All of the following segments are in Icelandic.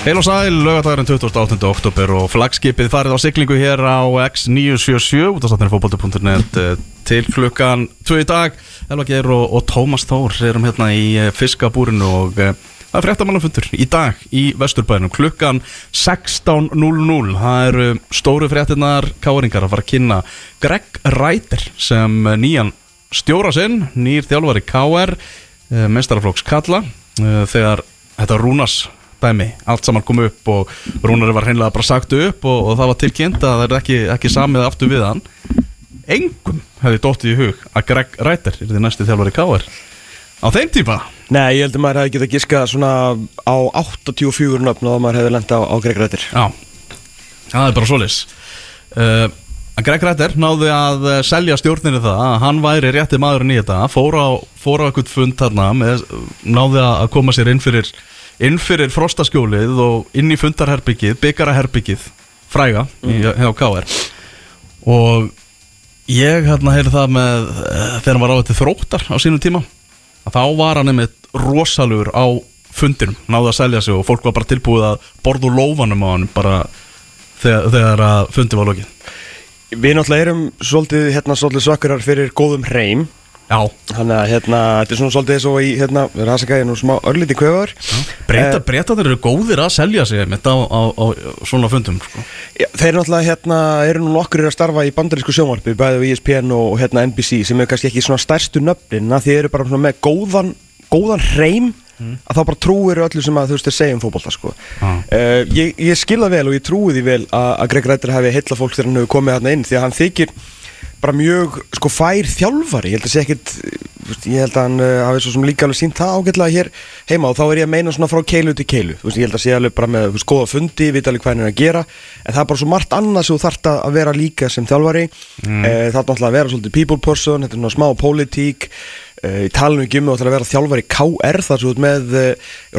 Heil og sæl, lögadagurinn 28. oktober og flagskipið farið á siglingu hér á X977 út af státtinni fókbólti.net eh, til klukkan 2 í dag Elva Geir og, og Tómas Þór erum hérna í eh, fiskabúrinu og uh, það er fréttamannafundur í dag í Vesturbænum klukkan 16.00 það eru stóru fréttinnar káringar að fara að kynna Greg Reiter sem nýjan stjóra sinn, nýr þjálfari KR mestaraflóks Kalla þegar þetta rúnas dæmi, allt saman kom upp og Rúnari var hreinlega bara sagt upp og, og það var tilkynnt að það er ekki, ekki samið aftur við hann. Engum hefði dóttið í hug að Greg Reiter er því næsti þjálfari K.R. á þeim tíma. Nei, ég held að maður hefði getað giskað svona á 84 nöfn og maður hefði lenda á, á Greg Rættir Já, það er bara solis uh, Greg Reiter náði að uh, selja stjórninu það að hann væri rétti maðurinn í þetta fór á, fór á eitthvað fund þarna með, náði að koma sér inn fyrir inn fyrir frostaskjólið og inn í fundarherbyggið, byggaraherbyggið fræga mm. hjá KR og ég hérna heyrði það með uh, þegar hann var á þetta þróttar á sínum tíma að þá var hann einmitt rosalur á fundinum, náði að selja sig og fólk var bara tilbúið að borða úr lófanum á hann bara þegar, þegar að fundi var lokið. Við náttúrulega erum svolítið, hérna, svolítið svakkurar fyrir góðum hreim Þannig að hérna, þetta er svona svolítið eins og í, hérna, nú smá örlíti kvöðar Breyta, breyta þeir eru góðir að selja sig þetta á, á, á svona fundum sko. Já, Þeir náttúrulega, hérna, eru nú nokkur að starfa í bandarísku sjónvarpi, bæðið við ESPN og, hérna NBC sem er kannski ekki svona stærstu nöfnin að þið eru bara svona með góðan, góðan hreim að þá bara trúir öllu sem að þú veist er segjum fókbólta sko. Ah. uh, ég, ég skilða vel og ég trúi því vel að, að Greg Rættir hefði heilla fólk þegar hann hefur komið hérna inn því að hann þykir bara mjög sko fær þjálfari. Ég held að sé ekkit ég held að hann uh, hafi svo sem líka alveg sínt það ágætlega hér heima og þá er ég að meina svona frá keilu til keilu. Veist, ég held að sé alveg bara með góða fundi, vita alveg hvað hann er að gera. En það er bara svo margt annað sem þú þarft að vera líka sem þjálfari. Mm. uh, það er náttúrulega að vera svolítið people person, þetta er svona smá politík í talinu ekki um að vera þjálfari KR þar svo með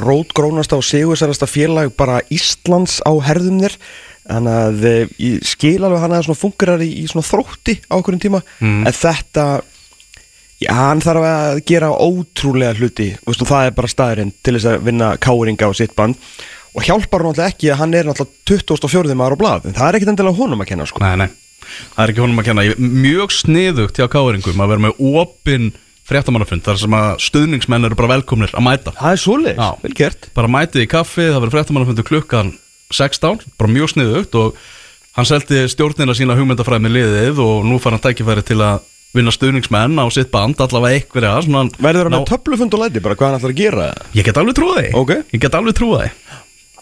rótgrónasta og segursærasta félag bara Íslands á herðumnir þannig að eh, ég skil alveg hann að svona fungerar í, í svona þrótti á okkur tíma Mm. en þetta já, hann þarf að gera ótrúlega hluti Vistu, það er bara staðurinn til þess að vinna káringa á sitt band og hjálpar hann náttúrulega ekki að hann er náttúrulega 24. maður á blað en það er ekkit endilega honum að kenna sko. Nei, nei, það er ekki honum að kenna Mjög sniðugt hjá káeringum að vera með opin fréttamannafund þar sem að stuðningsmenn eru bara velkomnir að mæta það er Já. vel gert bara mætið í kaffi, það verður fréttamannafundur klukkan 16, bara mjög sniðugt og hann seldi stjórnina sína hugmyndafræði með liðið og nú fær hann tækifæri til að vinna stuðningsmenn á sitt band allavega einhverja verður hann ná- með töflufund og læti bara hvað hann ætlar að gera? Ég get alveg trúið því. Ok. Ég get alveg trúið því.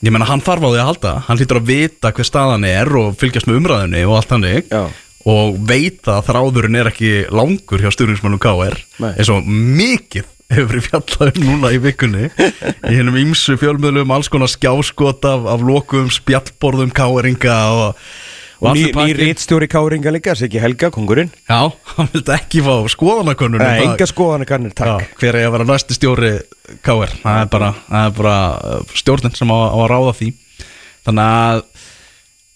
Ég meina hann þarf á því að halda. Hann hlýtur að vita hver staðan er og fylgjast með umræðinni og allt hannig Já. og veit að þráðurinn er ekki langur hjá stuðningsmannum KR eins og mikið hefur verið fjallað um núna í vikunni. Í hennum ýmsu fjölmiðlum alls konar skjáskot af, af lokum spjallborðum KR-inga og, og ný, ný rítstjóri káringa líka, Siggi Helga, kongurinn. Já, hann vildi ekki fá skoðanakönnun Nei, enga skoðanir kannir, Já, takk hver er að vera næsti stjóri KR það er bara, bara uh, stjórnin sem á, á að ráða því. Þannig að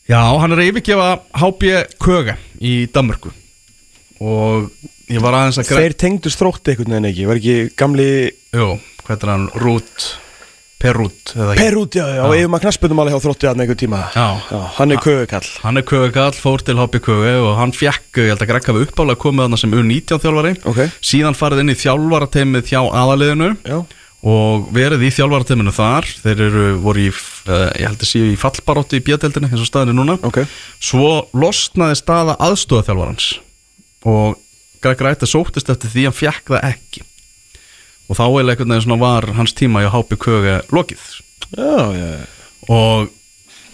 já, hann er að yfirgefa HB Köge í Danmörku og ég var aðeins að Þeir tengdust þrótti einhvern veginn ekki, var ekki gamli Jú, hvað er hann, Rút Perút? Perút, já, já, og yfir maður knaspunum alveg hjá þrótti aðna einhvern tíma. Já. Hann er kögukall Hann er Kögekall, fór til HB Köge og hann fekk, ég held að Greg hafi uppálega komið þarna sem U19 þjálfari. Ok. síðan farið inn í þjálfarateimið hjá aðaliðinu Já, og verið í þjálfarateiminu þar. Þeir eru voru í, uh, ég held að séu í fallbaróttu í bjödeldinni eins og staðinu núna. Ok. Svo losnaði staða aðstóðaþjálfarans og Greg Ræta sóttist eftir því hann fjekk það ekki. Og þá eiginlega einhvern veginn var hans tíma í HB Köge lokið. Já, já, já. Og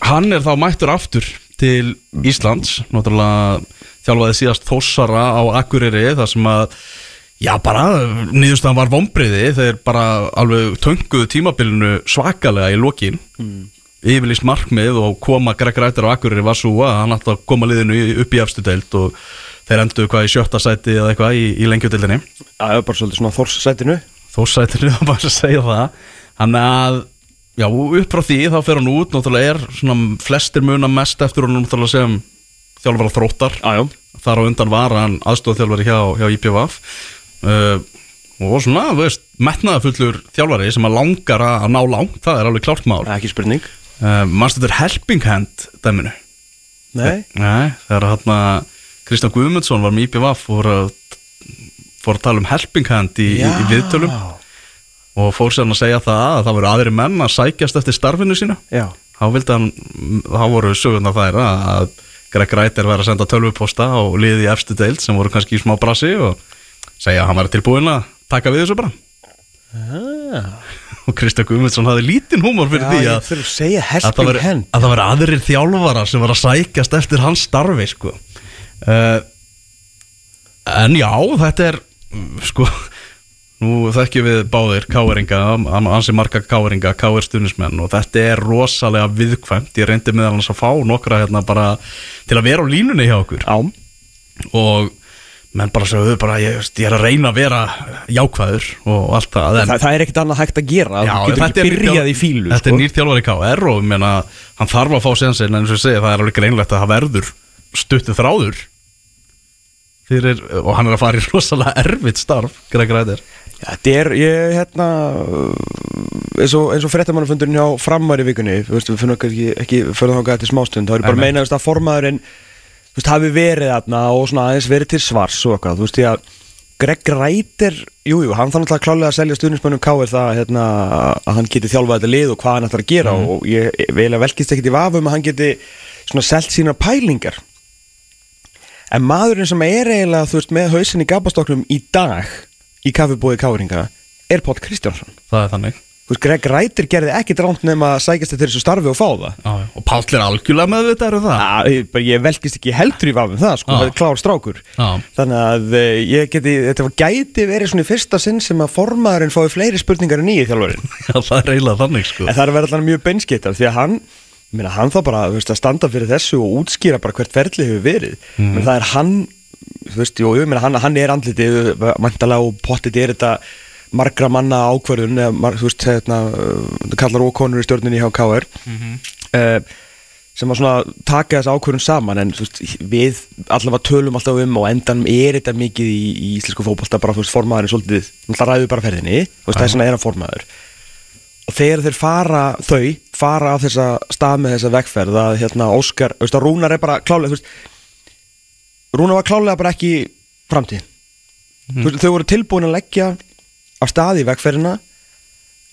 hann er þá mættur aftur til Íslands. Náttúrulega þjálfaði síðast Þóssara á Akureyri þar sem að já bara nýðustan var vombriði þeir bara alveg tönguðu tímabilinu svakalega í lokin. Mm. yfirlýst markmið og koma Greg Rættar á Akureyri var svo að hann ætti að koma liðinu upp í efstu deild og þeir endur hvað í sjötta sæti eða eitthvað í, í lengjudeildinni? Það er bara svolítið svona þórssætinu þórsætinu að bara segja það. Hann að já, upp frá því þá fer hann út. Náttúrulega er svona flestir muna mest eftir hann náttúrulega sem þjálfara þróttar. Já, já. Þar á undan var hann aðstofþjálfari hjá, hjá IPVF uh, og svona, þú veist, metnaðafullur þjálfari sem að langar að, að ná langt, það er alveg klárt mál. Ekki spurning. Uh, þetta helping hand dæminu? Nei, Nei, þegar hann Kristján Guðmundsson var með IPVAF og fór að, fór að tala um helping hand í, í, viðtölum og fór sér hann að segja það að það voru aðri menn að sækjast eftir starfinu sína þá vildi hann, þá voru sögurnar þær að Greg Reiter væri að senda tölvuposta og liði í efstu deild sem voru kannski í smá brasi og segja að hann væri tilbúin að taka við þessu bara. Ah. og Kristján Guðmundsson hafði lítinn húmor fyrir Já, því að, að að það væri aðrir þjálfara sem var að sækjast eftir hans starfi sko. Uh, en já, þetta er sko nú þekkjum við báðir káeringa ansi marga káeringa, káir stunismenn og þetta er rosalega viðkvæmt. Ég reyndi með hans að fá nokkra hérna bara til að vera á línunni hjá okkur. Já, og menn bara sagðu bara ég, ég er að reyna að vera jákvæður og allt það en, það, það er ekkert annað hægt að gera Já, þetta er nýr fílu Þetta sko. er nýr þjálfari KR og ég meina, hann þarf að fá sensin en eins og ég segi það er alveg greinlegt að það verður stuttið þráður fyrir, og hann er að fara í rosalega erfitt starf Greg Ræðir Já, Þetta er, ég, hérna eins og, og fréttamannafundurinn hjá framar í vikunni, þú veist, við finnum ekki, ekki fyrir þá gæti smástund, þá er ég bara meina að formaðurinn, þú veist, hafi verið þarna og svona aðeins verið til svars og eitthvað, þú veist, því að Greg Rætir, jú, jú, hann þannig að klálega að selja stuðnismönnum káir það, hérna, að hann geti þjálfað þetta lið og hvað hann ætlar að gera og ég að velkist ekkit í vafum að hann geti svona selt sína pælingar en maðurinn sem er eiginlega, þú veist, með hausin í gabastoknum í dag í kaffibóði káringa er Páll Kristjánsson. Það er þannig. Þú veist, Greg Rætir gerði ekkit ránt nema að sækjast eftir þessu starfi og fá það. Já, já. og Páll er algjörlega með þetta eru það. Já, ég, ég velkist ekki heldur í vafum það, sko, það er klár strákur. Já. Þannig að eh, ég geti, þetta var gæti verið svona í fyrsta sinn sem að formaðurinn fái fleiri spurningar en nýju þjálfarinn. Já, það er eiginlega þannig sko. En það er verið allan mjög beinskittar því að hann, meina, hann þá bara veist, að standa fyrir þessu og útskýra bara hvert ferli hefur verið, mm. menn það er hann þú veist, jú, meina, hann, hann er andlitið mæntalega og pottið er þetta margra manna ákvörðun eða, mar, þú veist, hérna, uh, kallar og konur í stjórninni hjá KR mm sem að svona taka þessa ákvörðun saman. En við allavega tölum alltaf um og endan er þetta mikið í, í íslensku fótbolta bara, þú veist, formaðurinn svolítið, náttúrulega ræður bara ferðinni þú veist, það er svona hann formaður og þegar þeir fara þau fara af þessa stað með þessa vegferð að hérna Óskar, þú veist að Rúnar er bara klálega, þú veist Rúnar var klálega bara ekki framtíð þú veist, þau voru tilbúin að leggja af stað í vegferðina.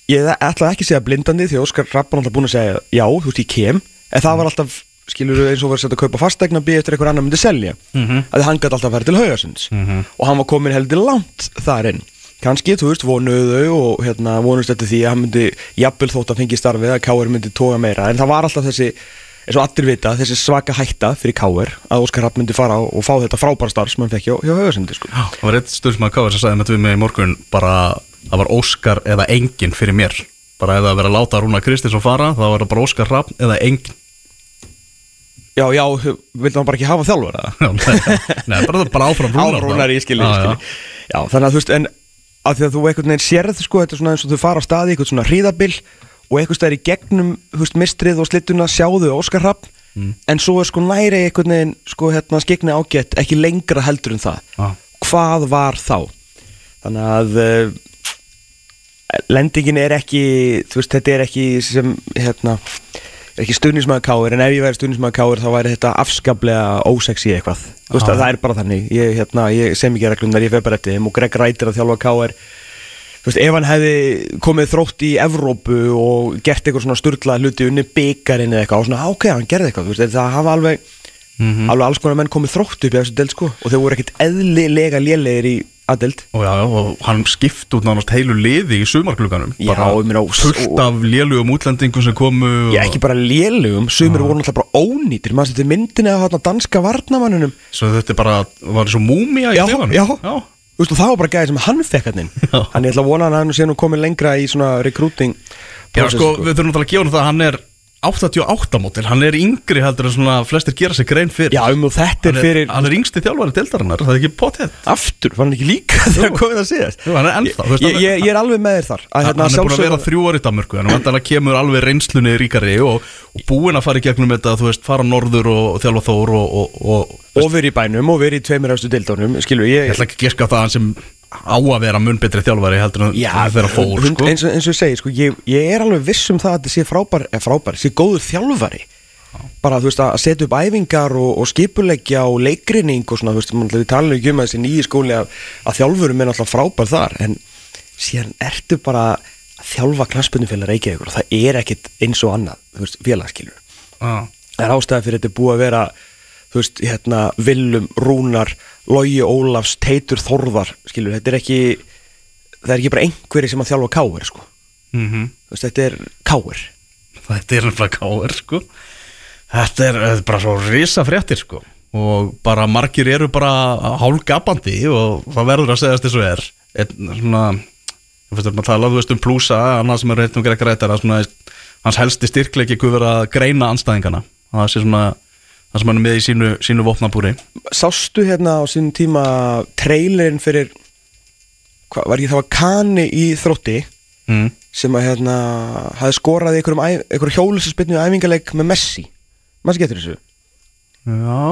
Ég ætla ekki að segja blindandi því að Óskar Rapp var alltaf búin að segja já, þú veist, ég kem. En það var alltaf, skilur eins og var sett að kaupa fastegna býð eftir einhver annar myndi selja. Mhm. að hann gæti alltaf að vera til haugasins og hann var komin heldur langt þar inn kannski, þú veist, vonuðu og hérna, vonust eftir því að hann myndi jafnvel þótt að fengi starfið að Káir myndi toga meira. En það var alltaf þessi, eins og allir vita þessi svaka hætta fyrir Káir að Óskar Rapp myndi fara og fá þetta frábæra starf sem hann fekk hjá, hjá haugasindi sko. Það var eitt að káður sem sagði með við mig í morgun bara það var Óskar eða enginn fyrir mér. Bara eða að vera að láta Rúna Kristinsson fara þá var það bara Óskar Rapp eða enginn. Já, já, vildi hann bara ekki hafa þjálfur eða? Nei, bara, bara áfram Rúnar Áfrúnar, ég skilji, ég skilji Já, þannig að þú veist, en að því að þú einhvern veginn sérð sko, þetta er svona eins og þau fara á staði eitthvað svona hríðabil og eitthvað stæðir í gegnum þú veist, mistrið og slittuna sjáðu Óskar Rapp Mm. en svo er sko næri einhvern veginn sko hérna skegni ágætt ekki lengra heldur en það Já. hvað var þá þannig að uh, lendingin er ekki þú veist, þetta er ekki sem hérna ekki stuðnismæður káir en ef ég væri stuðnismæður káir þá væri þetta afskaplega ósexy eitthvað. Þú veist að það er bara þannig. Ég, hérna, ég sem ekki reglundar, ég fer bara eftir þeim og Greg Rætir að þjálfa káir þú veist, ef hann hefði komið þrótt í Evrópu og gert eitthvað svona sturla hluti unni byggarinn eða eitthvað og svona, "Ah, ok, hann gerði eitthvað, þú veist, það hafa alveg alveg alls konar menn komið þrótt upp í þessu delt sko og þau voru ekkit eðlilega lélegir í aðdelt og, já, já, og hann skipt út nánast heilu liði í Já, meina, og- fullt af lélugum útlendingum sem komu Ég ekki bara lélugum, sumir voru náttúrulega bara ónýtir maður þetta myndinni af þarna danska varnamannunum svo þetta er bara, var svo múmia í Já, klefanum. já. já. Þú veist, og það var bara gæði sem hann fekk hann Já. Hann ég ætla að vona að hann sé nú komið lengra í svona recruiting Já, process, sko, við þurfum náttúrulega að gefa hann það að hann er 88 mótil, hann er yngri heldur en svona flestir gera sig grein fyrir. Já, um og þetta hann er fyrir hann er yngsti þjálfari deildarinnar, það er ekki potið Aftur, var hann ekki líka þegar komið að síðast? Jú, hann er ennþá, veist, ég, hann ég, ég er alveg með þér þar að, hann hérna, er búin að vera þrjú ári í Danmörku en hann kemur alveg reynslunni ríkari og, og búinn að fara í gegnum þetta þú veist, fara norður og, þjálfa þór og, og, og verið í bænum og verið í tveimur efstu dildónum Skilur, ég ég, ætla ekki að geska það hann sem á að vera mun betri þjálfari heldur en þeirra fór sko. eins, og- eins og ég segi, sko, ég, ég er alveg viss um það að þetta sé frábær, eh, frábær sé góður þjálfari bara þú veist að setja upp æfingar og, og skipuleggja og leikrinning og svona veist, við tala ekki um þessi nýji skóli að, að þjálfurum er náttúrulega frábær þar en síðan ertu bara að þjálfa knaspunnifélag Reykjavíkur og það er ekkit eins og annað, veist, félagskilur Já. það er ástæða fyrir þetta búið að vera þú veist, hérna, Willum, Rúnar Logi Ólafs, Teitur Þorðar skilur, þetta er ekki það er ekki bara einhverji sem að þjálfa káir sko. Mhm. Þú veist, þetta er káir Þetta er nefnilega káir sko. Þetta er, þetta er bara svo risa fréttir sko. Og bara margir eru bara hálgabandi og það verður að segja þess að er. Einn svona ég finnst að tala, þú veist um plúsa annað sem er reynd um Greg Rættar svona, hans helsti styrkleiki guð vera að greina anstæðingana það sé svona það sem hann er með í sínu, sínu vopnabúri Sástu hérna á sínum tíma trailerin fyrir hvað var ekki það var Kani í þrótti mm. sem að hérna hafði skorað í einhverjum, æ- einhverjum hjólusspinnu æfingarleik með Messi maður getur þessu Já,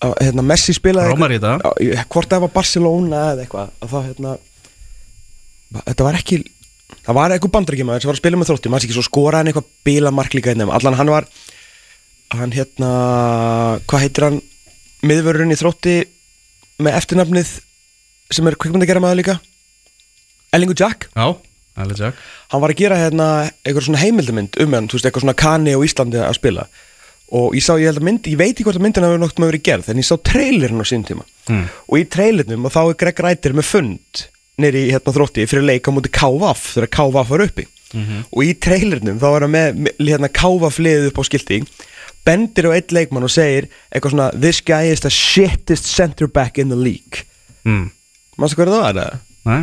að, hérna, Messi spilaði. Já, ég- hvort það var Barcelona eða eitthvað að það hérna þetta var ekki það var eitthvað bandrækjumæður sem var að spila með þróttum hann ekki svo skoraði hann eitthvað bílamark líka hérna allan hann var hann hérna hvað heitir hann miðvörurinn í þrótti með eftirnafnið sem er kvikmyndagera maður líka? Ellingur Jack? Já, Alli Jack. Hann var að gera hérna eitthvað svona heimildamind um hann, þú veist, eitthvað svona kani á Íslandi að spila. Og ég sá, ég held að mynd, ég veit ekki hvort að myndin hafi nokt með verið gerð, en ég sá trailerinn á sín tíma. Mm. og í trailernum og þá er Greg Rættir með fund nýri í hérna þrótti fyrir leik á múti KVF þegar KVF var uppi. Og í trailernum þá er hann með, hérna KVF liðið upp á skilti bendir á eitt leikmann og segir eitthvað svona this guy is the shittest center back in the league mm. mannstu hverju það var það? Nei,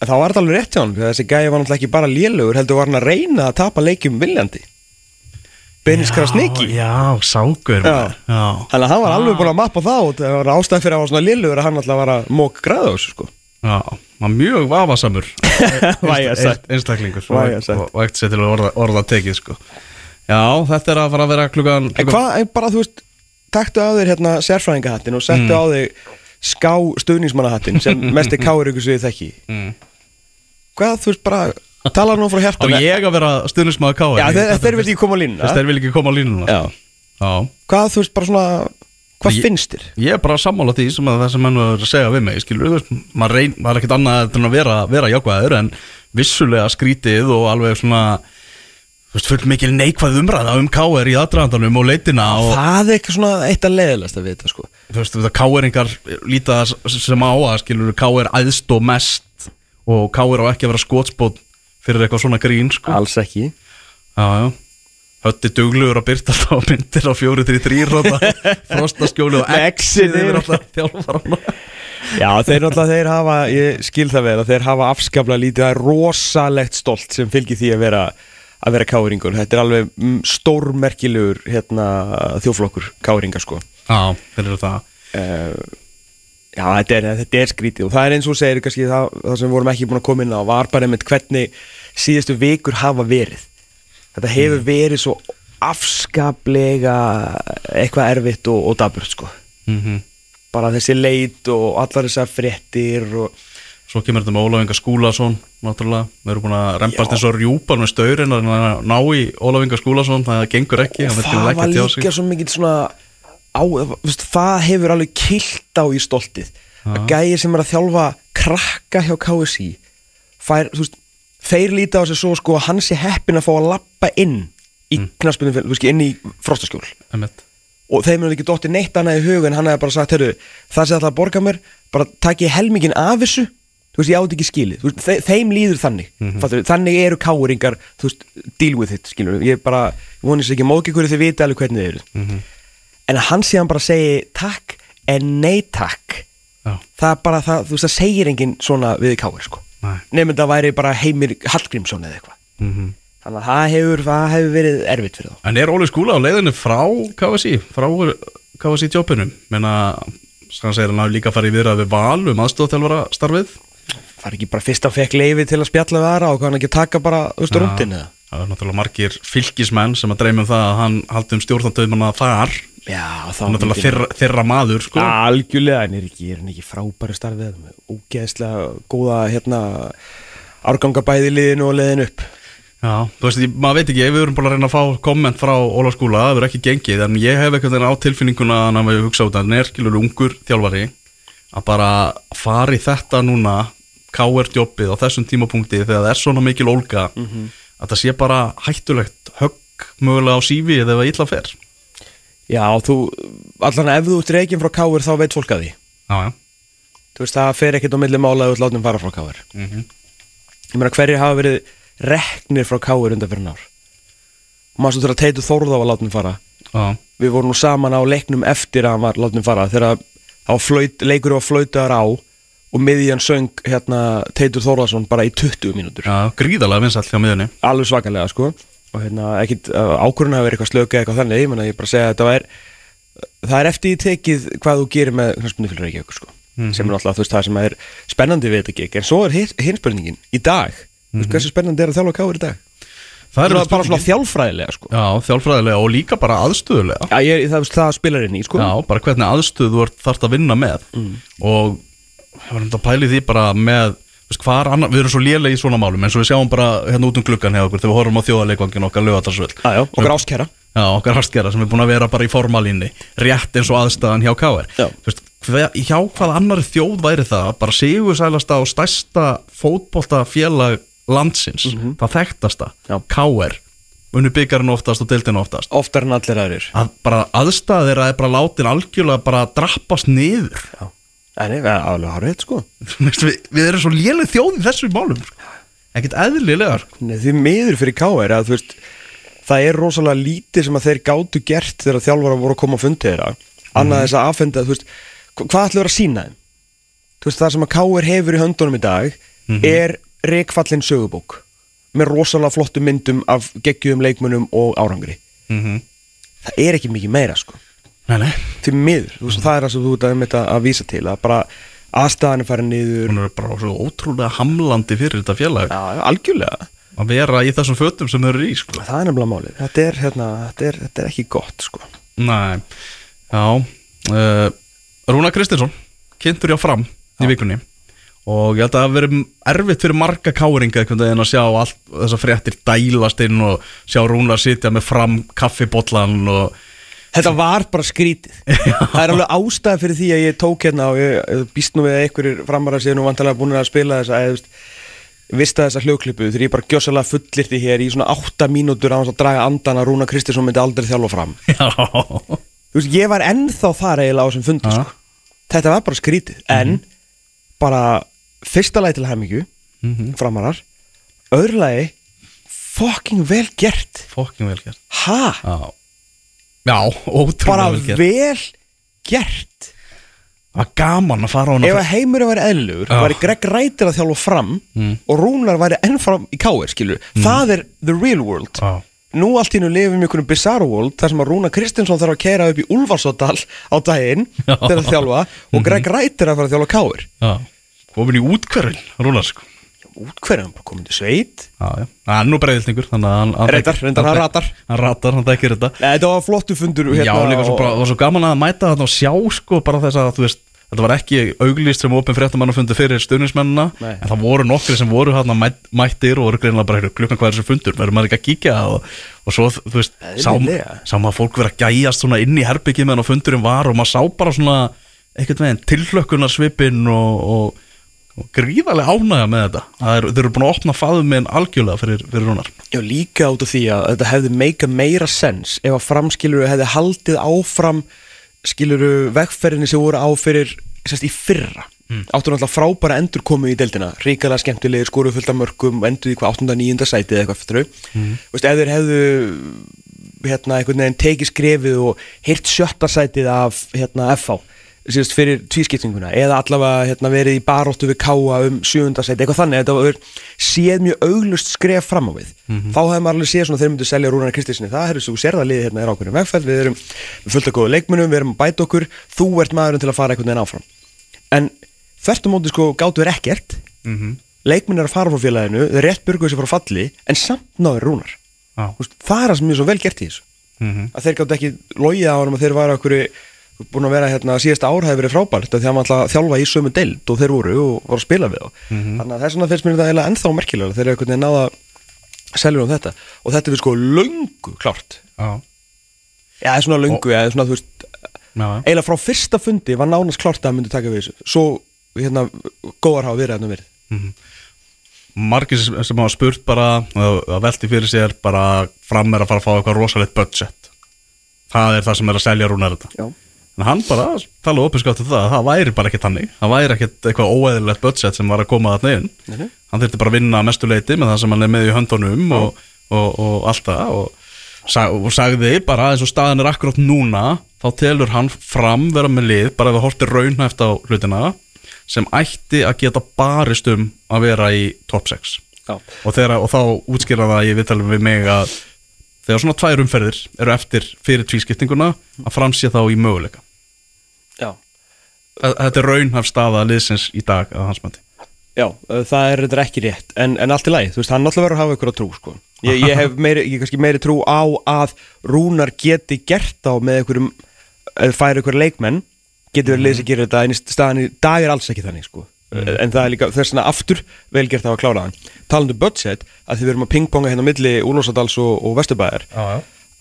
þá var þetta alveg rétt hjá hann þessi gæði var náttúrulega ekki bara lélugur heldur var hann að reyna að tapa leikjum viljandi Benis Krasniki Já, sákur. Þannig að hann var alveg búin að mappa það út það var ástæð fyrir að hann var svona lélugur að hann alltaf var að mók græða þessu sko Já, hann mjög vafasamur Einst- sagt. einstaklingur Vægast sagt. og, og ekkert sér til að orða, orða tekið sko. Já, þetta er að fara að vera klukkan, En klukkan hvað, en bara þú veist taktu á þér hérna sérfræðingahattin og settu á þig ská stuðningsmannahattin sem mest er káir ykkur sem við þekki mm. Hvað, þú veist bara tala nú frá Á hjartan ég að vera stuðnismæður káir Já, þeir, þeir vil ekki koma á línuna Þeir vil ekki koma á línuna Já. Já. Hvað, þú veist bara svona hvað Ég- finnst þér? Ég er bara að sammála því sem að það sem hann var að segja við mig skilur, maður reyn, maður er ekkert annað en að vera, vera jákvæður en vissulega skrítið og alveg svona fullt mikil neikvæð umræða um káir í aðdraðandanum og leitina og Það er eitthvað svona eitt að leiðilegast að vita sko þú veist, það káiringar líta sem á að skilur káir æðst og mest og káir á ekki að vera skotspót fyrir eitthvað svona grín sko. Alls ekki já, já. hötti duglugur að byrta alltaf myndir á 4-3-3 frostaskjólu og exið yfir. alltaf þjálfarana Já, þeir náttúrulega, þeir hafa, ég skil það vel þeir hafa afskaplega lítið, það er rosalegt stolt sem fylgir því að vera að vera káringur, þetta er alveg mm, stórmerkilegur hérna, þjóflokkur káringa sko. Já, þeir eru það. Uh, Já, þetta er, þetta er skrítið. Og það er eins og segir kannski það, það sem við vorum ekki búin að koma inn á var bara einmitt hvernig síðustu vikur hafa verið. Þetta hefur verið svo afskaplega eitthvað erfitt og, og daburt sko. Mm -hmm. bara þessi leit og allar þessar fréttir og Svo kemur þetta með Ólafinga Skúlason Náttúrulega, við erum búin að rempast Já. eins og rjúpan með staurin að ná í Ólafinga Skúlason það gengur ekki og það var sig. líka svo mikið svona á, veist, það hefur alveg kilt á í stoltið að gæir sem er að þjálfa krakka hjá KSI fær, þú veist, þeir líta á sig svo sko að hann sé heppin að fá að lappa inn í mm. knaspinu, þú veist, inn í frostaskjól Einmitt. og þeim er ekki dotti neitt annað í hug en hann hefði bara sagt, heyrðu, það sem það að borga mér bara takk ég helmingin af þessu þú veist, ég átt ekki skilið, veist, þe þeim líður þannig, mm þannig eru káringar þú veist, deal with it, skilur ég bara, vonist ekki móki hverju þið vita alveg hvernig þið eru. En að hann síðan bara segi takk en nei takk. Já, það er bara það, þú veist, það segir enginn svona við káir, sko. Nefnum það væri bara heimir Hallgrímsson eða eitthvað. Mm þannig að það hefur, það hefur verið erfitt fyrir þá. En er Óli Skúla á leiðinu frá KSI frá KSI tjópinum menna, hann segir hann hafi líka farið í viðrað við val um aðstofþjálfara starfið var ekki bara fyrst að fekk leifi til að spjalla við aðra og hann ekki að taka bara, veist, rúndin eða Það er náttúrulega margir fylgismenn sem að dreymum það að hann haldi um stjórnandauðmanna þar. Já, þá Hann er náttúrulega þeirra, þeirra maður sko. Algjörlega, en er ekki, er hann ekki frábæri starfið ógeðslega góða hérna árganga bæði liðinu og liðinu upp? Já, þú veist, ég, maður veit ekki, við erum bara að reyna að fá komment frá Óla skúla, það verður ekki gengið en ég hef eitthvað á tilfinninguna að við hugsa út að hann er skilur ungur þjálfari að bara fara í þetta núna KR-jobbið á þessum tímapunkti þegar það er svona mikil ólga að það sé bara hættulegt högg mögulega á sífi eða illa fer. Já, þú, allan ef þú ert reygin frá Káir þá veit fólk að því. Já, já. Þú veist, það fer ekkert á milli mála að þú látum fara frá Káir Mhm. Ég meina, hverjir hafa verið reknir frá Káir undan fyrir nár Mástu þurfa að teitu Þórða á að látum fara? Já, Við vorum nú saman á leiknum eftir að hann var látum fara þegar á flaut, leikur var flautaðar á og miðjan söng hérna Teitur Þórðarsson bara í 20 mínútur. Já gríðalega vinsall hjá miðunni alveg svakalega sko. Og hérna ekkit ákvörðun hafi verið eitthvað slöka eitthvað þannig, ég menna ég bara segja að þetta var það er eftir í tekið hvað þú gerir með knarspunni fyrir Reykjavík sko sem er alltaf þú veist það sem er spennandi við þetta gig. En svo er hinn spurningin í dag. Þú veist hversu spennandi er að þjálfa káður í dag? Það er bara, svona þjálfræðilega sko. Já, þjálfræðilega og líka bara aðstöðulega. Já, ég, það, það spilar inn í sko. Já, bara hvernig aðstöðu þú ert þarft að vinna með. Og ég var um að pæli því bara með annar, við erum svo lélega í svona málum eins og við sjáum bara hérna út um gluggan hjá okkur þegar við horfum á þjóðarleikvangin okkar lögatarsvöld okkar áskæra Já, okkar harskera sem er búin að vera bara í formalínni rétt eins og aðstæðan hjá KR veist, hver, hjá hvað annar þjóð væri það bara sigursælasta og stærsta fótbolta félag landsins það þekktasta. KR unnu byggarinn oftast og deildinu oftast. Oftar en allir aðrir. Að þeirra er bara látin algjörlega bara að drappast niður. Já, ég er alveg hárið sko við, við erum svo léleg þjóð í þessum málum sko. ekkert eðlilegar sko. Nei, því miður fyrir K.R. að þú veist það er rosalega lítið sem að þeir gátu gert þegar þjálfara voru að koma að fundi þeirra annað þess að aðfenda, þú veist hva- hvað ætlum við að sína þeim þú veist það sem að K.R. hefur í höndunum í dag er reikfallin sögubók með rosalega flottu myndum af geggjum leikmunum og árangri mm -hmm. það er ekki mikið meira sko Nei, nei, því miður, þú veist, það er það sem þú ert að, að, vísa til að bara aðstæðan er farið niður. Hún er bara svo ótrúlega hamlandi fyrir þetta félag. Já, algjörlega. Að vera í þessum fötum sem þau eru í sko. það er nefnilega málið, þetta er, hérna, þetta er, þetta er ekki gott sko. Nei, já uh, Rúna Kristinsson kynntur hjá fram í vikunni. Og ég held að það verið erfitt fyrir marga káringa veginn að sjá allt þessar fréttir dælast inn og sjá Rúna sitja með fram kaffibollan og Þetta var bara skrítið. Það er alveg ástæða fyrir því að ég tók hérna og ég, ég býst nú við að einhverjir framara séu nú vantarlega búin að spila þú veist, vista þessa hljóklippu þegar ég bara gjössalega fullirti hér í svona 8 mínútur á hans að draga andan að Rúna Kristinsson myndi aldrei þjálfa fram. Veist, ég var ennþá þar eiginlega á þessum fundi Ja. sko. Þetta var bara skrítið. En bara fyrsta lagi til hemmingju framarar öðru lagi fucking vel gert. Fokkin vel gert. Ha? Já, ótrúlega Bara vel gert. vel gert. Það var gaman að fara á hana Ef að heimurinn væri eðlugur, Já. væri Greg Rætir að þjálfa fram og Rúnar væri ennfram í káir, skilur Það er the real world. Já. Nú allt í nú lifum við einhvern bizarro world þar sem að Rúnar Kristinsson þarf að keira upp í Úlfarsóttal á daginn til að þjálfa og Greg Rætir að fara að þjálfa káir Já, komin í útkverfin Rúnar sko Útkverðan bara komin til sveit Já, já, það er nú að hann hann Reyndar, reyndar, hann ratar. Hann ratar, hann þekkir þetta Nei, Þetta var flottu fundur hérna, Já, líka svo, bara, var svo gaman að mæta þarna og sjá sko bara þess að þú veist Þetta var ekki auglýst sem opin fréttamannafundi fyrir stuðnismennina Nei. En það voru nokkri sem voru hérna mætt, mættir og voru greinlega bara "Heyrðu, klukkan er þessi fundur Verður maður ekki að kíkja og, og svo þú veist sá, sá maður fólk vera að gæjast svona inn í herbyggið meðan á fundurinn var Og maður sá bara svona einhvern veginn tilhlökkunarsvipinn og, og, og gríðarlega ánægja með þetta er, Þeir eru búin að opna faðuminn algjörlega fyrir, fyrir rúnar Já, líka út af því að þetta hefði meika meira sens ef að framskiluru hefði haldið áfram skiluru vegferðinni sem voru á fyrir sérst í fyrra mm. áttu náttúrulega frábæra endur komu í deildina ríkalega skemmtilegir, skoru fullt af mörgum endur í hvað 8. 9. sæti eða eitthvað fyrir mm. Veist, ef þeir hefðu hérna, einhvern veginn tekið skrefið og heyrt sjötta sætið af hérna, FH síðast fyrir tvískiptinguna eða allavega hérna, verið í baróttu við káa um sjöundasæti, eitthvað þannig þetta var séð mjög auglust skref fram á við. Þá hefði maður alveg séð svona þeir myndu selja Rúnar Kristinsinni, það er svo sérða liðið hérna er ákveðin vegferð, við erum fullt af góða leikmunum, við erum að bæta okkur þú ert maðurinn til að fara einhvern veginn áfram. En þvert á móti sko gáttu er ekkert. Mm -hmm. leikmenn er að fara frá félaginu, þeir rétt byrguðu sér frá það það búin að vera hérna síðasta ár hefði verið frábært því að var alltaf þjálfa í sömu deild og þeir voru og voru að spila við þá Mhm. þannig að þess vegna finnst mér þetta ennþá merkilega þeir eru einhvern veginn náða selja um þetta og þetta er sko löngu klárt Já, Já, það er svona löngu, eða svona, þú veist, já. eiginlega frá fyrsta fundi var nánast klárt að hann myndi taka við þessu. Svo, hérna, góðar hafa verið hérna verið. margir sem sem hafa spurt bara að velti fyrir sér bara fram er að fara að fá eitthvað rosalegt budget það er það sem er að selja rúnar þetta Já. En hann bara tala opinskátt um það að það væri bara ekkert hannig það væri ekkert eitthvað óeðilegt budget sem var að koma þarna inn. Nei, nei. hann þurfti bara að vinna að mestu leiti með það sem hann er með í höndunum og, og, og allt það. Og, sag, og sagði bara eins og staðan er akkurat núna þá telur hann fram vera með lið bara ef það hortir raunhæft á hlutina sem ætti að geta barist um að vera í top 6 Já. og, þeirra, og þá útskýra það ég viðtalum við mig að þegar svona tvær umferðir eru eftir fyrir tvískiptinguna að framsýja þá í möguleika Já. Þetta er raunhæf staða liðsins í dag að hans mati Já, það er þetta ekki rétt, en, en allt í lagi, þú veist, hann náttúrulega verður að hafa ykkur á trú, sko. Ég, ég hef meiri, ég kannski meiri trú á að Rúnar geti gert á með eða færi ykkur leikmenn, geti verið liðs að gera þetta, en staðan í dag er alls ekki þannig, sko. En það er líka, þess vegna aftur velgert að klára hann. Talandi um budget, að því við erum að pingponga hérna milli Úlfarsadals og, og Vesturbæðar,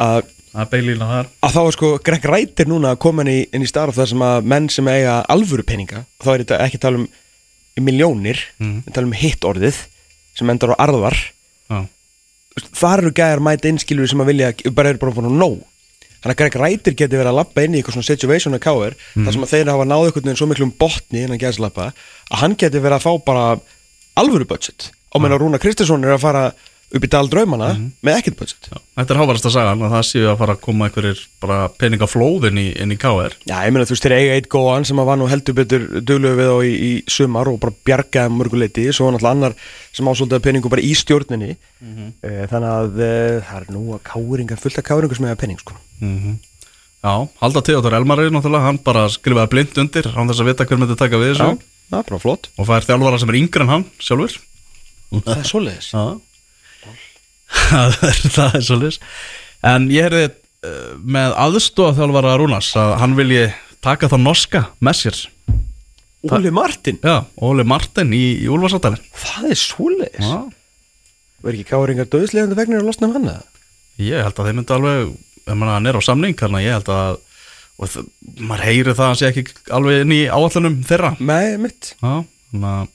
að að þá er sko Greg Rætir núna að koma inn í, inn í starf þar sem að menn sem eiga alvöru peninga þá er þetta ekki að tala um miljónir, Mhm. við tala um hitt orðið sem endar á arðar. Veist, þar eru gæjar mæta innskilur sem að vilja bara eru bara að nóg þannig að Greg Rætir geti verið að lappa inn í eitthvað svona situation að káir þar sem að þeir hafa náðu einhvern veginn svo miklum botni innan gæðslappa að hann geti verið að fá bara alvöru budget. Og menn að Rúna Kristinsson er að fara upp í dal draumana með ekkert budget. Já. Þetta er hávarasta sagan að það séu að fara að koma einhverjir bara peningaflóðin í, inn í KR Já, ég meina þú veist, þeir eiga eitt góðan sem að var nú heldur betur duglegu við á í, í sumar og bara bjargaði mörguleiti, svo var náttúrulega annar sem ásóldaði peningu bara í stjórninni. Mm þannig að uh, það er nú að káringar, fullt af káringar sem eiga pening sko. mm Já, halda Theodor Elmari náttúrulega, hann bara skrifaði blind undir án þess að vita hver myndi taka við þessu. Það er flott. Og fær þjálfara sem er yngri en hann sjálfur. Það er svoleiðis. Já Það er, svolítið En ég heyrði uh, með aðstofa þjálfara Rúnars að hann vilji taka það norska með sér. Óli Martin, Já, Óli Martin í, í Úlfarsáttali það er svoleiðis? Já, Verður ekki káringar döðslegandi vegnir að losna um hann ég held að þeir myndi alveg hann er á samning þannig að ég held að og það, maður heyri það að sé ekki alveg inn í áallunum þeirra. Nei, mitt Já, þannig að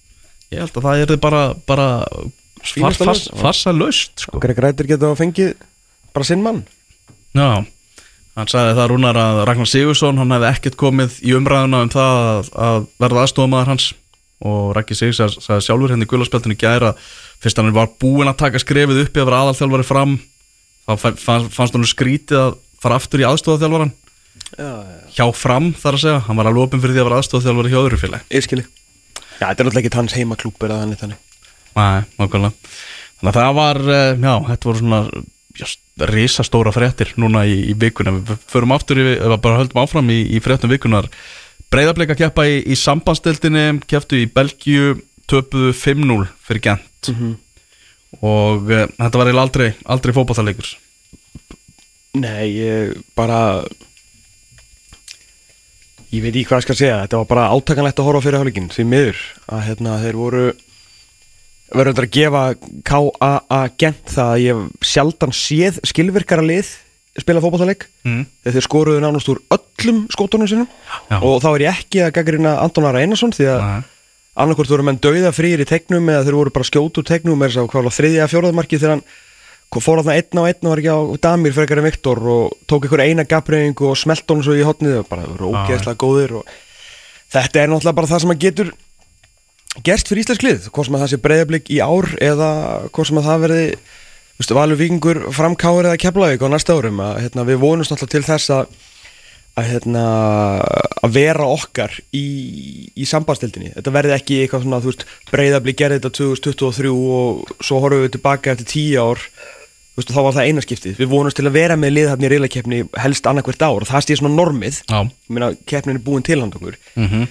ég held að það er bara, bara farsa laust sko. Greg Rætir geta að fengið bara sinn mann? Já, hann sagði það rúnar að Ragnar Sigursson hann hefði ekkert komið í umræðuna um það að, að verða aðstofamaður hans. Og Raggi Sigur sagði, sjálfur henni í gullaspjaldinu gæra fyrst hann var búinn að taka skrefið upp að vera aðalþjálfari fram þá fa- fa- fannst hann skrítið að fara aftur í aðstofaþjálfaran Já, já, hjá fram þar að segja, hann var alveg opinn fyrir því að vera aðstofaþjálfari hjá öðru félag ég skilji Já, þetta er náttúrulega ekki hans heimaklúb eða þannig þannig? Nei, nákvæmlega Þannig að það var, eh, já, þetta voru svona já, risastóra fréttir núna í, í vikuna Við förum aftur, eða bara höldum áfram í, í fréttum vikunar Breiðarbleika keppa í, í sambandstildinni Keftu í Belgíu, töpuðu 5-0 fyrir Gent. Og uh, þetta var eiginlega aldrei, aldrei fótballleikur Nei, ég bara Ég veit ekki hvað ég skal segja. Þetta var bara átakanlegt að horfa á fyrirháleikin Því miður að hérna, þeir voru verður þetta að gefa K.A.A. gent það að ég sjaldan séð skilvirkara lið spila fótballtaleik mm. þegar þeir skoruðu nánast úr öllum skótunum sinum Já. og þá er ég ekki að gaggrina Anton Ara Einarsson því að Nei. annarkvort voru menn dauða frýr í tegnum eða þeir voru bara skjótu tegnum eða þess að hvað var þriðja fjóraðmarki þegar hann fór að það einn á einn og var ekki á Damir frekar en Viktor og tók einhver eina gafreying og smelt honum svo í hotnið og bara voru ógeðslega góðir og þetta er náttúrulega bara það sem að getur gerst fyrir íslensk lið hvort sem að það sé breyðablík í ár eða hvort sem að það verði Vistu, Valur Víkingur framkáir eða Keflavík á næsta árum að hérna, við vonumst náttúrulega til þess að að, hérna, að vera okkar í, í sambandstildinni þetta verði ekki eitthvað svona þú veist, breyðablík gerði þetta 2023 og svo horfum við tilbaka eftir 10 ár veist, þá var það eina skiptið. Við vonumst til að vera með lið þarna í reylakefni helst annarkvært ár og það stýr svona normið. Já. Ég meina keppnin er búin til hand okkur. Mm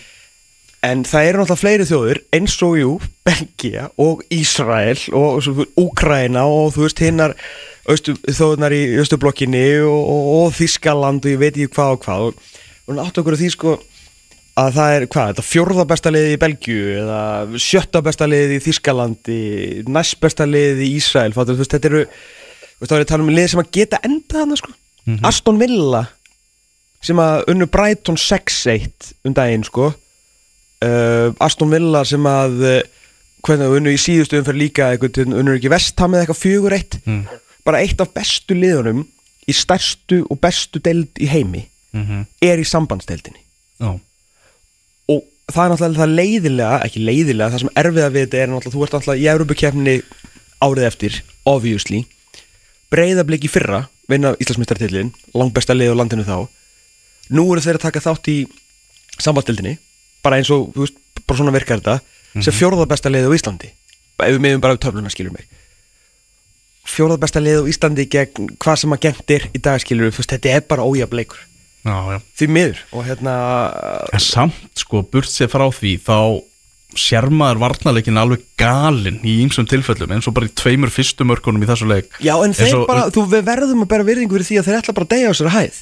En það eru náttúrulega fleiri þjóður eins og jú, Belgia og Ísrael og Úkraina og þú veist hinnar Östu, þóðunar í Östublokkinni og, og, og Þískaland og ég veit ekki hvað og hvað. Og, átt okkur að því sko að það er hvað, þetta fjórða besta liði í Belgju eða sjötta besta liði í Þískalandi næst besta liði í Ísrael fattur, þú veist, þetta eru þú veist, þá er ég að tala um liði sem að geta enda hana sko. Aston Villa sem að unnu Brighton 6-1 um daginn sko uh, Aston Villa sem að uh, hvernig unnu í síðustu umferð líka eitthvað, unnu ekki Vestham eða eitthvað fjögur eitt? Mm. bara eitt af bestu liðunum í stærstu og bestu deild í heimi Mhm. er í sambandsdeildinni. Já, og það er náttúrulega það leiðilega ekki leiðilega, það sem erfiða við þetta er náttúrulega þú ert náttúrulega í Európa-kefninni árið eftir, obviously. Breyðabliki fyrra, vinna Íslandsmeistartillin langbesta lið á landinu þá. Nú eru þeir að taka þátt í sambandsdeildinni, bara eins og þú veist, bara svona virkar þetta, sem fjórða besta lið á Íslandi, ef við meðum bara við töfluna skilur mig. Fjórða besta lið á Íslandi gegn hvað sem að gengt er í dag skilur við, þetta er bara já því miður og hérna En samt sko, burt sér frá því þá sér maður varnarleikin alveg galinn í ýmsum tilfellum eins og bara í tveimur fyrstu mörkunum í þessu leik. Já, en þeir bara, þú verðum að bera virðingu fyrir því að þeir ætla bara að deyja á sér hæð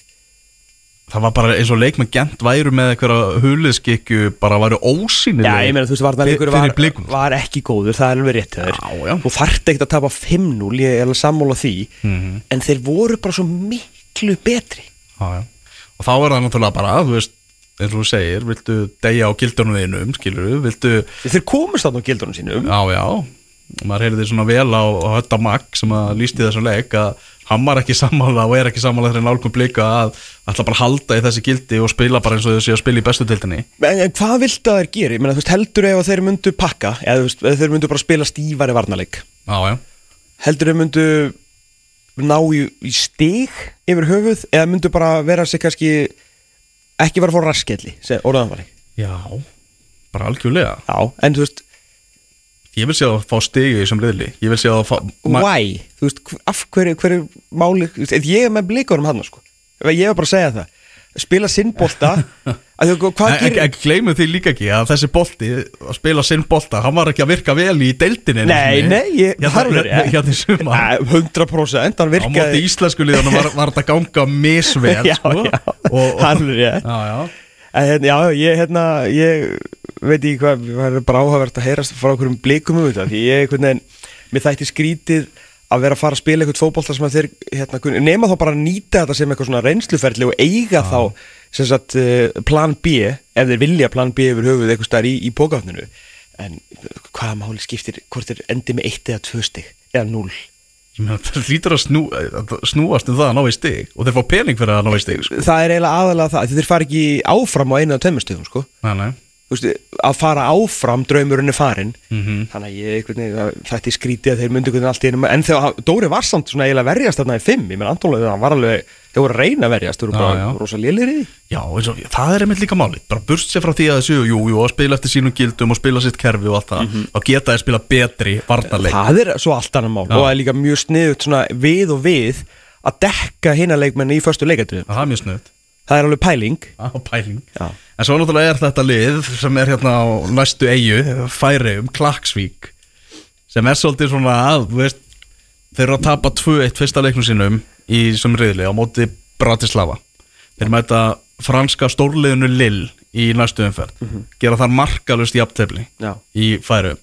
Það var bara eins og leik með gent væru með eitthvað huliðskikju bara væru ósýnileg Já, ég meina, þú veist, varnarleikur var, Blikum. var ekki góður, það er alveg rétt já. Þú þarft ekkert að tapa 5-0, ég er alveg sammála því Mhm. En þeir voru bara svo miklu betri Já, já. Og þá er það náttúrulega bara, þú veist, eins og þú segir, viltu deyja á gildunum þínum, skilur við, viltu, Þeir komust þarna á gildunum sínum já, já, og maður heyrði svona vel á, á Hötta Magg sem að lísti þessum leik að hann var ekki sammála og er ekki sammála þegar nálgum blika að ætla bara halda í þessi gildi og spila bara eins og þau séu að spila í bestu tildinni. En, en hvað viltu að þeir gera? Ég meina, þú veist, heldur ef að þeir myndu pakka Eða veist, ef þeir myndu bara spila stífari varnarleik Já, já. Heldur þeir myndu ná í, í stig yfir höfuð Eða myndu bara vera sér kannski ekki vera að fá raskelli, orðanfari Já, bara algjörlega. Já, en þú veist, Ég vil sé að fá stigi í þessum riðli. Ég vil sé að fá... why? Þú veist, af hverju, hverju máli Ég er með blikunum hann sko. Ég er bara að segja það Spila sinnbolta en gleymum því líka ekki að þessi bolti að spila sinn bolta, hann var ekki að virka vel í deildinni Nei, nei, ég, hérna, alveg rétt. hérna í sumar Nei, 100% hann á móti íslensku liðanum var, var þetta ganga misvel Já, sko. já, alveg rétt já, já. Hérna, já, ég, hérna, ég veit ekki hvað, það er bara áhugavert að heyrast frá okkur um blikum um þetta, því ég, veginn, mér þætti skrítið að vera að fara að spila eitthvað fótbolta sem að þeir, hérna, nema þá bara að nýta þetta sem eitthvað svona reynsluferðli og eiga þá, sem sagt, uh, plan B, ef þeir vilja plan B yfir höfuð eitthvað stær í, í pókáttinu, en hvaða máli skiptir, hvort þeir endi með eitt eða tvö stig, eða núl. Ég meina, það hlýtur að, snú, að snúast um það að ná í stig og þeir fá pening fyrir að ná í stig sko. Það er eiginlega aðalega það, þeir fara ekki áfram á einu af tveimur sko. nei, nei. Þú veist, að fara áfram draumurinn er farin Mhm. þannig að ég þetta er skrítið að þeir myndi einhvern veginn allt í einu en þegar Dóri var samt svona eiginlega að verjast þarna í fimm ég menn Antónlega það var alveg þeir voru að reyna að verjast, þeir voru bara já. rosa lélir í því. Já, og, það er einmitt líka máli bara burst sér frá því að þessu, jú, jú, að spila eftir sínum gildum og spila sitt kerfi og allt það þá geta þeir spila betri varnarleik. Það er svo allt annar mál. Já. og það er líka mjög sniðut svona við og við að dekka hina leikmenni í förstu leikatu það er mjög snuðt það er alveg pæling. Á pæling. Já. En svo náttúrulega er þetta lið sem er hérna á næstu eigu, Færium, Klaksvík sem er svolítið svona að, þú veist þeir eru að tapa 2-1 fyrsta leiknum sínum í sem riðli á móti Bratislava. Þeir mæta franska stórliðinu Lill í næstu umferð. Gera þar markalust í aptefli í Færium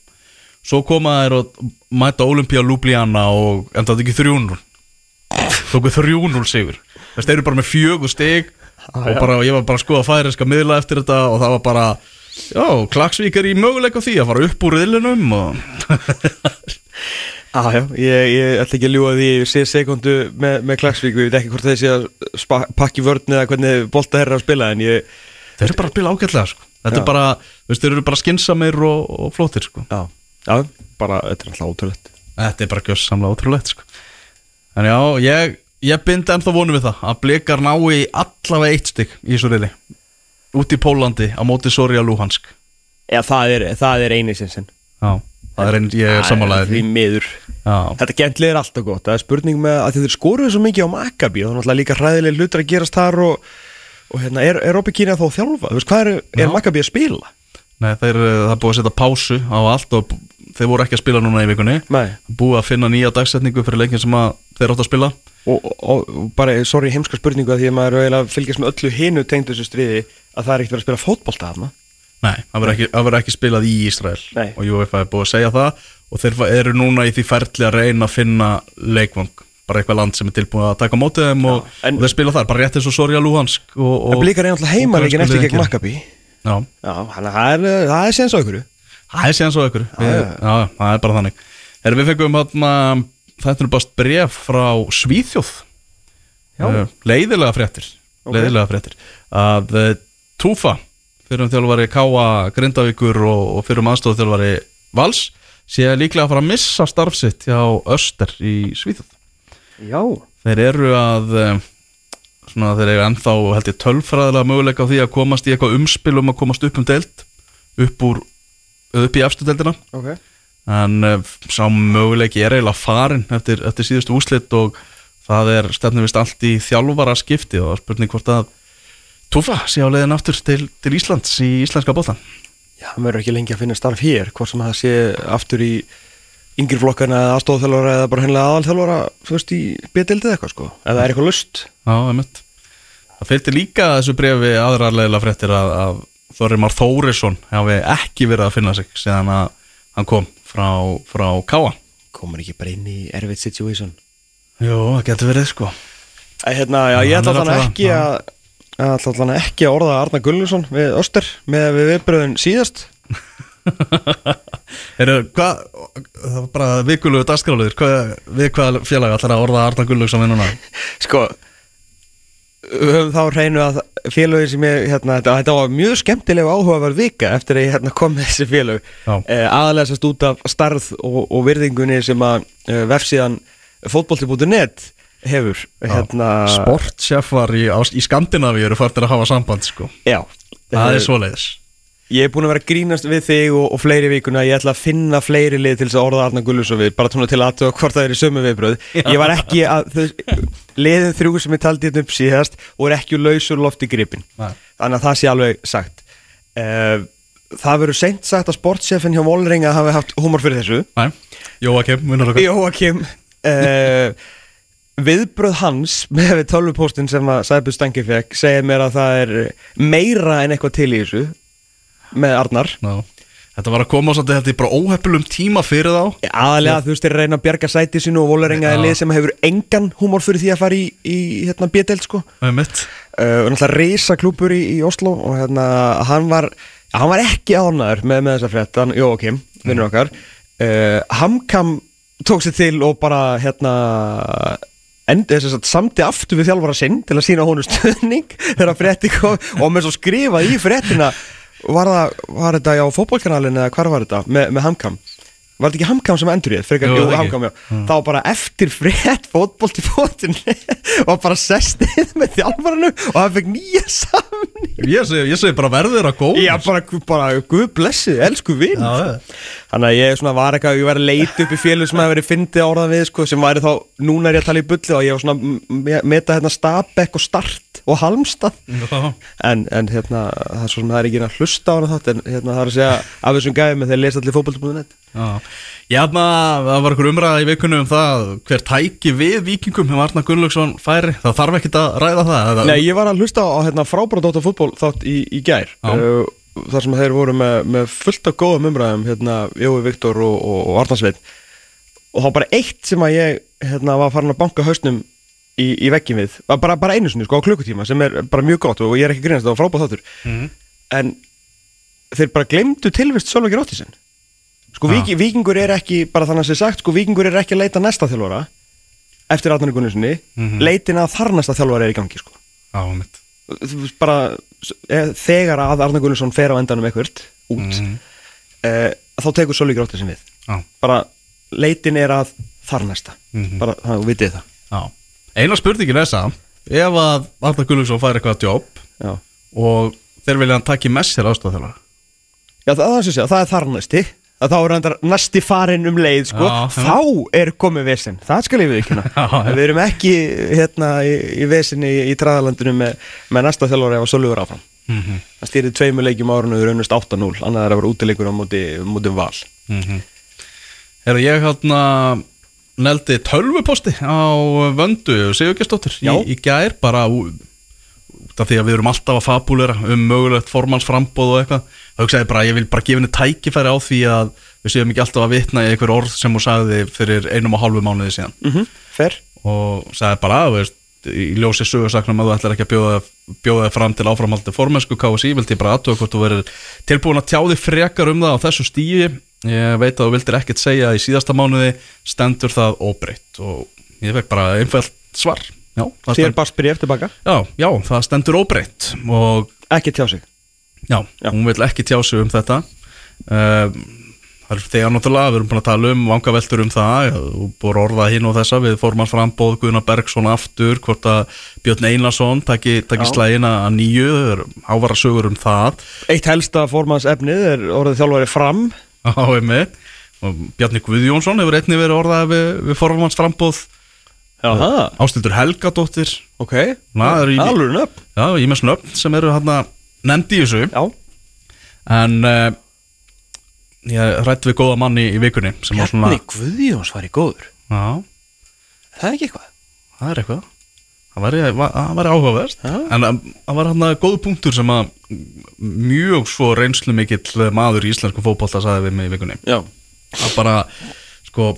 svo koma þeir og mæta Olympia Ljubljana og enda þetta ekki 3-0 tóku 3-0 sigur. Þeir eru bara með fjögur stig Ah, og bara, ég var bara að skoða færiska miðla eftir þetta og það var bara já, Klagsvík er í möguleika því að fara upp úr riðlunum og ah, já, ég, ég ætla ekki að ljúga því ég sé sekundu með, með Klagsvík við veit ekki hvort þeir sé að pakki vörn eða hvernig bolta þeirra að spila en ég þeir eru bara að spila ágætlega sko. þetta Já. er bara, þú veist, þeir eru bara skinsamir og, og flótir sko. Já, já, bara, þetta er alltaf ótrúlegt þetta er bara gjössamlega ótrúlegt sko. en já, ég ég bind ennþá vonum við það að blikar ná í allavega eitt stygg í þessu riðli. Út í Pólandi á móti Soria Luhansk. Já, það er, það er eini sinnsinn. Já, það er einn, ég er samanlæðið Því miður. Já, Þetta gentlið er alltaf gott, það er spurning með að þið skoruðu svo mikið á Maccabi og það er náttúrulega líka hræðilega hlutur að gerast þar og, og hérna, er, er Robby Kína þá að þjálfa? Þú veist, hvað er, er. Maccabi að spila? Nei, þeir, eh, það er búið að setja pásu á allt og þeir voru ekki að spila núna í vikunni. Nei. búið að finna nýja dagsetningu fyrir leikin sem að þeir átt að spila og, og, og bara, sorry, heimska spurningu að því að maður er eiginlega fylgjast með öllu hinu tengdu þessu stríði að það er ekkert verið að spila fótbolta þarna. Nei, það verður ekki, það ekki spilað í Ísrael. Nei. og UEFA er búið að segja það. Og þeir eru núna í því ferli að reyna að finna leikvang. Bara eitthvað land sem er tilbúið að taka mótið þeim og, og þeir spila þar, bara rétt eins og Sorja Luhansk og, blíkar er náttúrulega heimalegin eftir gegn Maccabi. Já, það er, það er séns á ykkur það er síðan svo ykkur það er bara þannig. Heru, Við fengum þarna, þetta er bara bref frá Svíþjóð. Já. Eh, Leiðilega fréttir Ok. Leiðilega fréttir. Að uh, Túfa fyrir um þjálfari Káa Grindavíkur og, og fyrir um aðstofu þjálfari Vals sé líklega að fara að missa starfsitt hjá Öster í Svíþjóð. Já. Þeir eru að eh, svona þeir eru ennþá held ég tölfræðilega möguleika á því að komast í eitthvað umspil um að komast upp um deild upp úr upp í efstu deildina. Ok en uh, sá möguleiki er eiginlega farin eftir, eftir síðustu úslit og það er stefnum vist allt í þjálfara skipti og það spurning hvort að Túfa sé á leiðin aftur til, til Íslands í íslenska bóttan Já, hann verður ekki lengi að finna starf hér hvort sem það sé aftur í yngri flokkana eða aðstofþjálfara eða bara hennilega aðalþjálfara þú veist í betildið eitthvað sko. Ef það er eitthvað lust Já, einmitt. Það fylgdi líka þessu brefi aðrar leiðilega fréttir að, að Þorrimar Þórisson hafi ekki verið að finna sig síðan að hann kom frá, frá Káa komur ekki bara inn í erfitt situation? Jú, það getur verið sko. Æ, hérna, já, ég ætla alltaf- ekki að ætla allan ekki að orða Arna Gullusson við Öster með við viðbröðun síðast. Heru, hvað, það var bara vikulugu dagskráliður, hvað, við hvað félag ætlar að orða Arna Gullugson við núna? sko við höfum þá hreinu að félögin sem ég, hérna, þetta, þetta var mjög skemmtilega áhugaverð vika eftir að ég hérna, kom með þessi félög. Já. eh, aðalega sérst út af starð og, og virðingunni sem að eh, vefsíðan fótbolti.net hefur hérna, Sportchefar í, í Skandinavíu eru færtir að hafa samband sko. Já, Það Eh, er svoleiðis Ég er búin að vera grínast við þig og, og fleiri vikuna. Ég ætla að finna fleiri lið til þess að orða Arna Gullusson við Bara tóna til aðtöða hvort það er í sömu viðbröð Ég var ekki að Liðin þrjú sem ég taldi þetta upp síðast Og er ekki úr lausur loft í gripin. Nei. Þannig að það sé alveg sagt. Uh, Það verður seint sagt að sportsefin hjá Volringa hafi haft húmor fyrir þessu. Jóakim, Jóakim uh, Viðbröð hans með tölvupóstin sem að Sæbjörn Stangi fekk segir mér að það er meira en eitthvað til í þessu með Arnar. Já. Þetta var að koma svolítið held ég bara óheppilum tíma fyrir þá. Aðalega þú veist þeir reyna að bjarga sæti sínu og Vólarenga er lið sem hefur engan húmor fyrir því að fara í, í hérna B-deild sko. Það er mitt uh, náttúrulega reysa klúpur í, í Oslo og hérna hann var hann var ekki ánæður með, með þessa frétt. Hann, Jóakim, vinnur okkar. Uh, Hamkam tók sér til og bara hérna endi þess að samti aftur við þjálfara sinn til að sína honum stöðning þegar frétti kom og með svo skrifað í fréttina var, það, var þetta á fótbólkanalinn eða hvar var þetta? Með, með Hamkam Var þetta ekki Hamkam sem endur þetta? Frekar, Jú, jú. Hamkam, já. Það var bara eftir frétt fótbolt í fótunni og bara sestið með þjálfaranu og hann fekk nýja samning. Ég segi, ég segi bara verður að góð Já, bara, bara guð blessið, elsku vinn. Já, Þannig að ég svona var eitthvað, ég var að leita upp í félug sem hefur verið fyndið að orða við, sko, sem væri þá, núna er ég að tala í bulli og ég var svona að me- meta hérna Stabæk og Start og Halmstad. Já. En, en hérna, það er svo það er ekki að hlusta á hana þátt, en hérna það er að segja af þessum gæfum Já, hafna, það var einhver umræða í vikunum um það hver tæki við vikingum hefur Arna Gunnlaugsson færi, það þarf ekkit að ræða það eða, Nei, ég var að hlusta á hérna, frábæra Dóta fútból þátt í, í gær. Uh, þar sem þeir voru með, með fullt af góðum umræðum hérna, Jói Viktor og, og, og Arnarsveit og þá bara eitt sem að ég hérna, var farin að banka hausnum í, í veggjum við, bara, bara einu sinni sko, á klukkutíma sem er bara mjög gott og ég er ekki grínast það var frábæra þáttur. Mhm. en þeir bara glemdu tilvist Sölvaki Róttisinn sko Já. Víki, Víkingur er ekki, bara þannig að sé sagt sko Víkingur er ekki að leita næsta þjálfara eftir Arnari Gunnarssoni Mhm. leitin að þar næsta þjálfara er í gangi sko. Já, mitt þú veist bara eh, þegar að Arnar Gunnarsson fer á endanum eitthvað út Mhm. eh, þá tekur Sölvi Gróttir sem við. Já, bara leitin er að þar næsta Mhm. bara þannig að þú vitið það. Já. Eina spurningin er það ef að Arna Gunnlaugsson fær eitthvað jobb já, og þeir vilja hann taki með sér aðstofþjóðlega já það, það, það, það er þar næsti að þá er reyndar næsti farin um leið sko. Já, þá er komið vesen. Það skal ég við ekki við erum ekki hérna í, í vesinni í, í træðalandinu með, með næsta þjálfur Sölvi er áfram. Mm -hmm. það stýrið tveimur leikjum árunu raunust 8-0 annað er að vera útileikur á móti, móti val. Mm -hmm. Er ég hérna neldi tölvuposti á vöndu Sigurgestóttir í, í gær bara út af því að við erum alltaf að fabulera um mögulegt formannsframbóð og eitthvað þá hugsaði bara ég vil bara gefa henni tækifæri á því að við séum ekki alltaf að vitna í einhver orð sem hún sagði fyrir einum og hálfu mánuði síðan. Mm -hmm. Fer og sagði bara að veist, í ljósi sögursaknum að þú ætlar ekki að bjóða, bjóða fram til áframhaldi formensku KSI vildi ég bara aðtöða hvort þú verður tilbúin að tjá þig frekar um það á þessu stíi ég veit að þú vildir ekkert segja í síðasta mánuði stendur það óbreytt. Og ég fekk bara einfalt svar. Já, það, Sér stend, bara spref tilbaka já, já, það stendur óbreytt og Ekki tjá sig já, Já. hún vil ekki tjá sig um þetta. Um, þegar náttúrulega, við erum búin að tala um vangaveltur um það, og búin að orða hinn og þessa við fórum að frambóð Guðnar Bergson aftur, hvort að Björn Einarsson Já. slægina að nýju, það er ávara sögur um það. Eitt helsta formans efnið er orðið þjálfari fram. Á einmi og Bjarni Guðjónsson hefur einnig verið orðað við, við formanns frambóð Ástildur Helgadóttir. Ok, alveg nöpp já, ég með snöfn sem eru hann nefndi þessu. Já, en uh, ég rætt við góða manni í vikunni sem var svona, Bjarni Guðjóns var í góður. Já, Það er ekki eitthvað? Það er eitthvað. Það væri, það væri áhugaverst Já. en um, það var hann að góð punktur sem að mjög svo reynslu mikill maður í íslensku fótbolta sagði við mig í vikunni. Já, að bara sko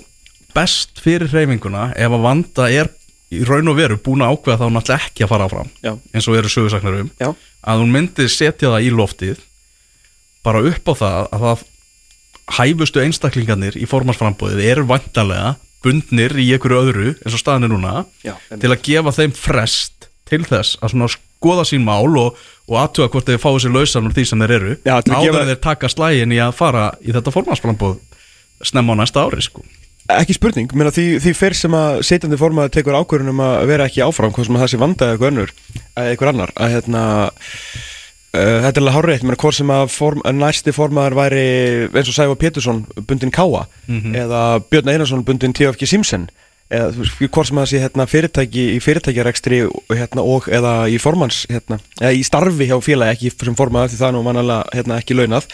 best fyrir hreyfinguna ef að vanda er í raun og veru búin að ákveða þá náttúrulega ekki að fara áfram já, eins og eru sögursaknar um. Já að hún myndi setja það í loftið bara upp á það að það hæfustu einstaklingarnir í formansframbóðið eru vantarlega bundnir í einhverju öðru eins og staðan er núna Já, til að gefa þeim frest til þess að svona skoða sín mál og, og aðtuga hvort þeir fáið sér lausan úr því sem þeir eru Já, áður gefa- þeir taka slægin í að fara í þetta formansframbóð snemma á næsta ári sko Ekki spurning, menna því, því fyrr sem að setjandi formaður tekur ákvörðun um að vera ekki áfram hvað sem að það sé vanda eða eitthvað eitthvað annar. Að hérna uh, þetta er alveg hárreitt, menna hvort sem að, form, að næsti formaður væri eins og Sæfa Pétursson bundin Káa eða Björn Einarsson bundin TFG Simsen eða hvort sem að það sé hérna, fyrirtæki í fyrirtækjarekstri hérna, og eða í formans hérna, eða í starfi hjá félagi ekki sem formaður því það nú mannalega hérna, ekki launað.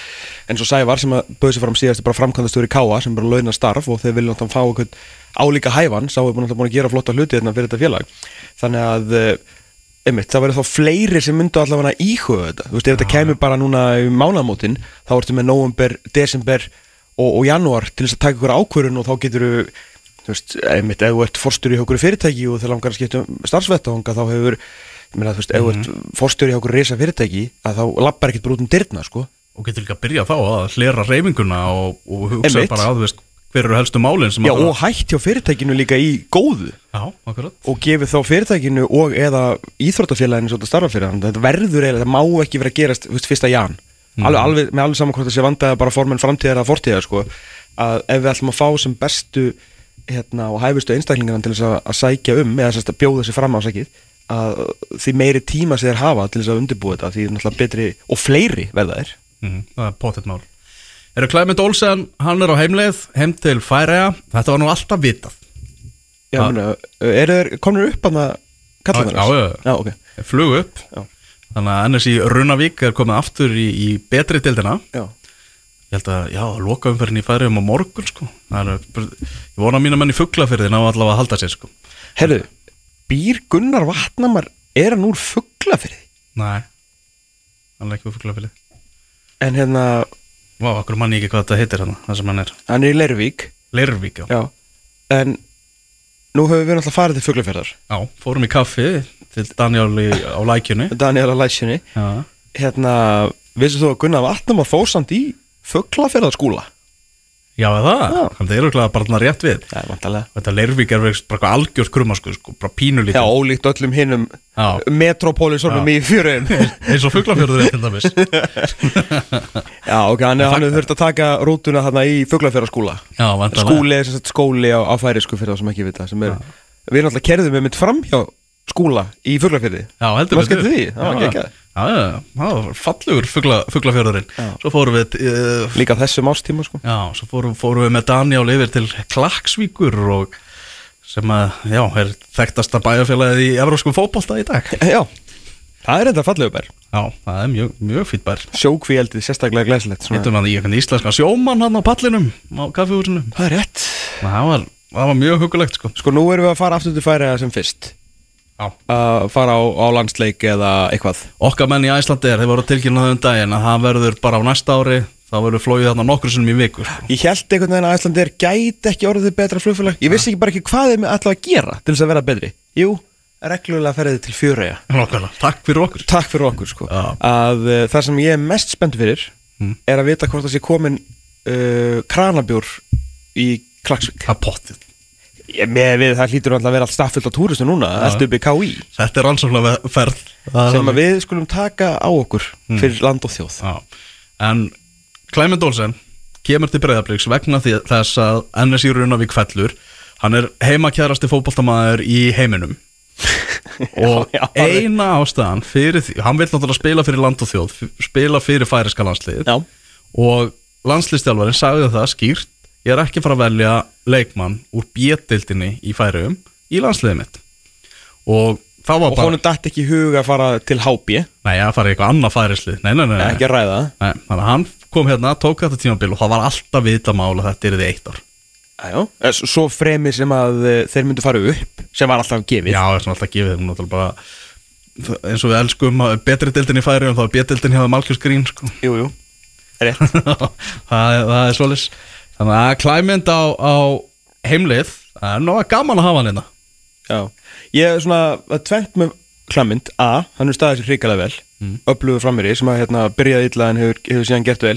En svo Sævar sem að bauði sér fram síðast er bara framkvæmdastöður í Káa sem bara launað starf og þeir vilja náttúrulega fá einhvern álíka hæfan sá búin að, búin að gera flotta hluti hérna fyrir þetta félag. Þannig að eh, einmitt, það verður þá fleiri sem myndu allavega íhuga þetta, þú veist, ef þetta kemur bara núna í mánamótin, þá ertu með november, desember og, og janúar til þess að taka ykkur ákvörun og þá getur þú veist, einmitt, ef þú ert forstur í okkur fyrirtæki og þeir langar að skipta um starfsvettanga þá hefur, ég meina, þú veist, ef þú ert forstur í okkur reysa fyrirtæki, að þá lappar ekkert bara út um dyrna, sko. Og getur líka að byrja þá að hlera reyfinguna og, og hugsa Einmitt. bara að þú veist hver eru helstu málin sem Já, að og hætt hjá fyrirtækinu líka í góðu. Já, akkurat. Og gefið þá fyrirtækinu og eða íþróttafélaginu svo þetta starfa fyrir hann. Þetta verður eiginlega, þetta má ekki vera að gerast þú veist, fyrsta jan, alveg, alveg, með alveg saman hvort það sé vandaði bara formenn framtíðar að fortíðar sko, að ef við ætlum að fá sem bestu hérna, og hæfustu einstaklingarna til þess að, að sækja um eða að bjóða sér fram á sækið að því meiri tíma sem þeir hafa til þess að undirbúa þetta því náttúrulega betri og fleiri verða þeir. Mm, það er pottet mál. Eru Clement Olsen, hann er á heimleið heim til Færæja, þetta var nú alltaf vitað. Já, Ha. mena, eru þeir komnir upp að kalla Já, já, já. já, ok. Flug upp. Já. þannig að NSI Runavík er komið aftur í, í betri dildina Já, ég held að, já, loka umferðin í Færæjum á morgun sko. Það er, ég vona að mínu menn í fuglafyrðin á allavega að halda sér sko. Herðu, býr Gunnar Vatnamar er hann úr fugglafyrði? nei, hann er ekki við fuglafyrði En hérna, Vá, okkur manni ekki hvað þetta heitir hann það sem hann er, hann er í Lervík Leirvík já. Já En nú höfum við náttúrulega farið til fugglafyrðar já, fórum í kaffi til Daniel á lækjunni Daniel að læsjunni já, Hérna, vissið þú að Gunnar Vatnamar fór samt í fugglafyrðarskúla? já það, Já. hann er örugglega bara þarna rétt við. Já, vantarlega Þetta Leirvík er verið bara algjört krummasku sko, bara pínulítið. Já, ólíkt öllum hinnum Já. metrópólisornum í fjöruðin eins og fuglafjörður er til dæmis. Já, ok, hann, hefur þurft að taka rútuna þarna í fugglafyrðarskúla Já, vantarlega Skúli er sagt skóli á, á færisku fyrir það sem ekki vita sem er, Við erum alltaf kerðum með mitt fram hjá skúla í fuglafyrði Já, heldur eftir því? Það var var fallegur Já. Svo fórum við uh, Líka þessum ástíma sko. Já, svo fórum, fórum við með Daniel yfir til Klaksvíkur og sem að, já, er þekktasta bæjarfélagið í evróskum fótbolta í dag. Já, það er þetta fallegu bær. Já, það er mjög, mjög fýtt bær. Sjókvíeldið, sérstaklega glæsilegt svona. Hittum hann í einhvern íslenska sjómann hann á pallinum á kaffihúsinu. Það er rétt. Það var, það var mjög hugulegt sko. Sko nú erum við að fara aftur til færiða sem fyrst. Að fara á, á landsleik eða eitthvað. Okkar menn í Æslandi er, þeir voru tilkynnað um daginn að það verður bara á næsta ári þá verður flóið þarna nokkur sinnum í viku sko. Ég held einhvern veginn að Æslandir gæti ekki orðið betra flugfélag. Ég vissi ekki bara ekki hvað þeim ætla að gera til þess að vera betri. Jú, reglulega ferðið til Nákvæmlega. Takk fyrir okkur. Takk fyrir okkur sko. Að uh, það sem ég er mest spennt fyrir er að vita hvort það sé komin uh, kranabjór í Klagsvík Það er pottið ég, með við, Það hlýtur alltaf að vera allt staffullt á túristu núna Allt upp í KÍ Þetta er rannsóknlega ferð Það er sem að við skulum taka á okkur fyrir land og þjóð. Já. En Klæmend Olsen kemur til breyðabliks vegna þess að NSI Runavík fellur. Hann er heimakjærasti fótboltamaður í heiminum. Og Já, já, eina ástæðan fyrir því, hann vil náttúrulega spila fyrir land og þjóð spila fyrir færiska landslið og landslistjálfarinn sagði það skýrt ég er ekki fara að velja leikmann úr bjettildinni í færium í landsliðið mitt. Og það var og bara honum datt ekki í hug að fara til HB nei, að fara í eitthvað annað færislið nei, nei, nei, nei. Ekki að ræða það. Nei, þannig að hann kom hérna, tók þetta tímabil og það var alltaf vita mál að þetta er því eitt ár. Æjó, svo fremi sem að uh, þeir myndu fara upp sem var alltaf gefið. Já, svona alltaf gefið þeim náttúrulega bara eins og við elskum að betri dildin í færi og þá er betildin hjá Malkjós Grín sko. Jú, jú, rétt. Það, það er svolis Þannig að klæmynd á, á heimlið það er náða gaman að hafa hann hérna. Já, ég er svona að tvent með klamynd A, hann er staðið sér hrikalega vel mm. upplöfuð frammeiri sem að hérna, byrjaði illa en hefur, hefur síðan gert vel.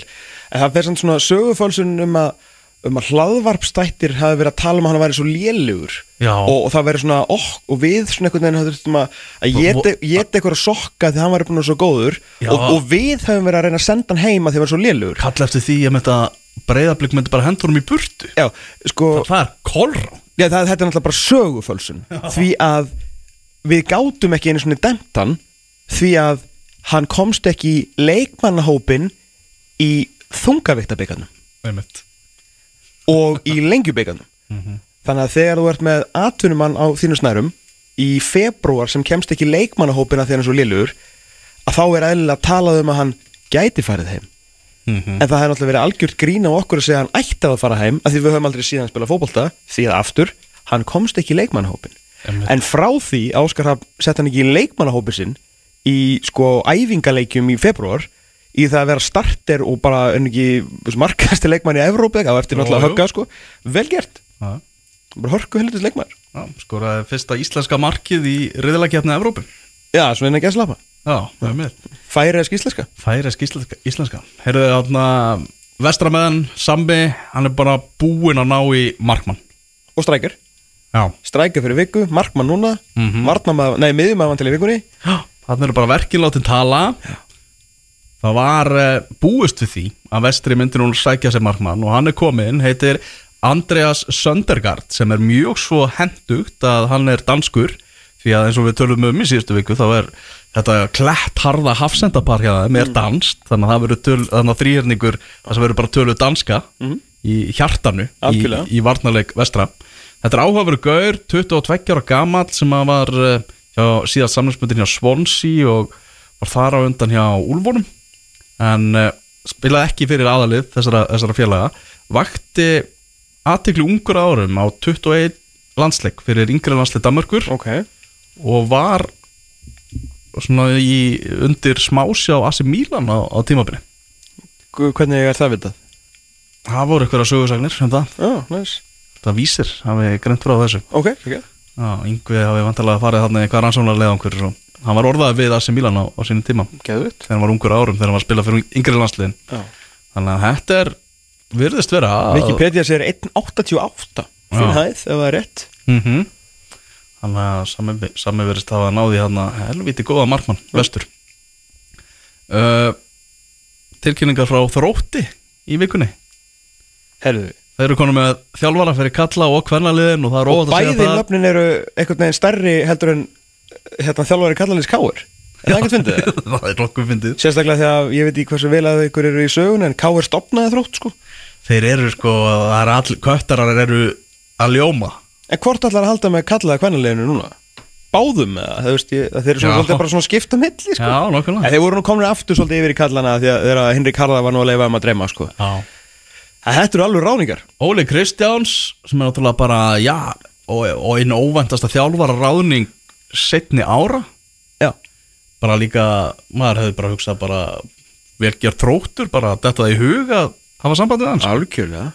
En það fer svona sögufálsun um að um að hlaðvarpstættir hafi verið að tala um að hann væri svo lélugur Já. og, og það væri svona, okk, og við svona einhvern veginn höfðum að, að geta eitthvað að sokka því hann væri búin að svo góður. Og, og við höfum verið að reyna að senda hann heima því hann var svo lélugur Kall eftir því að breyðablík myndi bara hendur um í burtu. Já, sko Það er kolrá Já, það, þetta er náttúrulega bara sögufölsun. Því að við gátum ekki einu svona dæmt hann Því að hann komst ekki í leikmannahópin Í þungaviktabeikarnum. Og í lengjubeikarnum Þannig að þegar þú ert með atvinnumann á þínu snærum Í februar sem kemst ekki í leikmannahópina Þegar hann svo liður Að þá er eðlilega að tala um að hann gæti farið heim Mhm. En það hefði náttúrulega verið algjört grín á okkur að segja að hann ætti að fara heim að því við höfum aldrei síðan spilað fótbolta því að aftur, hann komst ekki í leikmannahópin Einmitt. En frá því Áskar Hrafn sett hann ekki í leikmannahópin sinn í sko æfingaleikjum í februar í það að vera starter og bara en ekki markasti leikmann í Evrópu á eftir náttúrulega jú. högga sko vel gert, bara hörku heldur leikmann skoraði fyrsta íslenska markið í riðilegkjarni Evrópu Já, svo en ekki að slapa Já, það er með Færi eða skýsleska Færi íslenska, íslenska. Heyrðu þarna Vestrameðan, Sambi Hann er bara búinn að ná í markmann. Og strækir. Já. Strækir fyrir viku, markmann núna mm Mhm. -hmm. Nei, miðjumæðan til í vikunni. Þannig eru bara verkin látin tala. Það var uh, búist við því að Vestri myndi núna sækja sér markmann og hann er kominn, heitir Andreas Söndergaard sem er mjög svo hendugt að hann er danskur því að eins og við tölum um í síðustu viku þá er þetta klættharða hafsendapar hjá þeim er danst þannig að það verður töl, þannig að þrýherningur það verður bara tölu danska í hjartanu í, í varnarleik vestra. Þetta er áhugaveru gaur, 22 ára gamall sem að var eh, hjá síðast samlingsmyndin hjá Swansea og var þar á undan hjá Úlfónum en uh, spilaði ekki fyrir aðalið þessara, þessara félaga. Vakti aðtekli ungur árum á 21 landsleik fyrir yngri landsleik Danmörkur. Ok og var svona í undir smásjá Asi Milan á, á tímabili. Hvernig er það vitað? það voru eitthvað sögursagnir um það, Já, næs það vísir hafi greint frá þessu. Ok, ok. Já, yngvi hafi vantalega farið þarna í eitthvað rannsónarlega og hann var orðað við Asi Milan á, á sínum tíma. Geðvitt þegar hann var ungur árum þegar hann var að spila fyrir yngri landsliðin. Já. Þannig að þetta er virðist vera Wikipedia segir 1.88 Finn Já. hæð, ef það er rétt. Mhm. Þannig að sami, verist hafa náði hann að helviti góða markmann, vestur. Uh, Tilkynningar frá Þrótti í vikunni. Herðu Þeir eru konum með þjálfara fyrir kalla og kvennaliðin og það er Og óvægt að bæði segja það nöfnin eru einhvern veginn stærri heldur en hérna þjálfari kallanins káur Er það ekkert fyndið? það? er nokkuð fyndið. Sérstaklega þegar ég veit ekki hversu vel að ykkur eru í sögun en káur stopnaði þrótt sko. Þeir eru sko, all, köttarar eru að ljóma En hvort allar að halda með kallaða kvennaliðinu núna? báðum eða, þú veist, ég, þeir eru svona bara svona skipta milli sko. Já, nokkulega En þeir voru nú komin aftur svolítið yfir í kallana því að þegar Henrik Harða var nú að leifa um að dreyma sko. Já. En Þetta eru alveg ráningar Óli Kristjáns sem er náttúrulega bara, já og, og einn óvæntasta þjálfara ráðning setni ára. Já, bara líka, maður hefði bara hugsað bara velgjör tróttur bara þetta það í hug að hafa samband við hans algjörlega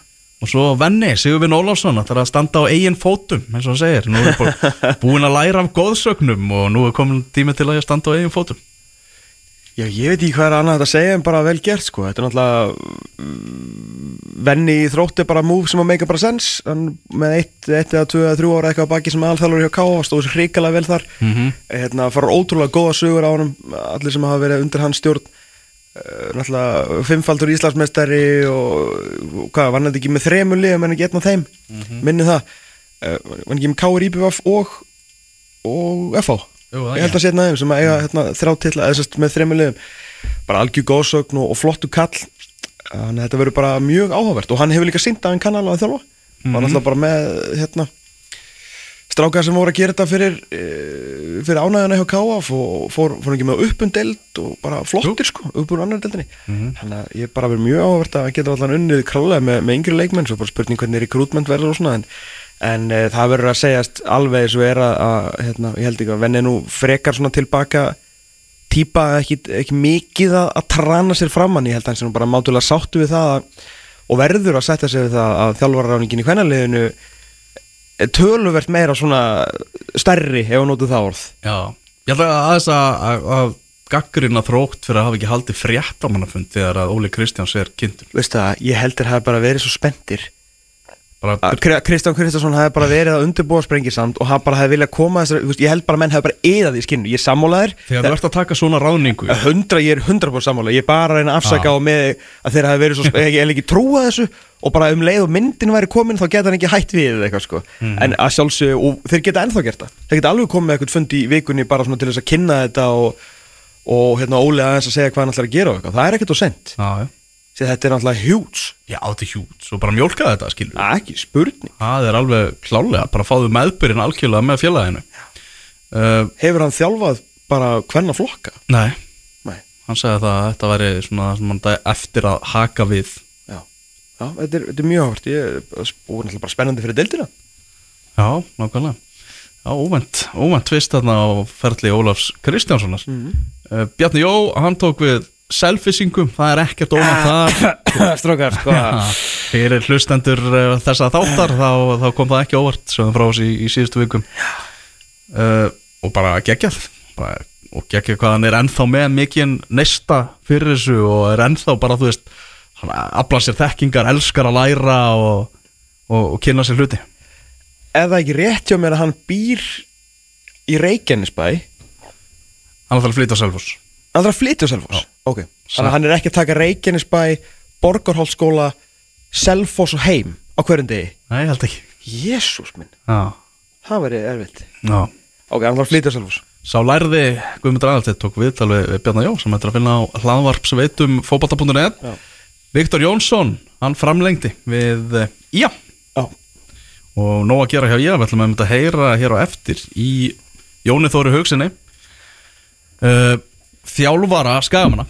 og svo Venni, Sigurvin Ólafsson það er að standa á eigin fótum, eins og hann segir. Nú er bara búin að læra af góðsögnum og nú er komin tími til að standa á eigin fótum. Já, ég veit ekki hvað er annað að segja en bara vel gert sko. Þetta er náttúrulega mm, Venni í þrótt er bara move sem að make bara sense. Hann með eitt, eitt eða tvö eða þrjú ára eitthvað að baki sem alþjálfur hjá K.A. stóð sér hrikalega vel þar. Mm -hmm. hérna, fara ótrúlega góða sögur á honum allir sem hafa verið undir hans stjórn náttúrulega fimmfaldur Íslandsmeistari og, hvað, var hann ekki með þremur liðum en ekki einn af þeim? Minni það. Uh, var hann ekki með K.R. IBVF og og FH ég held að sé af þeim sem að eiga hérna, eða sérst með þremur liðum. Bara algjör góðsögn og, og flottu kall. Þannig að þetta verður bara mjög áhugavert. Og hann hefur líka sýnt að hann kann alveg að þjálfa. Var náttúrulega bara með hérna strákar sem voru að gera þetta fyrir uh, fyrir ánæðuna hjá KF og fór, fór ekki með uppundeld og bara flottir sko, uppur annar deldinni þannig að ég bara verið mjög áhugavert að geta allan unnið králega með, með yngri leikmenn svo bara spurning hvernig rekrútment verður og svona en, en uh, það verður að segjast alveg eins og er að, að hérna, ég held ekki að venni nú frekar svona tilbaka típa ekki, ekki mikið að, að trana sér framann ég held að hann sem bara mátulega sáttu við það að, og verður að setja sig við það að þjálfararáningin í hvernaliðinu er töluvert meira svona stærri ef að nótu það orð. Já, ég ætla að aðeins að, að, að gaggrina þrótt fyrir að hafa ekki haldið fréttamannafund þegar að Óli Kristjáns er kynntur. Veistu það, ég heldur hafi bara verið svo spendir að Kristján Kristjánsson hafi bara verið að undirbúa sprengisamt og hann bara hafi viljað koma þessar, þú veist, ég held bara að menn hafi bara eðað í skinnu, ég er sammálaðir þegar þú ert að taka svona ráðningu. Hundra, ég er hundra búin sammála. Ég er bara að reyna að afsaka Já. á með að þeir hafi verið svo, ég hef ekki trúað þessu og bara um leið og myndin væri komin þá geta hann ekki hætt við eða eitthvað sko. En að sjálfsög, og þeir geta ennþá gert það. Þeir geta alveg komið eitthvað fund í vikunni bara til þess að kynna þetta og, og hérna Óli aðeins að segja hvað hann ætlar að gera og eitthvað, það er ekkert og sent Já, já, því þetta er náttúrulega huge, já þetta er hjút svo bara mjólka þetta, skilur það er ekki spurning. Það er alveg klálega, bara fáðu meðbyrinn algjörlega með félaginu. Uh, hefur hann þjálfað bara hvernig flokka? Nei, Nei. hann sagði það að þetta væri svona dæ- eftir að haka við. Já, já þetta, er, þetta er mjög er og náttúrulega bara spennandi fyrir deildina. Já, nákvæmlega. Já, óvænt, óvænt tvist þarna á ferli Ólafs Kristjánssonar. Uh, Bjarni Jó, hann tók við selfisingum, það er ekkert óvænt þar. Strókar, sko. Fyrir hlustendur uh, þessa þáttar þá, þá kom það ekki óvart sem frá oss í, í síðustu vikum uh, og bara geggjað. Bara, og geggjað hvað hann er ennþá með mikinn neista fyrir þessu og er ennþá bara, þú veist hann afla sér þekkingar, elskar að læra og, og, og kynna sér hluti. Það ekki rétt hjá mér að hann býr í Reykjanesbæ? Hann ætlar að flytja á Selfoss. Hann þarf að flytja á Selfoss ok, þannig að hann er ekki að taka Reykjanesbæ Borgarholtskóla Selfoss og heim á hverjum degi? Nei, ég held ekki. Jésús minn, Já, það verið erfitt. Já. Ok, hann þarf að flytja Selfoss. Sá lærði Guðmundur Aðaltið tók viðtal við, við Bjarnar Jó sem ættir að finna á hlaðvarpsveitum fótbolta.net Já. Viktor Jónsson, hann framlengdi við eh, Já já, og nóg að gera hjá ég, við ætlum að mynda að heyra hér á eftir í Jóni Þóri Hugsinni uh, Þjálfara skagamanna.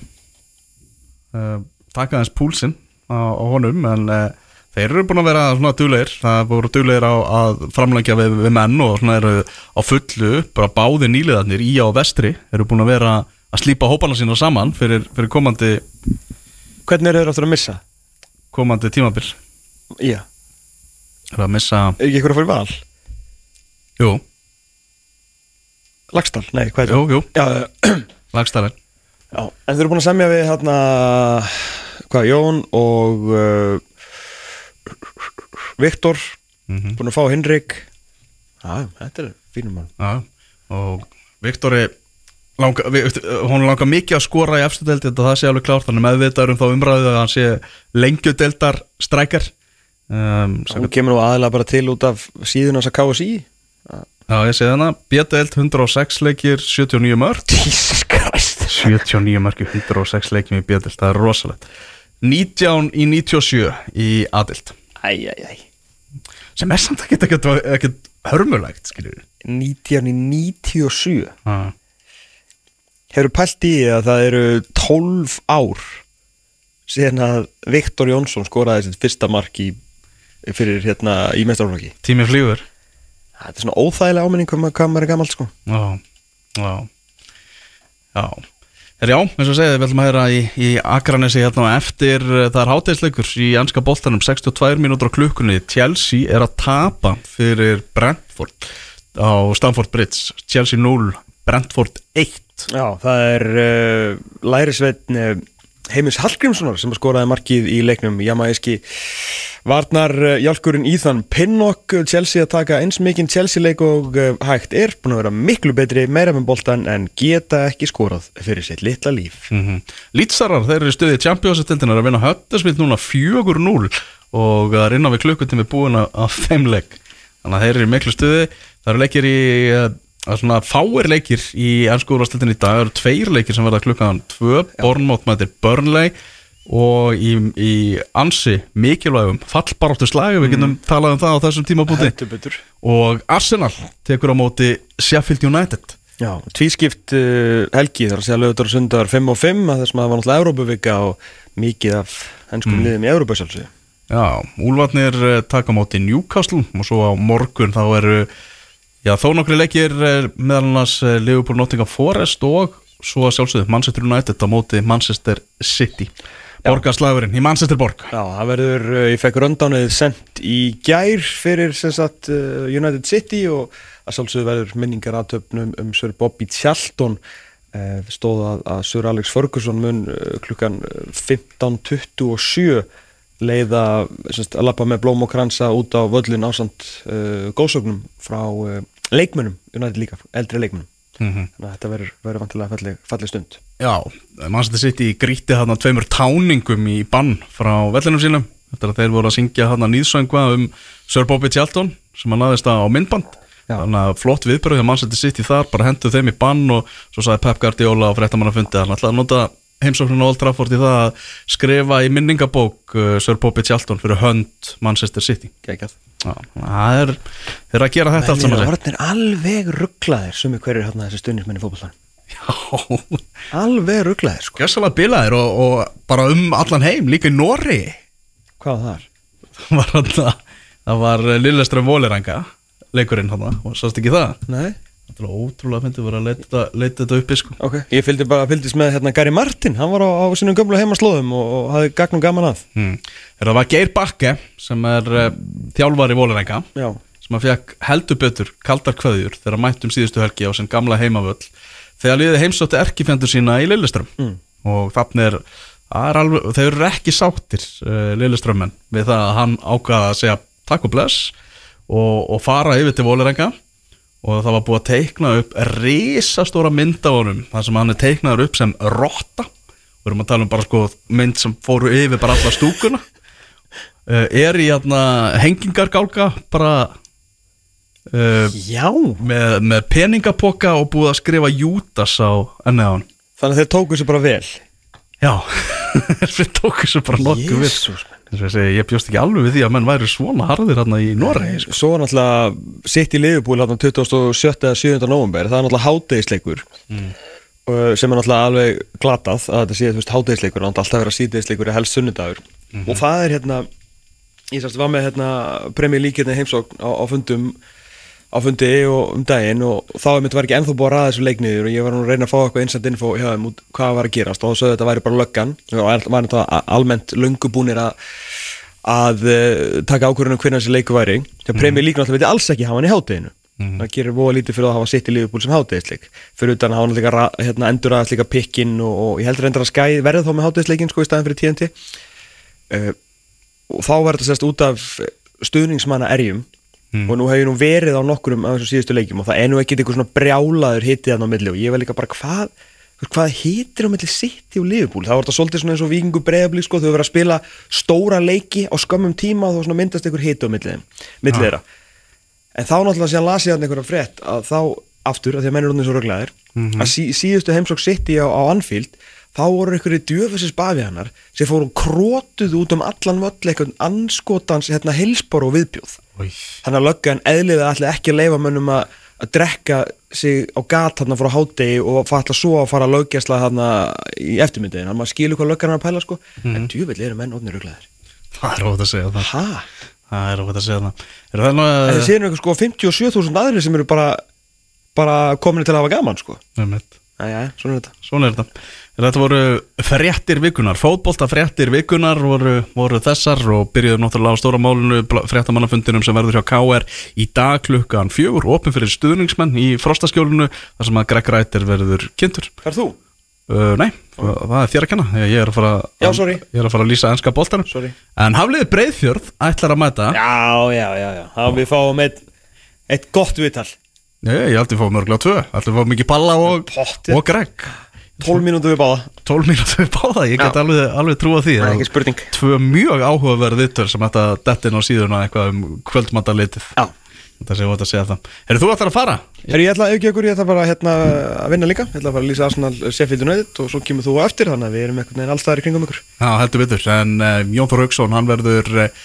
Uh, taka aðeins púlsinn á, á honum en uh, þeir eru búin að vera svona duglegir. Það voru duglegir á að framlengja við, við menn og svona eru á fullu bara báði nýliðarnir í á vestri eru búin að vera að slípa hópana sína saman fyrir, fyrir komandi hvernig eru þeir áttur að missa? komandi tímabil. Já, er að missa, er ekki eitthvað að fara í val? jú, Lagstall, nei, hvað er jú, jú. Já, já, lagstæðar já, en þeir eru búin að semja við hérna, hvað, Jón og uh, Viktor. Mm búin að fá Henrik já, þetta er fínum mann. Já, og Viktori langa, vi- hún langar mikið að skora í efstu deldi þetta það sé alveg klárt, þannig meðvitaður um þá umræðu að hann sé lengjudeldar strækjar. Um, hún kemur nú aðalega bara til út af síðun hans að KSI Já, ég segi þannig, B-deld 106 leikir 79 mörg Jesus Christ. 79 mörg í 106 leikjum í B-deld, það er rosalegt. 19 í 97 í A-deld Æj, æj, æj sem er samt ekkert ekkert, ekkert hörmulegt, skiljur 1997 ah. Hefur pælt í að það eru 12 ár síðan að Viktor Jónsson skoraði sitt fyrsta mark í, fyrir hérna í mestarflokki Tími flýgur Það er svona óþægilega áminning maður- hvað maður er gammal sko. Já, já. Já. Er já, eins og segið, við ætlum að heyra í, í Akranesi hérna á eftir. Eh, það er hátegisleikur í anska boltanum. 62 mínútur á klukkunni. Chelsea er að tapa fyrir Brentford á Stamford Bridge. Chelsea 0, Brentford 1 Já, það er uh, lærisveitn uh, Heimis Hallgrímssonar sem skoraði markið í leiknum. Jamaiski Varnar uh, Jálkurinn Íðan Pinnock Chelsea að taka eins mikinn Chelsea leik og uh, hægt er búin að vera miklu betri meira með boltan en geta ekki skorað fyrir sitt litla líf. Mm -hmm. Lítsarar, þeir eru í stuði Champions-tildin er að vinna höttasvill núna 4-0 og það er inn á við klukkutími búin að- þeim leik þannig að þeir eru miklu stuði. Það eru leikir í eh, að svona fáir leikir í ennsku úrvastildin í dag það eru tveir leikir sem verða klukkan 2 Bornmót mætir Burnley og í, í ansi mikilvægum fallbaráttu slagi, við getum talað um það á þessum tímabúti. Og Arsenal tekur á móti Sheffield United. Já, tvískipt uh, helgi þar að segja lögutur og sundar 5 og 5 að þess að það var náttúrulega Európavika og mikið af henskum liðum í Európa Já, Úlfarnir eh, taka á móti Newcastle og svo á morgun þá eru já, þó nokkri leikir eh, meðal annars eh, Liverpool Nottingham Forest og svo sjálfsögðu Manchester United á móti Manchester City. Borgarslagurinn í Manchester Borg. Já, það verður, uh, ég fekk röndánið sendt í gær fyrir sagt United City og að sjálfsögðu verður minningar aðtöfnum um Sir Bobby Charlton. Uh, stóð að, að Sir Alex Ferguson mun klukkan uh, 15.27 leiða að lappa með blóm og kransa út á völlin ásand góðsögnum frá leikmönnum, United líka, eldri leikmönnum. Mm -hmm. þannig að þetta verður, vantilega falleg, falleg stund. Já, Manchester City gríti hann tveimur táningum í bann frá vellinum sínum. Eftir að þeir voru að syngja hann nýðsöngva um Sir Bobby Charlton sem aðeins það á myndband. Já. þannig að flott viðbyrðu hjá Manchester City þar bara hendu þeim í bann og svo sagði Pep Guardiola á fréttamannafundi að hann ætlaði að nota heimsókninu á Old Trafford í það að skrifa í minningabók uh, Sir Bobby Charlton fyrir hönd Manchester City. Gekjað Já, það er, eru að gera þetta allt saman eru orðnir alveg rugglaðir sumi hverjir hérna þessi stundismenn í fótbollan Já, Alveg rugglaðir sko. Gjössalega bilaðir og, og bara um allan heim, líka í Norri Hvað þar? það var, það var Lilleström Vóliranga leikurinn hann, og sást ekki það? Nei Það er ótrúlega að fyndi að vera að leita, leita þetta uppi sko. Ok, ég fylgdi bara, fylgdist með hérna Gary Martin Hann var á, á sínum gömlu heimaslóðum og, og hafði gagnum gaman að hmm. Það var Geir Bakke sem er uh, þjálfari Vóliranga Já sem að fekk heldur betur kaldar kveðjur þegar mættum síðustu helgi á sem gamla heimavöll þegar liðið heimsótti erkifjöndur sína í Lilleström Mm. og þannig er, er alveg, þeir eru ekki sáttir uh, Lilleströmmen við það að hann ákvaða að segja takk og bless og, og fara yfir til Vólirenga og það var búið að teikna upp risastóra mynd á honum þar sem hann er teiknaður upp sem rotta. Við erum að tala um bara sko mynd sem fóru yfir bara alla stúkuna. Uh, er í hérna hengingargálka bara uh, Já. með, með peningapoka og búið að skrifa Júdas á ennið á hann. Þannig að þeir tóku sér bara vel? Já, þeir tóku svo bara nokkuð við Að ég bjóst ekki alveg við því að menn væri svona harðir hérna í Noregi sko. Svo náttúrulega sitt í liðupúl hérna 27. eða 7. november Það er náttúrulega hátegisleikur mm. sem er náttúrulega alveg glatað að þetta sé þú veist hátegisleikur er alltaf vera síðdegisleikur eða helst sunnudagur og það er hérna ég sérst var með hérna premjör líkirni heimsókn á, á fundum á fundi og um daginn og þá var ekki ennþá búið að ræða þessu leikniður og ég var nú að reyna að fá eitthvað instant info hjá þeim út hvað var að gerast. Og þá sögðu þetta væri bara löggan. Og var þetta almennt löngu búnir að að uh, taka ákvörðunum hvernig þessi leiku væri. Þegar premjör líkinu alltaf veit alls ekki hafa hann í hátteginu það gerir voða lítið fyrir að hafa sitt í Liverpool sem hátegisleik fyrir utan að hafa hann líka ra- hérna, endur að líka pikkin og, og ég heldur endur að skæ verða þá með hátegisleikin sko í staðin fyrir TNT uh, og þá var þetta sérst út af stuðningsmanna erjum og nú hef ég nú verið á nokkrum af þessum síðustu leikjum og það er nú ekkit eitthvað svona brjálaður hitið hann á milli og ég var líka bara hvað hvað hitir á milli City og Liverpool? Það var þetta svolítið svona eins og vikingu breyðabli sko, þau verið að spila stóra leiki á skömmum tíma og þá svona myndast einhver hiti á milli þeim- milli þeirra. En þá náttúrulega síðan las ég hann einhverja frétt að þá aftur, að því að menn er orðin svo röglaðir að sí, síðustu heimsók City á, á Anfield þá voru einhverju djöfessis bafi hannar sem fóru krótuð út um allan völl eitthvað anskotans hérna heilspor og viðbjóð. Þannig að löggan eðliða ætla ekki að leifa mönnum að að drekka sig á gat þarna frá hádegi og falla svo að fara að löggjastla þarna í eftirmyndiðin hann maður skilur hvað löggan er að pæla sko. En djúvill eru menn odnir ruglaðir. Það er óvægt að segja það. Ha? Það er óvægt að segja það. Er það nú En að það séu eitthvað sko 57.000 aðrir sem eru bara bara komin til að hafa gaman sko. Einmitt. Æja, svona er þetta. Svona er þetta. Þetta voru fréttir vikunar, fótbolta fréttir vikunar voru, voru þessar og byrjuðu náttúrulega á stóra málinu fréttamannafundinum sem verður hjá KR í dag klukkan fjögur, opin fyrir stuðningsmenn í frostaskjólinu þar sem að Greg Rættir verður kynntur. Er þú? Uh, nei, það er þér að kenna, ég er að fara, Já, ég er að, fara að lýsa ennska boltanum. Sorry. En hafliði Breiðfjörð ætlar að mæta, Já, já, já, já. Það við fáum eitt, eitt gott viðtal Nei, ég held að fá mörgulega tvö, ætlar að fá mikið balla og, og Greg. 12 mínútur við báða. 12 mínútur við báða, ég get alveg, alveg trúa því. Það er að- ekki spurning. Tvö mjög áhugaverð vittur sem þetta dettin á síðuna eitthvað um kvöldmatalitið. Já. Þetta sé óvægt að segja það. Eru þú ætlar að fara? Er ég ætla, ekki okkur, ég ætla bara hérna að vinna líka. Ég ætla bara að lýsa Arsenal Sheffield United og svo kemur þú eftir þannig að við erum allstaðar í kringum ykkur. Já, heldur vittur, en uh, Jón Þór Hauksson hann verður uh,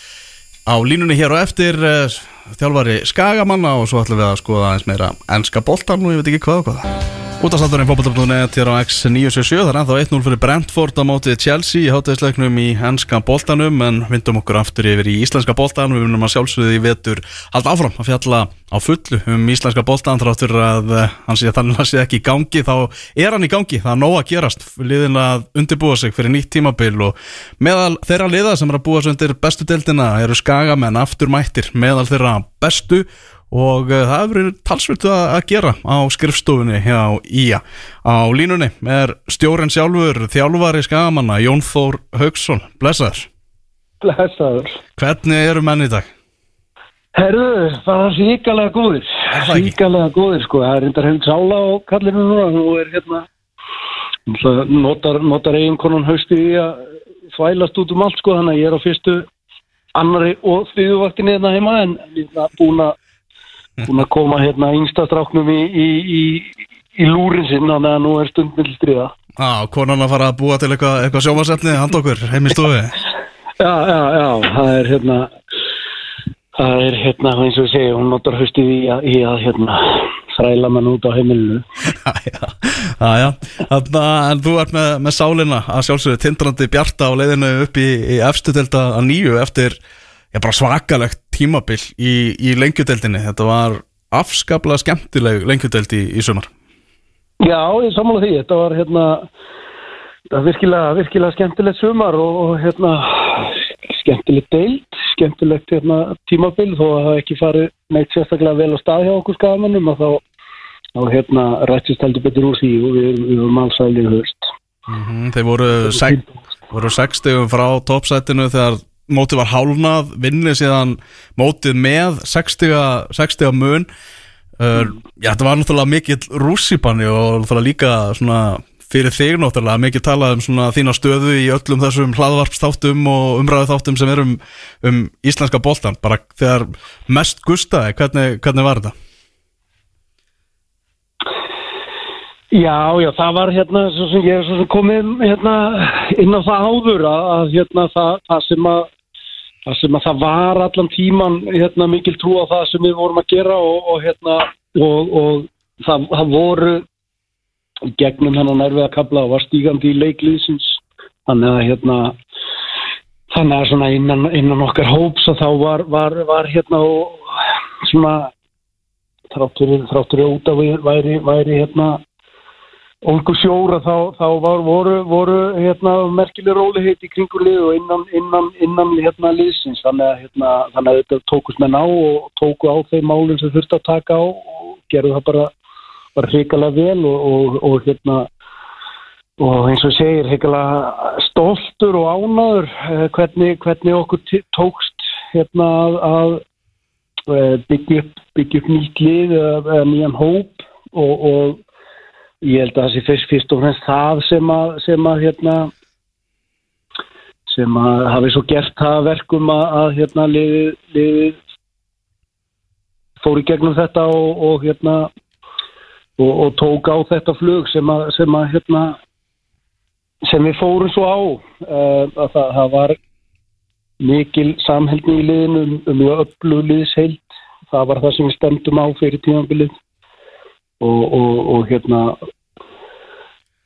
á línunni hér og eftir uh, þjálfari Skagamanna og svo ætlum við að skoða eins meira enska boltan og ég veit ekki hvað og hvað Útastátturinn fótbolta.net hér á X977 það er ennþá 1-0 fyrir Brentford á mótið Chelsea í hátæðisleiknum í enska boltanum en vindum okkur aftur yfir í íslenska boltan við vinnum að sjálfsögðu í vetur allt áfram að fjalla á fullu um íslenska boltan þráttur að uh, hann sé að þannig að sé ekki í gangi þá er hann í gangi, það er nóg að gerast liðin að undirbúa sig fyrir nýtt tímabil og meðal þeirra liða sem er að búa sig undir bestu deildina eru skagamenn aftur mættir meðal þeirra bestu og uh, það hefur talsvöldu að, gera á skrifstofunni hjá Ía. Á línunni er stjóren sjálfur þjálfari skagamanna Jón Þór Haugsson, blessaður. Blessaður. Hvernig eru menn í dag? Herðu, góðir. Er það ekki? Ríkalega góðir, sko. Það er reyndar hefði sála á kallinu núna. Nú er hérna, notar, notar eiginkonan hausti í að þvælast út um allt, sko. Þannig að ég er á fyrstu annari og þriðuvaktinni hérna heima en hérna búin að búin að koma hérna yngsta stráknum í, í, í, í lúrin sinn þannig að nú er stundmill stríða. Á, konan að fara að búa til eitthvað eitthva sjómasefni hand okkur, heim í stofi. Já, já, já, það er hérna það er hérna eins og ég segi, hún notar haustið í að, í að hérna þræla mann út á heimilinu Jæja, jæja. Þarna, en þú ert með, með sálina að sjálfsögðu tindrandi bjarta á leiðinu upp í, í efstu delta að nýju eftir já, bara svakalegt tímabil í, í lengjudeldinni. Þetta var afskaplega skemmtileg lengjudeld í, í sumar. Já, ég sammála því, þetta var hérna það virkilega, virkilega skemmtilegt sumar og, hérna skemmtilegt deild, skemmtilegt hérna, tímabil þó að það ekki farið neitt sérstaklega vel á stað hjá okkur skafamennum og þá, þá hérna rættist heldur betur úr því og við, við vorum alls aðlið höst Mm Þeir voru, sek, voru 60 frá toppsætinu þegar mótið var hálnað, vinnið síðan mótið með 60, 60 mun uh, Já, þetta var náttúrulega mikill rússipanni og náttúrulega líka svona fyrir þig náttúrulega mikið talað um svona þína stöðu í öllum þessum hlaðvarpsþáttum og umræðu þáttum sem er um, um íslenska boltan, bara þegar mest gustaði, hvernig, hvernig var þetta? Já, já, það var hérna sem ég er komið hérna inn á það áður að hérna það, það sem að það sem að það var allan tíman hérna mikil trú á það sem við vorum að gera og, og hérna og, og það, það voru í gegnum hennan erfiða kabla og var stígandi í leikliðsins þannig að hérna þannig að svona innan, innan okkar hóps að þá var, var, var hérna og svona þráttur, þráttur út að væri, væri hérna Olgu sjóra þá, þá var, voru, voru hérna, merkileg róliheit í kringu lið og innan, innan, innan hérna, liðsins. Þannig að, hérna, þannig að þetta tókust menn á og tóku á þeim málum sem þurfti að taka á og gerðu það bara, bara hrikalega vel og, og, og hérna og eins og segir hrikalega stoltur og ánaður eh, hvernig, hvernig okkur tókst hérna að, að eh, byggja upp, byggja upp nýtt lið eða, eða nýjan hóp og ég held að það sé fyrst, fyrst og fremst það sem að, sem að hérna sem að hafi svo gert það að verkum að, að hérna liðið, liðið fór í gegnum þetta og, og hérna og, og tók á þetta flug sem að, sem að hérna sem við fórum svo á. Uh, að það, það var mikil samheldni í liðinu um, um öllu liðsheild. Það var það sem við stemdum á fyrir tímanbilið og, og, og hérna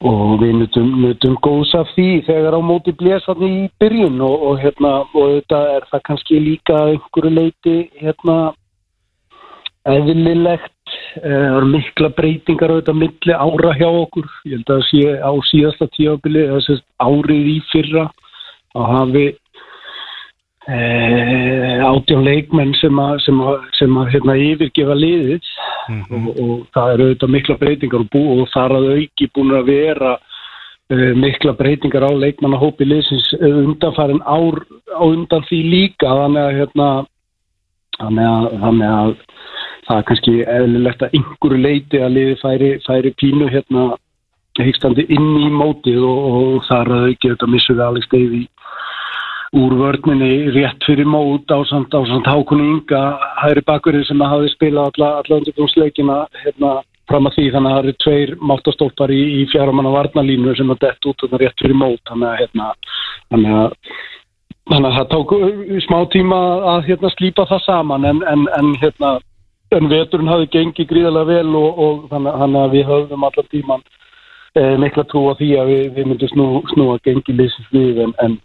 og við nutum, nutum góðs af því þegar á móti blés hann í byrjun og, og hérna og þetta er það kannski líka einhverju leiti hérna eðlilegt Eh, það eru mikla breytingar á þetta milli ára hjá okkur. Ég held að sé á síðasta tíafbili eða árið í fyrra að hafi e, átján leikmenn sem að, sem að, sem að hérna, yfirgefa liðið mm -hmm. og, og það eru auðvitað mikla breytingar og, bú, og þar að auki búin að vera e, mikla breytingar á leikmannahópi liðsins undanfærin ár á undan því líka þannig að hérna þannig að, þannig að það er kannski eðlilegt að einhverju leiti að liði færi, færi pínu hérna heikstandi inn í mótið og, og það er að ekki þetta missuði alveg steyði úr vörninni rétt fyrir mót á samt, samt hákunni ynga hægri bakverði sem að hafi spilað alla, alla undirbúnsleikina hérna fram að því. Þannig að það eru tveir máttastólpar í, í fjármanna varnalínu sem að dett út þarna rétt fyrir mót. Þannig að hérna þannig að, þannig að það tók smá tíma að hérna slípa það saman. En, en, en hérna en veturinn hafi gengið gríðarlega vel og, og þannig að við höfum allar tíman eh, mikla trú á því að við, við myndum snú, snúa gengið leysins við en, en,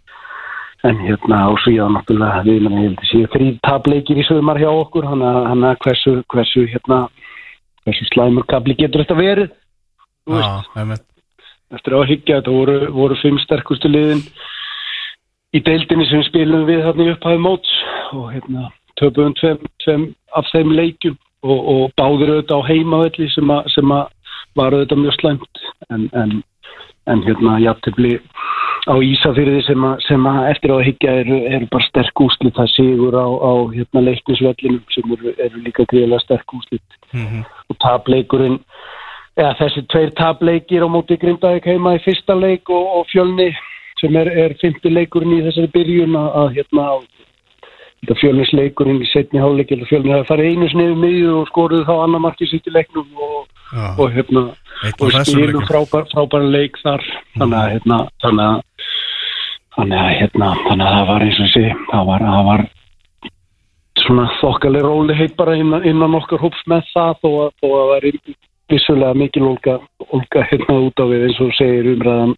en hérna á síðan náttúrulega við ég held að sé þrý tableikir í sögumar hjá okkur hann að hversu, hversu hérna hversu slæmur kabli getur þetta verið? Ah, eftir að higgja þetta voru, voru fimm sterkustu liðin í deildinni sem spilum við hérna í upphæðu móts og hérna töpuðum tveim, tveim af þeim leikjum og, og báður auðvitað á heimavelli sem, a, sem a, var auðvitað mjög slæmt. En, en, en hérna jættibli á Ísafyrði sem, sem að eftir á að higgja eru, eru bara sterk úslit það sigur á, á hérna, leiknisvellinum sem eru, eru líka gríðilega sterk úslit mm -hmm. og tableikurinn eða þessi tveir tableikir á móti Grindavík heima í fyrsta leik og, og fjölni sem er, er fymti leikurinn í þessari byrjun að hérna á fjölninsleikurinn í setni háluleik fjölnins hafa farið einu sniðu miður og skoruð þá annar marki sitt í leiknum og, hérna, og stílu frábæra frábær leik þar. Þannig að hérna, þannig að þannig að hérna, þannig að það var eins og sé það var, það var svona þokkaleg róli heit bara innan, innan okkar hóps með það og að það var vissulega mikil olga, olga hérna út á við eins og segir umræðan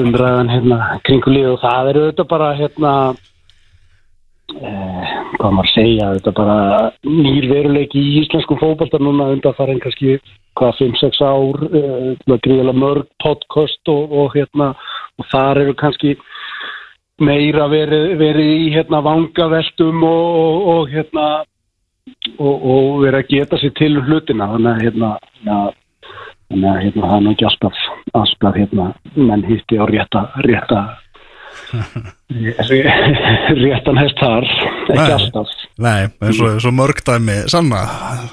umræðan hérna kringulíð og það er auðvitað bara hérna hvað maður segja þetta er bara nýr veruleik í íslensku fókbaltar núna undan er kannski hvað 5-6 ár eh, gríðilega mörg podcast og, og hérna og þar eru kannski meira verið veri í hérna vangaveltum og, og, og hérna og verið að geta sér til hlutina. Þannig að hérna að hérna það er náttúrulega alltaf alltaf hérna menn hýtti á rétta rétta réttan hest þar ekki alltaf. Nei, eins og, eins og mörgdæmi sanna,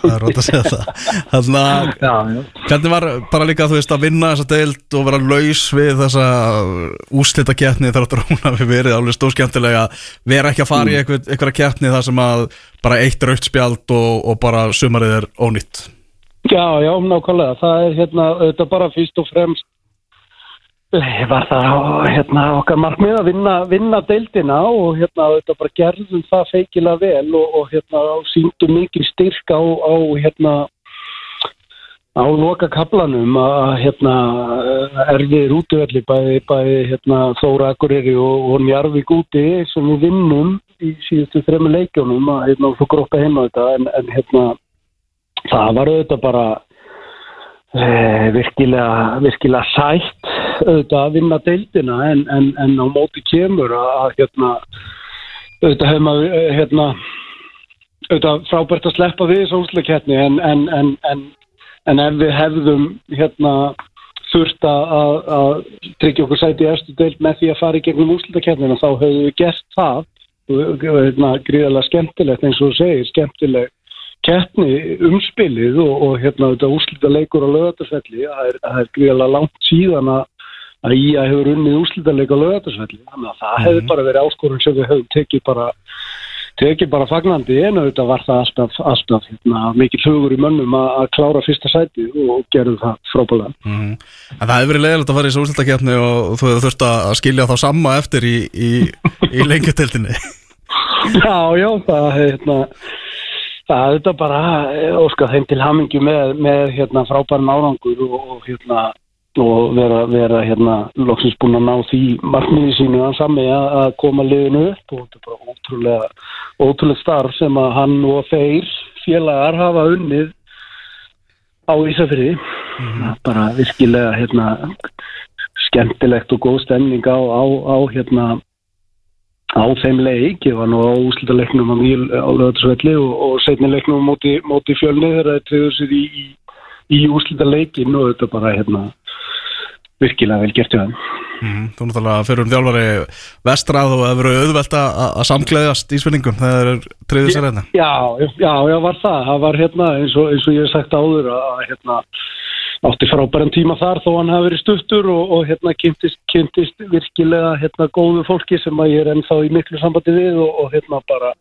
það er rátt að segja það. Þannig að hvernig var bara líka þú veist að vinna þessa deild og vera laus við þessa úslita kjætni þar áttur hún að við verið alveg stóðskjæntilega vera ekki að fara í mm. eitthvað, eitthvað kjætni þar sem að bara eitt raukt spjald og, og bara sumarið er ónýtt? Já, já, nákvæmlega, það er hérna, þetta bara fyrst og fremst var það hérna, okkar markmið að vinna, vinna deildina og hérna þetta bara gerðum það feikilega vel og, og hérna síndum mikið styrk á, á hérna á loka kaplanum að hérna erfiðir útverðli bæði, bæði hérna Þóra Akureyri og, og Njarvík úti sem við vinnum í síðustu þrema leikjónum að hérna þú grópa heima þetta en, en hérna það var auðvitað bara eh, virkilega, virkilega sætt auðvitað að vinna deildina en, en, en á móti kemur að hérna auðvitað hefur maður eh, hérna auðvitað frábært að sleppa við þessu úsleiketni en, en ef við hefðum hérna þurft að tryggja okkur sæti í erstu deild með því að fara í gegnum úsleiketnina þá hefðu við gert það. Hérna gríðarlega skemmtilegt eins og þú segir skemmtilegt keppni umspilið og, og hérna þetta úslita leikur á lögatarsvelli það er, er gríðarlega langt síðan að að Ía hefur unnið úslítarleika á lögatarsvelli þannig að það mm -hmm. hefur bara verið áskorun sem við hefum tekið bara tekið bara fagnandi en auðvitað var það alltaf, alltaf hérna, mikið hugur í mönnum að, klára fyrsta sæti og gerðu það frábæðan mm -hmm. En það hefur verið leiðilegt að fara í þessu úslítarkefni og þú hefur þurft að skilja þá samma eftir í, í, í lengjuteltinni Já, já, það hérna Það er þetta bara eh, óska þeim til hamingju með, með hérna, frábæran árangur og, og, hérna, og vera, vera hérna, loksins búin að ná því markmiði sínu að sami að, koma liðinu upp og þetta er bara ótrúlega, ótrúlega starf sem að hann og þeir félagar hafa unnið á Ísafriði. Mm -hmm. Bara virkilega hérna, skemmtilegt og góð stemning á, á, á hérna á þeim leik, ég var nú á úslita leiknum á, löðarsvelli og, og setni leiknum móti, móti fjölni þegar það triður sér í, í, í úslita leikin og þetta bara hérna virkilega vel gert í það mm, Þú náttúrulega fyrir um þjálfari vestrað og hefur verið auðvelt að samkleðast í svenningum þegar það er triður sér hérna. Já, já, já, var það, það var hérna eins og, eins og ég hef sagt áður að hérna átti frábæran tíma þar þó hann hafi verið stuttur og, og hérna kynntist, kynntist virkilega hérna góðu fólki sem að ég er ennþá í miklu sambandi við og, og hérna bara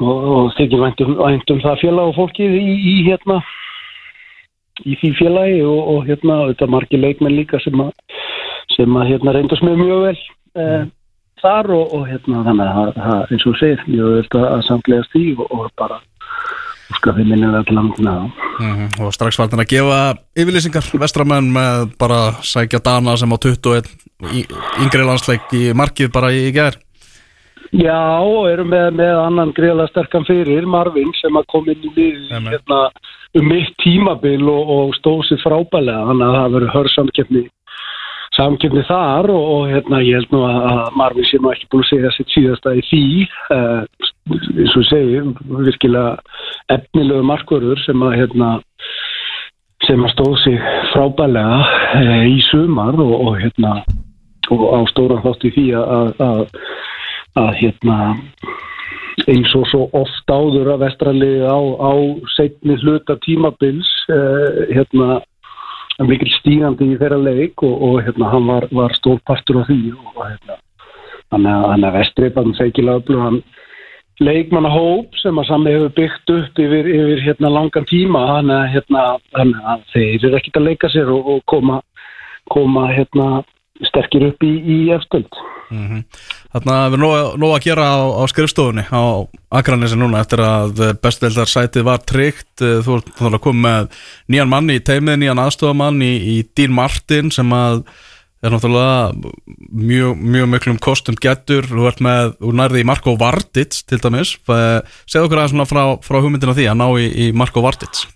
og, og þykir væntum, væntum það félag og fólkið í, í hérna í því félagi og hérna þetta margi leikmenn líka sem að sem að hérna reyndast með mjög vel eh, þar og hérna þannig að það eins og segir mjög vel að samlega stíg og bara sko þið minnilega til landina mm -hmm. og strax þetta að gefa yfirlýsingar vestramenn með bara sækja Dana sem á 21 yngri landsleik í markið bara í, gerð Já, og erum með, með annan greiðlega sterkan fyrir, Marvin sem að kom inn í lið hérna, um mitt tímabil og, og stóð sér frábælega, þannig að það verið hörsamkeppni samkjöfni þar og, og hérna ég held nú að Marvin sé nú ekki búin að segja sitt síðasta í því uh, eins og segi virkilega efnilegu markverður sem að hérna sem að stóð sig frábælega uh, í sumar og, og hérna og á stóran þátt í því að, að, að hérna eins og svo oft áður að vestralið á, á setni hluta tímabils uh, hérna mikil stígandi í þeirra leik og, og hérna, hann var, var stórpartur á því og hérna, hann er vestriðbann feikilega öflugan leikmannahóp sem að sami hefur byggt upp yfir, yfir hérna, langan tíma hann er hérna, þeir eru ekkit að leika sér og, og koma, koma hérna, sterkir upp í, í efstöld mm -hmm. Þannig að við erum nóg að gera á, á skrifstofunni á Akranissi núna eftir að bestveldarsætið var tryggt. Þú ert að koma með nýjan mann í teimið, nýjan aðstofamann í, í Dín Martin sem að er náttúrulega mjög, mjög miklum kostum getur þú ert með, þú nærði í Marko Vardits til dæmis, segð okkur aðeins frá, frá hugmyndina því að ná í, í Marko Vardits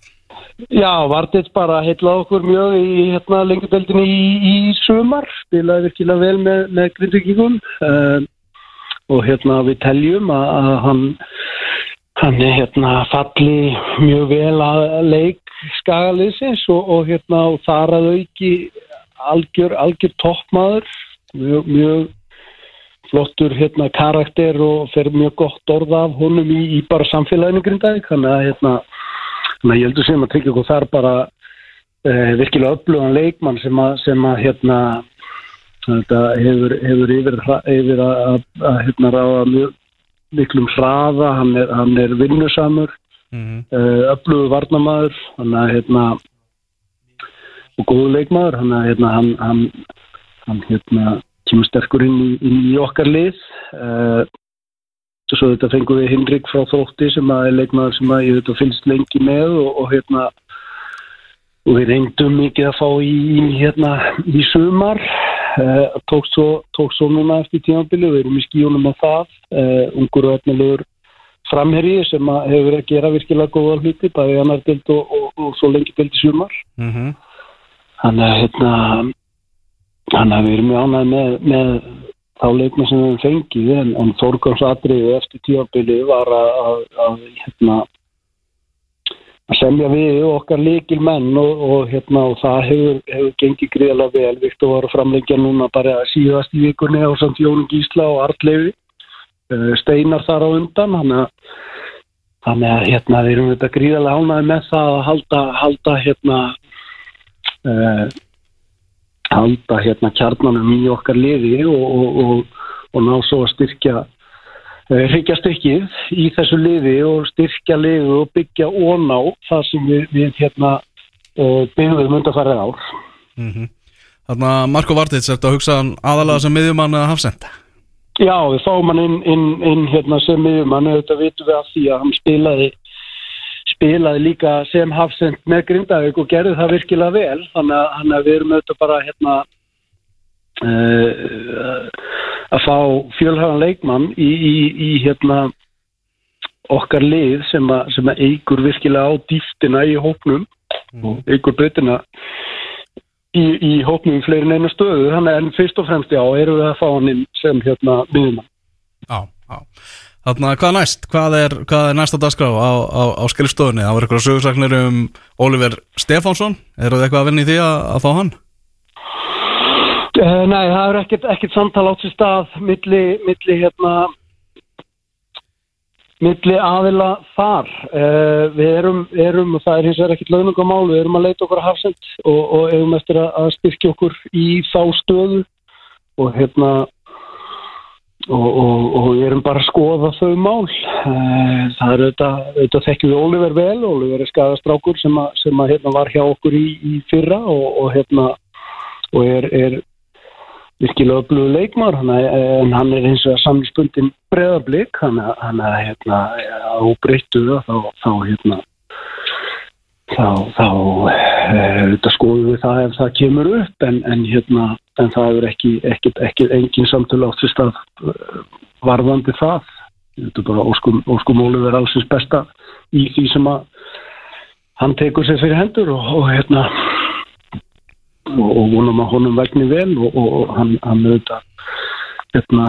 Já, Vardits bara heitlaði okkur mjög í hérna, lengjadeldinni í, í sumar, spilaði virkilega vel með, með grindvíkingum. Um, ehm, og hérna við teljum að, að hann, hann er hérna falli mjög vel að leik skagaliðsins og, og hérna þar að auki algjör, algjör toppmaður, mjög, mjög flottur hérna karakter og fer mjög gott orð af honum í, í bara samfélaginu grindaði, þannig að hérna Þannig að ég heldur sem að tryggja okkur þar bara uh, virkilega öflugan leikmann sem að, sem að hérna, hefur, hefur yfir, yfir að, að, að hérna, ráða mjög miklum hraða, hann er, hann er vinnusamur, mm -hmm. uh, öflugu varnamæður, hann er hérna og góðu leikmaður, hann er hérna hann, hann, hann hérna kemur sterkur inn í, inn í okkar lið. Uh, Svo þetta fengum við Hinrik frá Þótti sem að er leikmaður sem að ég veit að finnst lengi með og, og hérna og við reyndum mikið að fá í, hérna í sumar. Uh, tók, svo, tók svo núna eftir tímabili við erum í skíunum með það. Uh, ungur og efnilegur framherri sem að hefur að gera virkilega góða hluti bæði annar bild og, og, og svo lengi bild í sumar. Mm -hmm. þannig að hérna þannig að við erum mjög ánægð með, með þá leikna sem við fengið en, en þórgangsadriði eftir tíabili var að, að, að, hérna, að semja við okkar leikil menn og, og, hérna, og það hefur, hefur gengið greiðlega vel. Viktor var að framleggja núna bara síðast í vikunni á samt Jónum Gísla og Artleifi uh, steinar þar á undan. Þannig að þannig hérna við erum þetta gríðarlega ánaði með það að halda, halda hérna uh, halda hérna kjarnanum í okkar liði og, og, og, og ná svo að styrkja hryggja eh, stykkið í þessu liði og styrkja liði og byggja óná það sem við, við hérna eh, byggðum undarfærið ár mm -hmm. Þannig að Marko Vartits er þetta að hugsa aðalega sem miðjumann eða hafsend? Já, við fáum hann inn, inn, inn hérna sem miðjumann, þetta vitum við að því að hann spilaði spilaði líka sem hafsend með Grindavík og gerði það virkilega vel. Þannig að, þannig að við erum auðvitað bara hérna uh, að fá fjölhæfan leikmann í, í, í hérna okkar lið sem að, sem að eigur virkilega á dýftina í hópnum og eigur breytina í, í hópnum í fleiri neina stöðu. Þannig en fyrst og fremst já, erum við að fá hann sem hérna miðumann Já, já Þannig að hvað næst? Hvað er, hvað er næsta dagskrá á, á, á skrifstofunni? Það var eitthvað sögursagnir um Oliver Stefánsson Er það eitthvað að vinna í því að, að fá hann? Uh, nei, það er ekkert, ekkert samtal átt sér stað milli, milli hérna milli aðila þar uh, við erum, erum, og það er hins vegar ekkert launungumál, við erum að leita okkur að hafsend og, og eigum eftir að, að styrkja okkur í þá stöðu og hérna og, og, og við erum bara að skoða þau mál. Uh, það er auðvitað, auðvitað þekkjum við Oliver vel, Oliver er skadastrákur sem, að, sem að, hérna, var hjá okkur í, í fyrra og hérna og er, er virkilega öflugur leikmar en hann er eins og samlingsbundin breðarblik hann er hérna á breyttu þá, þá hérna þá, þá uh, skoðum við það ef það kemur upp en, en hérna en það er ekki, ekki, ekki engin samtölu átt fyrst að varðandi það. Þetta er bara óskum, óskum Ólið er allsins besta í því sem að hann tekur sér fyrir hendur og, og hérna og, og vonum að honum vegni vel og, og hann, hann þetta hérna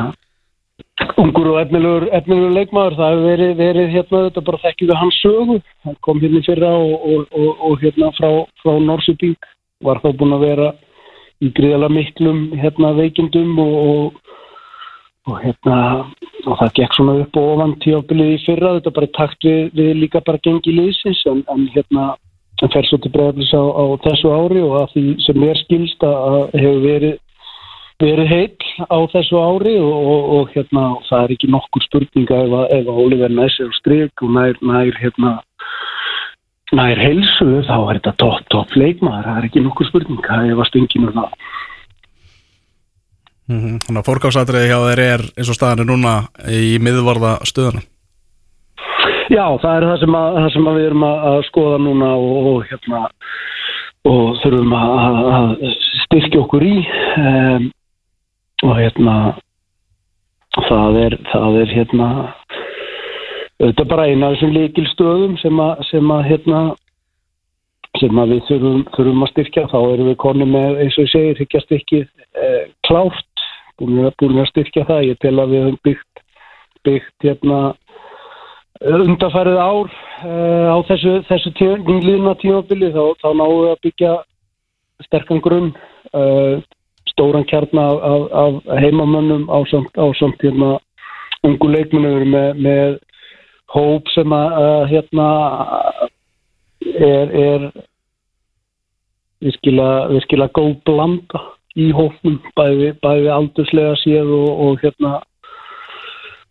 ungur og efnilegur, efnilegur leikmaður það hefur verið, verið hérna þetta bara við hans sögu, hann kom hérna fyrra og, og hérna frá, frá Norsipík, var þá búin að vera í gríðala miklum hérna veikindum og og hérna og það gekk svona upp og ofan tíafbilið í fyrra, þetta bara takt við, við líka bara gengi liðsins en, en hérna hann fer svo til bregðarlis á, á þessu ári og að því sem er skilst að hefur verið, verið heil á þessu ári og, og, og hérna, það er ekki nokkur spurninga ef að, ef að Oliver næsir á stryk og nær, nær, hérna, nær heilsu þá er þetta topp, topp leikmaður, það er ekki nokkur spurninga ef að stenginu það. Mm -hmm. Þannig að fórkásatriði hjá þeir er eins og staðan er núna í miðvarða stöðuna. Já, það er það sem, að, það sem við erum að skoða núna og, og, hérna, og þurfum að styrkja okkur í um, og hérna það er, það er hérna er bara eina af þessum líkilstöðum sem að, sem að hérna sem að við þurfum, þurfum að styrkja. Þá erum við konni með eins og ég segir ekki að styrkja eh, klárt. Búin búin að styrkja það. Ég tel að við höfum byggt byggt hérna undarfærið ár uh, á þessu, þessu nýliðna tímabili. Þá, þá náum við að byggja sterkan grunn uh, stóran kjarnar af, af, af heimamönnum á samt, á samt hérna ungu leikmennur með, með hóp sem að hérna er, er virkilega góð blanda í hófnum bæði, bæði aldurslega séð og, og hérna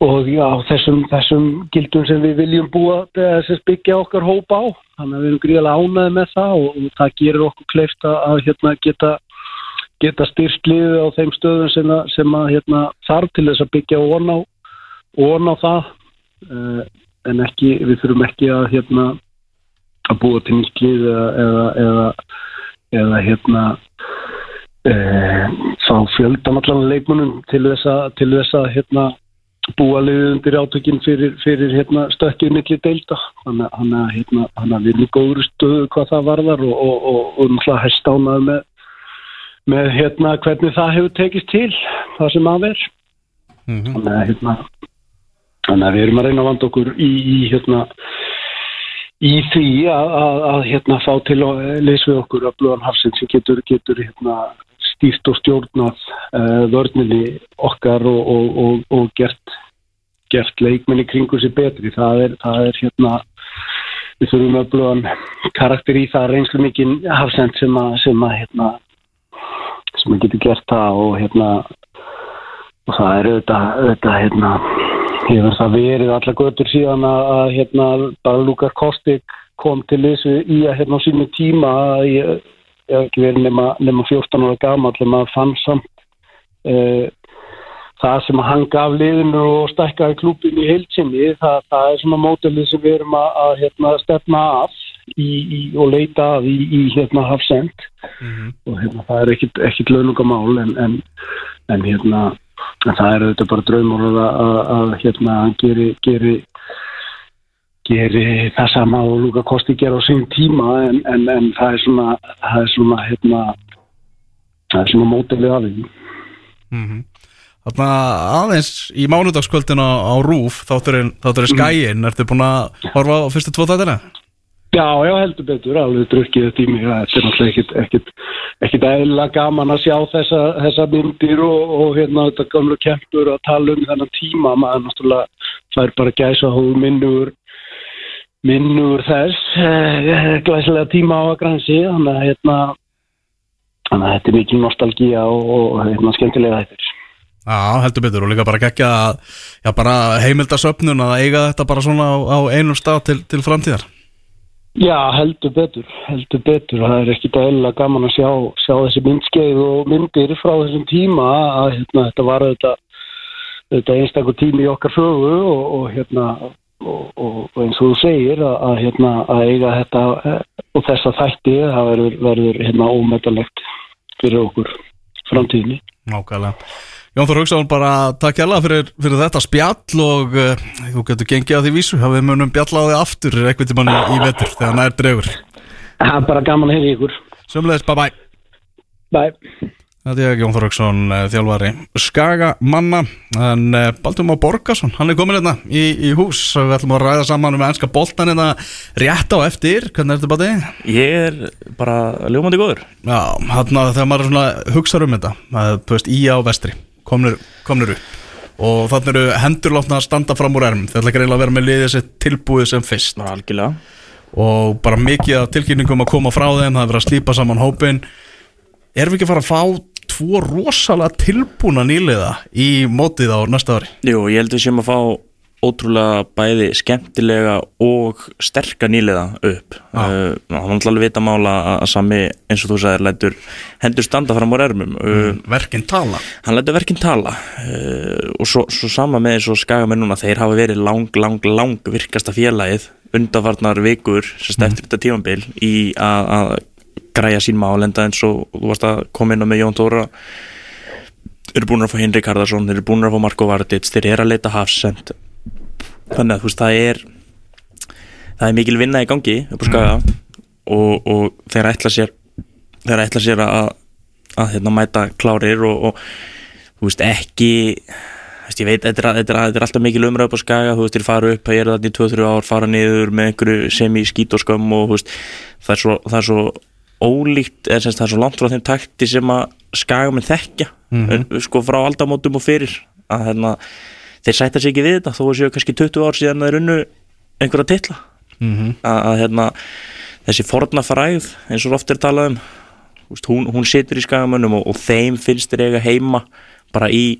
og já, þessum, þessum gildum sem við viljum búa þess að byggja okkar hópa á. Þannig að við erum gríðilega ánæði með það og, og það gerir okkur kleift að hérna, geta, geta styrst liðið á þeim stöðum sem að, sem að hérna, þarf til þess að byggja ón á, ón á það. Uh, en ekki, við þurfum ekki að, hérna, að búa til nýtt lið eða, eða, eða, hérna uh, fá fjöldan allan leikmunum til þess að, til þess að hérna búa liðið undir átökinn fyrir, fyrir hérna, stökkið millir deilda. Þannig að hérna, við erum í góður stöðu hvað það varðar og, og, og, og náttúrulega hægt ánað með, með hérna, hvernig það hefur tekist til það sem að ver mm -hmm. þannig, að, hérna, þannig að við erum að reyna að vanda okkur í, í, hérna, í því að, að, að hérna, fá til að leysa við okkur að blóðan hafsinn sem getur, getur hérna stýrt og stjórnað uh, vörninni okkar og, og, og, og gert, gert leikminni kringur sér betri. Það er, það er hérna, við þurfum að blóðan karakter í það reynslu mikið hafsend sem að, sem að, hérna, sem að getur gert það og hérna, og það er auðvitað, auðvitað, hérna, hefur það verið allar götur síðan að, hérna, bara Lukar Kostik kom til þessu í að, hérna, á sínu tíma að ég ég hef ekki verið nema, nema 14 ára gama allir maður fann samt uh, það sem hann gaf liðinu og stækkaði klúpin í heilsinni, það, það er svona mótelið sem við erum að, að hérna, stefna af í, í, og leita af í, hérna, hafsend. Og hérna, það er ekkit, ekkit launungamál en, en, en hérna en það er auðvitað bara draumur að, að, að hérna hann geri, geri geri það sama og Luka Kosti gera á sín tíma en, en, en það er svona það er svona hérna það er svona mótilið af því. Þarna aðeins í mánudagskvöldin á, Rúf þátturinn, þátturinn Skæin, ertu búin að horfa á fyrstu tvo þættina? Já, já, heldur betur, alveg drukkið þetta í mig. Þetta er náttúrulega ekkit, ekkit, eðla gaman að sjá þessa, þessa myndir og, og hérna þetta gamlu kempur að tala um þennan tíma. Maður náttúrulega fær bara gæsa hóðu minnur minnur þess eh, glæsilega tíma á að gransi þannig að hérna þannig að þetta er mikil nostalgía og, og hérna skemmtilega þetta Já, heldur betur. Og líka bara geggja að, heimildasöfnun að eiga þetta bara svona á, á einum stað til, til framtíðar. Já, heldur betur, heldur betur. Það er ekkit eðlilega gaman að sjá, sjá þessi myndskeið og myndir frá þessum tíma að hérna, þetta var þetta, einstakur tími í okkar sögu og, og, hérna, og, og eins og þú segir að, að, hérna, að eiga þetta eh, og þessa þætti það verður, verður hérna, ómetalegt fyrir okkur framtíðinni. Nákvæmlega. Jón Þór Hauksson, bara takk hjá fyrir, fyrir þetta spjall og uh, þú getur gengið að því vísu að við munum bjalla á því aftur eitthvað til manni í vetur þegar nær dregur. Það er bara gaman að heyra ykkur. Sumleðis, bye bye. Bye. Þetta er Jón Þór Hauksson, uh, þjálfari Skaga manna, en uh, Baldur Má Borgarsson, hann er komin hérna í, í hús og við ætlum að ræða saman um ennska boltan hérna rétt á eftir, hvernig er þetta bara þig? Ég er bara ljómandi góður Já, hérna þegar maður þetta, að, komnir, komnir upp. Og þannig eru hendur látna að standa fram úr erm. Ætla ekki reyna að vera með liðið sér tilbúið sem fyrst. Algjörlega. Og bara mikið af tilkynningum að koma frá þeim það er verið að slípa saman hópin erum við ekki að fara að fá tvo rosalega tilbúna nýliða í mótið á næsta ári? Jú, ég held við séum að fá ótrúlega bæði skemmtilega og sterka nýliða upp. Uh, hann var alveg vita mála að, sami eins og þú sagðir lætur hendur standa fram úr ermum. Uh, verkinn tala. hann lætur verkinn tala. Uh, og svo, svo sama með eins og skagamenn núna þeir hafa verið lang, lang, lang virkasta félagið undanfarnar vikur sérst eftir þetta tímambil í að, græja sín málenda eins og þú varst að koma inn á með Jón Tóra eru búin að fá Henrik Harðarsson þeir eru búin að fá Marko Vardits þeir eru að leita hafsend þannig að þú veist það er það er mikil vinna í gangi upp á skaga og, og þeir ætla sér þeir ætla sér að, að hérna, mæta klárir og, og þú veist ekki þú veist, ég veit, þetta er, þetta er, þetta er alltaf mikil umræð upp á skaga, þú veist, þeir fara upp það eru þarna í 2-3 ár, fara niður með einhverju semi-skít og skömm og þú veist það er svo, það er svo ólíkt semst það er svo langt frá þeim takti sem að skagamenn þekkja mm sko frá aldamótum og fyrir að hérna, þeir sætta sig ekki við þetta þó að séu kannski 20 ár síðan þeir unnu einhverja titla. Mm að, að hérna, þessi forna fræð eins og oft er talað um hún, hún situr í skagamönnum og, og þeim finnst þeir eiga heima bara í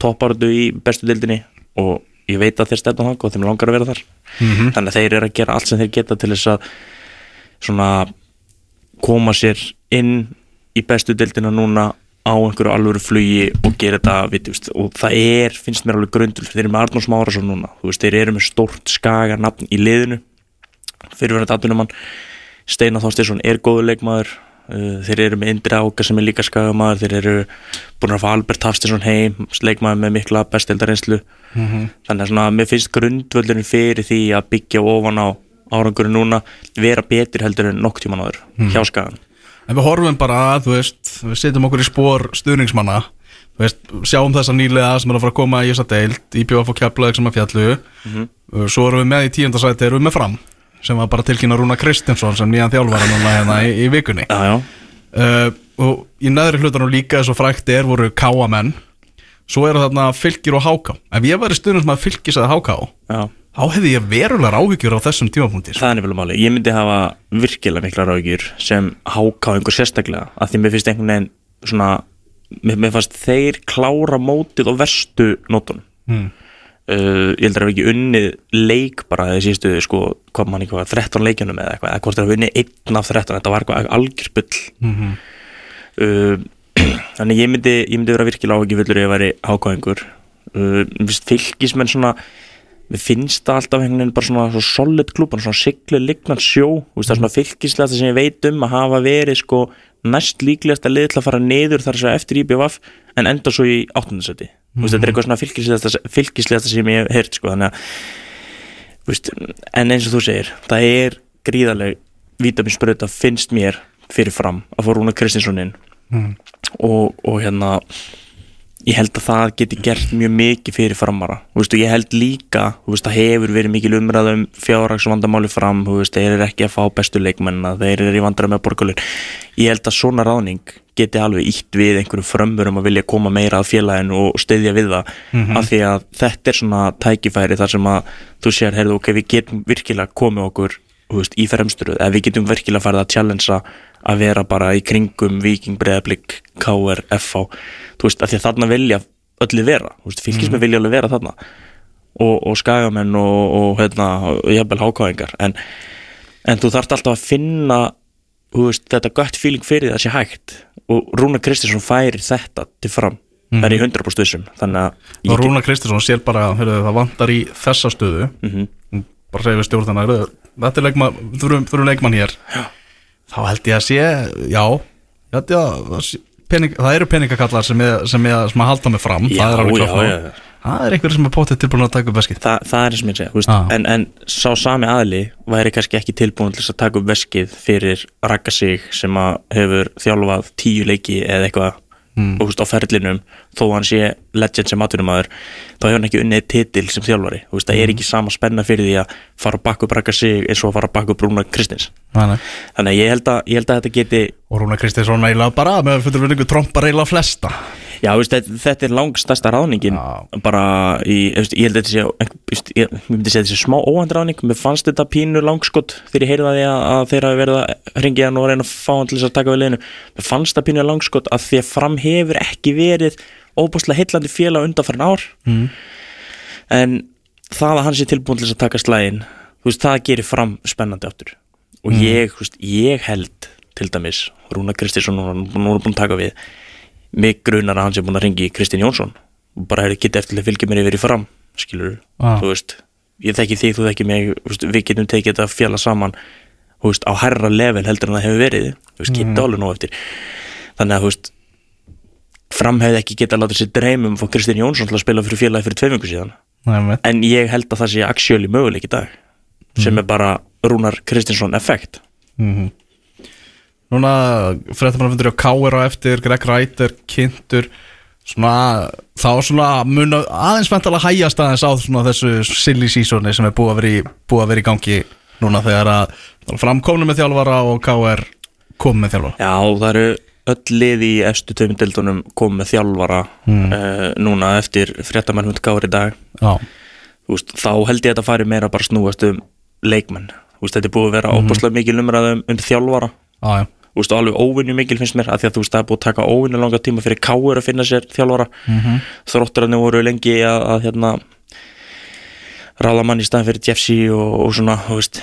topparötu í bestu dildinni og ég veit að þeir stefna þang og þeim langar að vera þar. Mhm. þannig að þeir eru að gera allt sem þeir geta til þess að svona koma sér inn í bestu dildina núna á einhverju alvöru flugi og gera þetta við, og það er, finnst mér alveg grundul þeir eru með Arnórs Márasson núna veist, þeir eru með stórt skaga nafn í liðinu fyrirverðandi atvinnumann Steinar Þorstinsson er góður leikmaður uh, þeir eru með Indri Áka sem er líka skagamaður þeir eru búin að fá Albert Hafstinsson heim leikmaður með mikla besteldareynslu þannig að svona, mér finnst grundvöldurinn fyrir því að byggja ofan á árangurinn núna vera betur heldur en nokk tíman áður hjá skagan En við horfum bara að, þú veist, við setjum okkur í spór stuðningsmanna. Þú veist, sjáum þessa nýlega sem er að fara að koma í þessa deild IPVF og Keflavík sem að fjallu. Uh, Svo erum við með í tíundasæti, erum við með fram sem var bara tilkynna Rúna Kristinsson sem nýjan þjálfara núna hérna í, í vikunni. Já, já, uh, og í neðri hlutanum líka eins og frækt er voru káamenn svo eru þarna fylgir og háká. Ef ég væri stuðnum að fylgis að háká já þá hefði ég verulegar áhyggjur á þessum tímapunkti sko. það er nefnilega máli, ég myndi hafa virkilega mikla ráðgjur sem háká einhver sérstaklega af því mér finnst einhvern veginn svona, mér, fannst þeir klára mótið á verstu nótunum Mm. uh, ég heldur að hafa ekki unnið leik bara þegar síðustu sko, hvað mann eitthvað, 13 leikjunum eða eitthvað, eða hvort þeir hafa unnið einn af 13, þetta var eitthvað algjörbull Mhm. uh, þannig ég myndi, ég myndi vera virkilega áhugifullur mér finnst svona það alltaf einhvern veginn bara svona svo solid klúb, svona siglu lignan sjó veist, það er svona fylgislega sem ég veit um að hafa verið sko næst líklegast að til að fara niður þar sem eftir IBVF en enda svo í áttundasöti mm. þetta er eitthvað svona fylgislegasta, fylgislegasta sem ég hef heyrt sko þannig að veist, en eins og þú segir það er gríðarleg vítaminsbröta finnst mér fyrir fram að fór Rúna Kristinssonin Mm. og, og hérna ég held að það geti gert mjög mikið fyrir framara. Veist, ég held líka, veist, það hefur verið mikil umræða um fjárhagsvandamáli fram veist, þeir eru ekki að fá bestu leikmennina þeir eru í vandræða með borgarlun ég held að svona ráðning geti alveg ítt við einhverjum frömmurum að vilja koma meira að félaginu og styðja við það af því að þetta er svona tækifæri þar sem að þú sér, heyrðu, ok, við getum virkilega komið okkur veist, í fremsturuð, eða við getum virkilega farið að challengea að vera bara í kringum Viking, Breiðablík, KR, FH þú veist, af því að þarna vilja öllu vera, veist, fylgismenn vilja alveg vera þarna. Og, og skagamenn og, og hérna, jafnvel hákáðingar en, en þú þarft alltaf að finna veist, þetta gött feeling fyrir það sé hægt. Og Rúna Kristinsson færir þetta til fram. Það er í 100% vissum að Rúna Kristinsson sér bara heyrðu, það vantar í þessa stöðu. Mhm. Hún bara segir við stjórnana heyrðu, þetta er leikmann, þurfum, þurfum leikmann hér já. þá held ég að sé já, held ég að pening, það eru peningakallar sem ég, sem ég sem að halda mig fram Já, það er alveg já. það er einhver sem er potið tilbúin að taka upp veskið Þa, það er sem ég segja, Ah. en, en sá sami aðli væri kannski ekki tilbúin til að taka upp veskið fyrir Raka sig sem að hefur þjálfað tíu leiki eða eitthvað og, þú veist, á ferlinum þó hann sé legend sem atvinnumæður þá hefur hann ekki unnið titil sem þjálfari. Þú veist, það er ekki sama spenna fyrir því að fara upp Raka sig eins og fara að bakka upp Rúna Kristins. Nei. þannig að ég held að, ég held að þetta geti og Rúna Kristinsson eiginlega bara með fyrir vinningu trompar eiginlega flesta Já, veist, þetta, þetta er langstærsta ráðningin bara í, veist, ég held að þetta sé veist, ég ég myndi segja þetta sé smá óhand ráðning mér fannst þetta pínu langskott þegar ég heyrði að því að, að þeir hafi verið að ringja hann og reyna að fá hann til þess að taka við liðinu. Mér fannst þetta pínu langskott að því að fram hefur ekki verið óbúslega heillandi félag undanfærin ár. Mm. en það að hann sé tilbúin til þess að taka slægin það gerir fram spennandi áttur og ég, þú veist, ég held til dæmis, Rúna Kristinsson nú nú er búin að taka við mig grunar að hann sé búin að ringi Kristinn Jónsson. Og bara hefur getið eftir að fylgja mér yfir í fram skilur, Ah. þú veist ég þekki þig, þú þekki mig, veist, við getum tekið þetta fjalla saman, þú veist, á herra level heldur en það hefur verið, þú veist, getið alveg nóg eftir, þannig að þú veist fram hefði ekki getað látið sér dreymum fór Kristinn Jónsson til að spila fyrir félagi fyrir tveimingu síðan. Nei, en ég held að það sé actually möguleik í dag sem er bara Rúnar Kristinsson effekt. Mm Núna fréttamannafundur á Káir á eftir Greg Reiter, Kintur svona, þá svona mun að- aðeins mentalega hægjast aðeins á svona þessu silly seasoni sem er búið að vera í, búið að vera í gangi núna þegar að framkomnu með þjálfara og Káir kom með þjálfara. Já, það eru öll lið í efstu töfumdeldunum komið með þjálfara Mm. uh, núna eftir fréttamannfund gáður í dag. Veist, þá held ég að þetta fari meira bara snúast um leikmenn. Veist, þetta er búið að vera óbúslega mikil umræðum um þjálfara. Já, já Þú veist, alveg óvinnu mikil finnst mér af því að þú veist, það er búið að taka óvinnu langa tíma fyrir káur að finna sér þjálfara mm. -hmm. þrótturarnir voru lengi að, að hérna ráða mann í staðin fyrir Jeffsy og, og svona, þú veist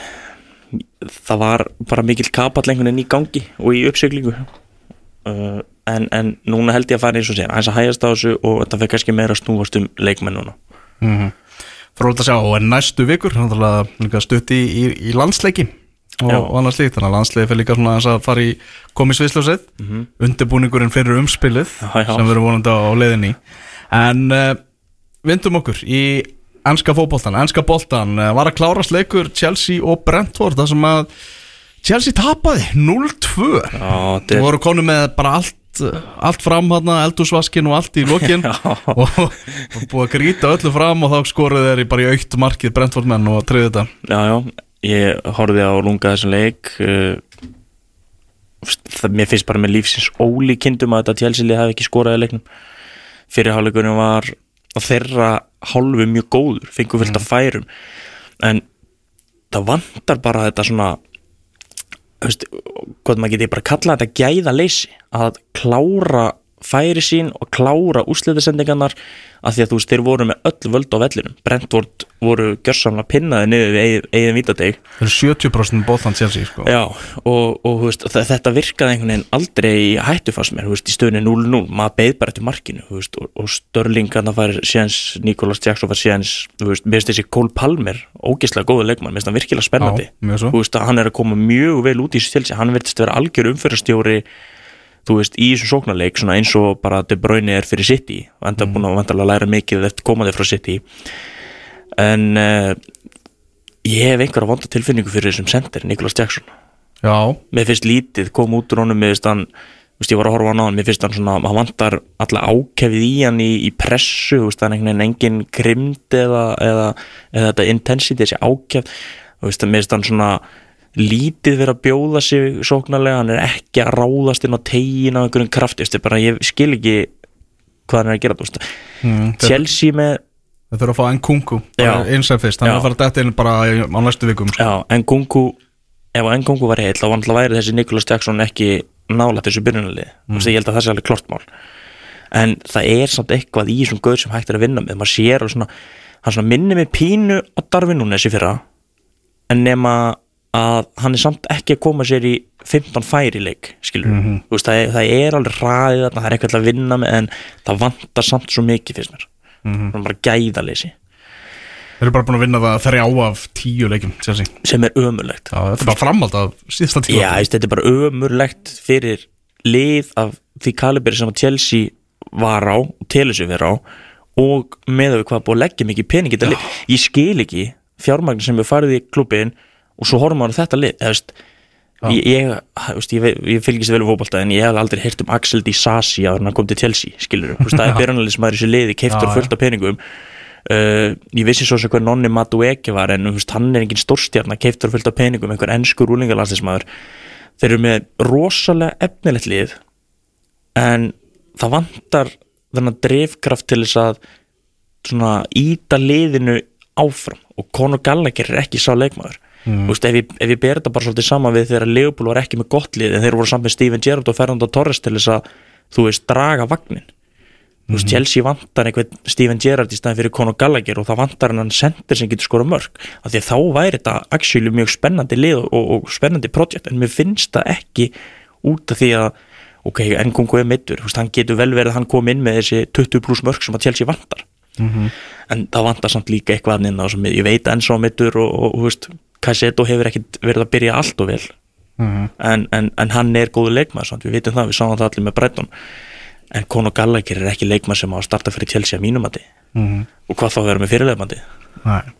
það var bara mikil kapall einhvern veginn í gangi og í uppseglingu uh, en, en núna held ég að fara eins og segja aðeins að hægast á þessu og þetta fyrir kannski meira að snúast um leikmenn núna mm Fróðilegt að sjá, og en næstu vikur náttúrulega líka stutt í, í, í landsleiki og, og annars líkt, þannig að landsleiki fyrir líka svona að fara í komið sviðsljósið. Mm -hmm. undirbúningurinn fyrir umspilið Já, já. sem við erum vonandi á, í. en uh, vindum okkur í ennska fótboltan, ennska boltan uh, var að klárast leikur Chelsea og Brentford þar sem að Chelsea tapaði 0-2 Já, þetta Þú er voru konu með bara allt allt fram hann, eldúsvaskin og allt í lokin. Og, og búið að grýta öllu fram og þá skoruð þeir bara í aukt markið Brentfordmenn og treyði þetta. Já, já, ég horfði á lunga þessum leik uh, það, Mér finnst bara með lífsins ólíkindum að þetta tjálsilið hafi ekki skoraði leiknum. Fyrirháleikurinn var þeirra hálfu mjög góður fengur fullt af færum. En það vantar bara þetta svona veist, hvað maður geti bara kallað þetta gæða leysi að klára færi sín og klára úsliðasendingarnar af því að þú veist, þeir voru með öll völd á vellinum. Brentford voru gjörsamlega pinnaði niður við eigin, vítadeg Það eru 70% bóðland Chelsea sko. Já, og, og veist, þetta virkaði einhvern veginn aldrei í hættu fannst mér, veist, í stöðunni 0-0 maður beið bara eftir markinu, veist, og, og Störling hann að fara séns, Nicholas Jackson fara séns, mér finnst þessi Cole Palmer ógeðslega góða leikmann, mér finnst hann virkilega spennandi. Já, að hann er að koma mjög vel út í þessu tilsi, hann verðist vera algjör umfyrastjóri þú veist, í þessum sóknarleik eins og bara De Bruyne er fyrir City og enda búin að vantarlega læra mikið eftir komandi frá City. En uh, ég hef einhverja vonda tilfinningu fyrir þessum sender, Nicholas Jackson. Já, mér finnst lítið kom út úr honum mér finnst hann, þú veist ég var að horfa á hann á hann mér finnst hann svona, hann vantar alla ákefið í hann í, í pressu, veist það er einhvern veginn engin grimd eða, eða, eða þetta intensity, þessi ákef mér finnst hann svona lítið verið að bjóða sig sóknarlega, hann er ekki að ráðast inn á tegin á einhverjum krafti, þú veist, bara ég skil ekki hvað hann er að gera, þú veist. Mm, Chelsea með, þeir þurfa að fá Nkunku eins og fyrst, hann er að fara dætt inn bara á næstu vikum sko. já, Nkunku ef Nkunku var heill, þá var alltaf væri þessi Nicholas Jackson ekki nála þessu byrjunalið, veist, ég held að það sé alveg klart mál. En það er samt eitthvað í þessum gauð sem hægt er að vinna með. Maður sér alveg svona, hann svona minni með pínu á Darvin Núnes í fyrra en nema að hann er samt ekki að koma sér í 15 færi leik skilur Mhm. þú veist, það, er, það er alveg ræðið þarna, það er eitthvað að vinna með en það vantar samt svo mikið fyrst mér. Mm bara gæðaleysi. Þeir eru bara búin að vinna það þrjá af tíu Chelsea. sem er ömurlegt. Já, þetta er bara framhald af síðasta tíu Já, þetta er bara ömurlegt fyrir lið af því kaliberi sem að Chelsea var á sig vera á og með við hvað er búið að leggja mikið pening í þetta lið. Ég skil ekki fjármagn sem við farið í klubin og svo horfum maður þetta lið veist, ég, ég, veist, ég, ég fylgist vel um fótbolta en ég hef aldrei heyrt um Axel Di Sassi að hann kom til Chelsea það er byrjanlega sem maður í þessu liði keiftur fullt af peningum. Uh, ég vissi svo sem hver Nonni Madueke var en veist, hann er engin stórstjarnar keiftur fullt af peningum, einhver ennskur úlingalandslismæður þeir eru með rosalega efnilegt lið en það vantar þennan drifkraft til þess að svona íta liðinu áfram. Og Conor Gallagher er ekki sá leikmaður mm. veist, ef, ég, ég ber þetta bara svolítið saman við þegar Leopold var ekki með gott lið en þeir voru saman með Steven Gerrard og Fernando Torres til þess að þú veist draga vagnin þú veist Chelsea vantar einhvern Steven Gerrard í staðin fyrir Conor Gallagher og það vantar hann sendir sem getur skora mörg af því að þá væri þetta actually mjög spennandi lið og, og spennandi projekt en mér finnst það ekki út af því að ok, Nkunku er mittur, hann getur vel verið að hann kom inn með þessi 20 pluss mörg sem að Chelsea vantar. En það vantar samt líka eitthvað á sem ég veit enn svo mittur og, og, og Kajseto hefur ekkit verið að byrja allt og vel. En, en, en hann er góðu leikmaður samt, við vitum það, við sáum það allir með Brighton. En Conor Gallagher er ekki leikmaður sem á að starta fyrir Chelsea að mínumati og hvað þá vera með fyrirleifmandi Nei.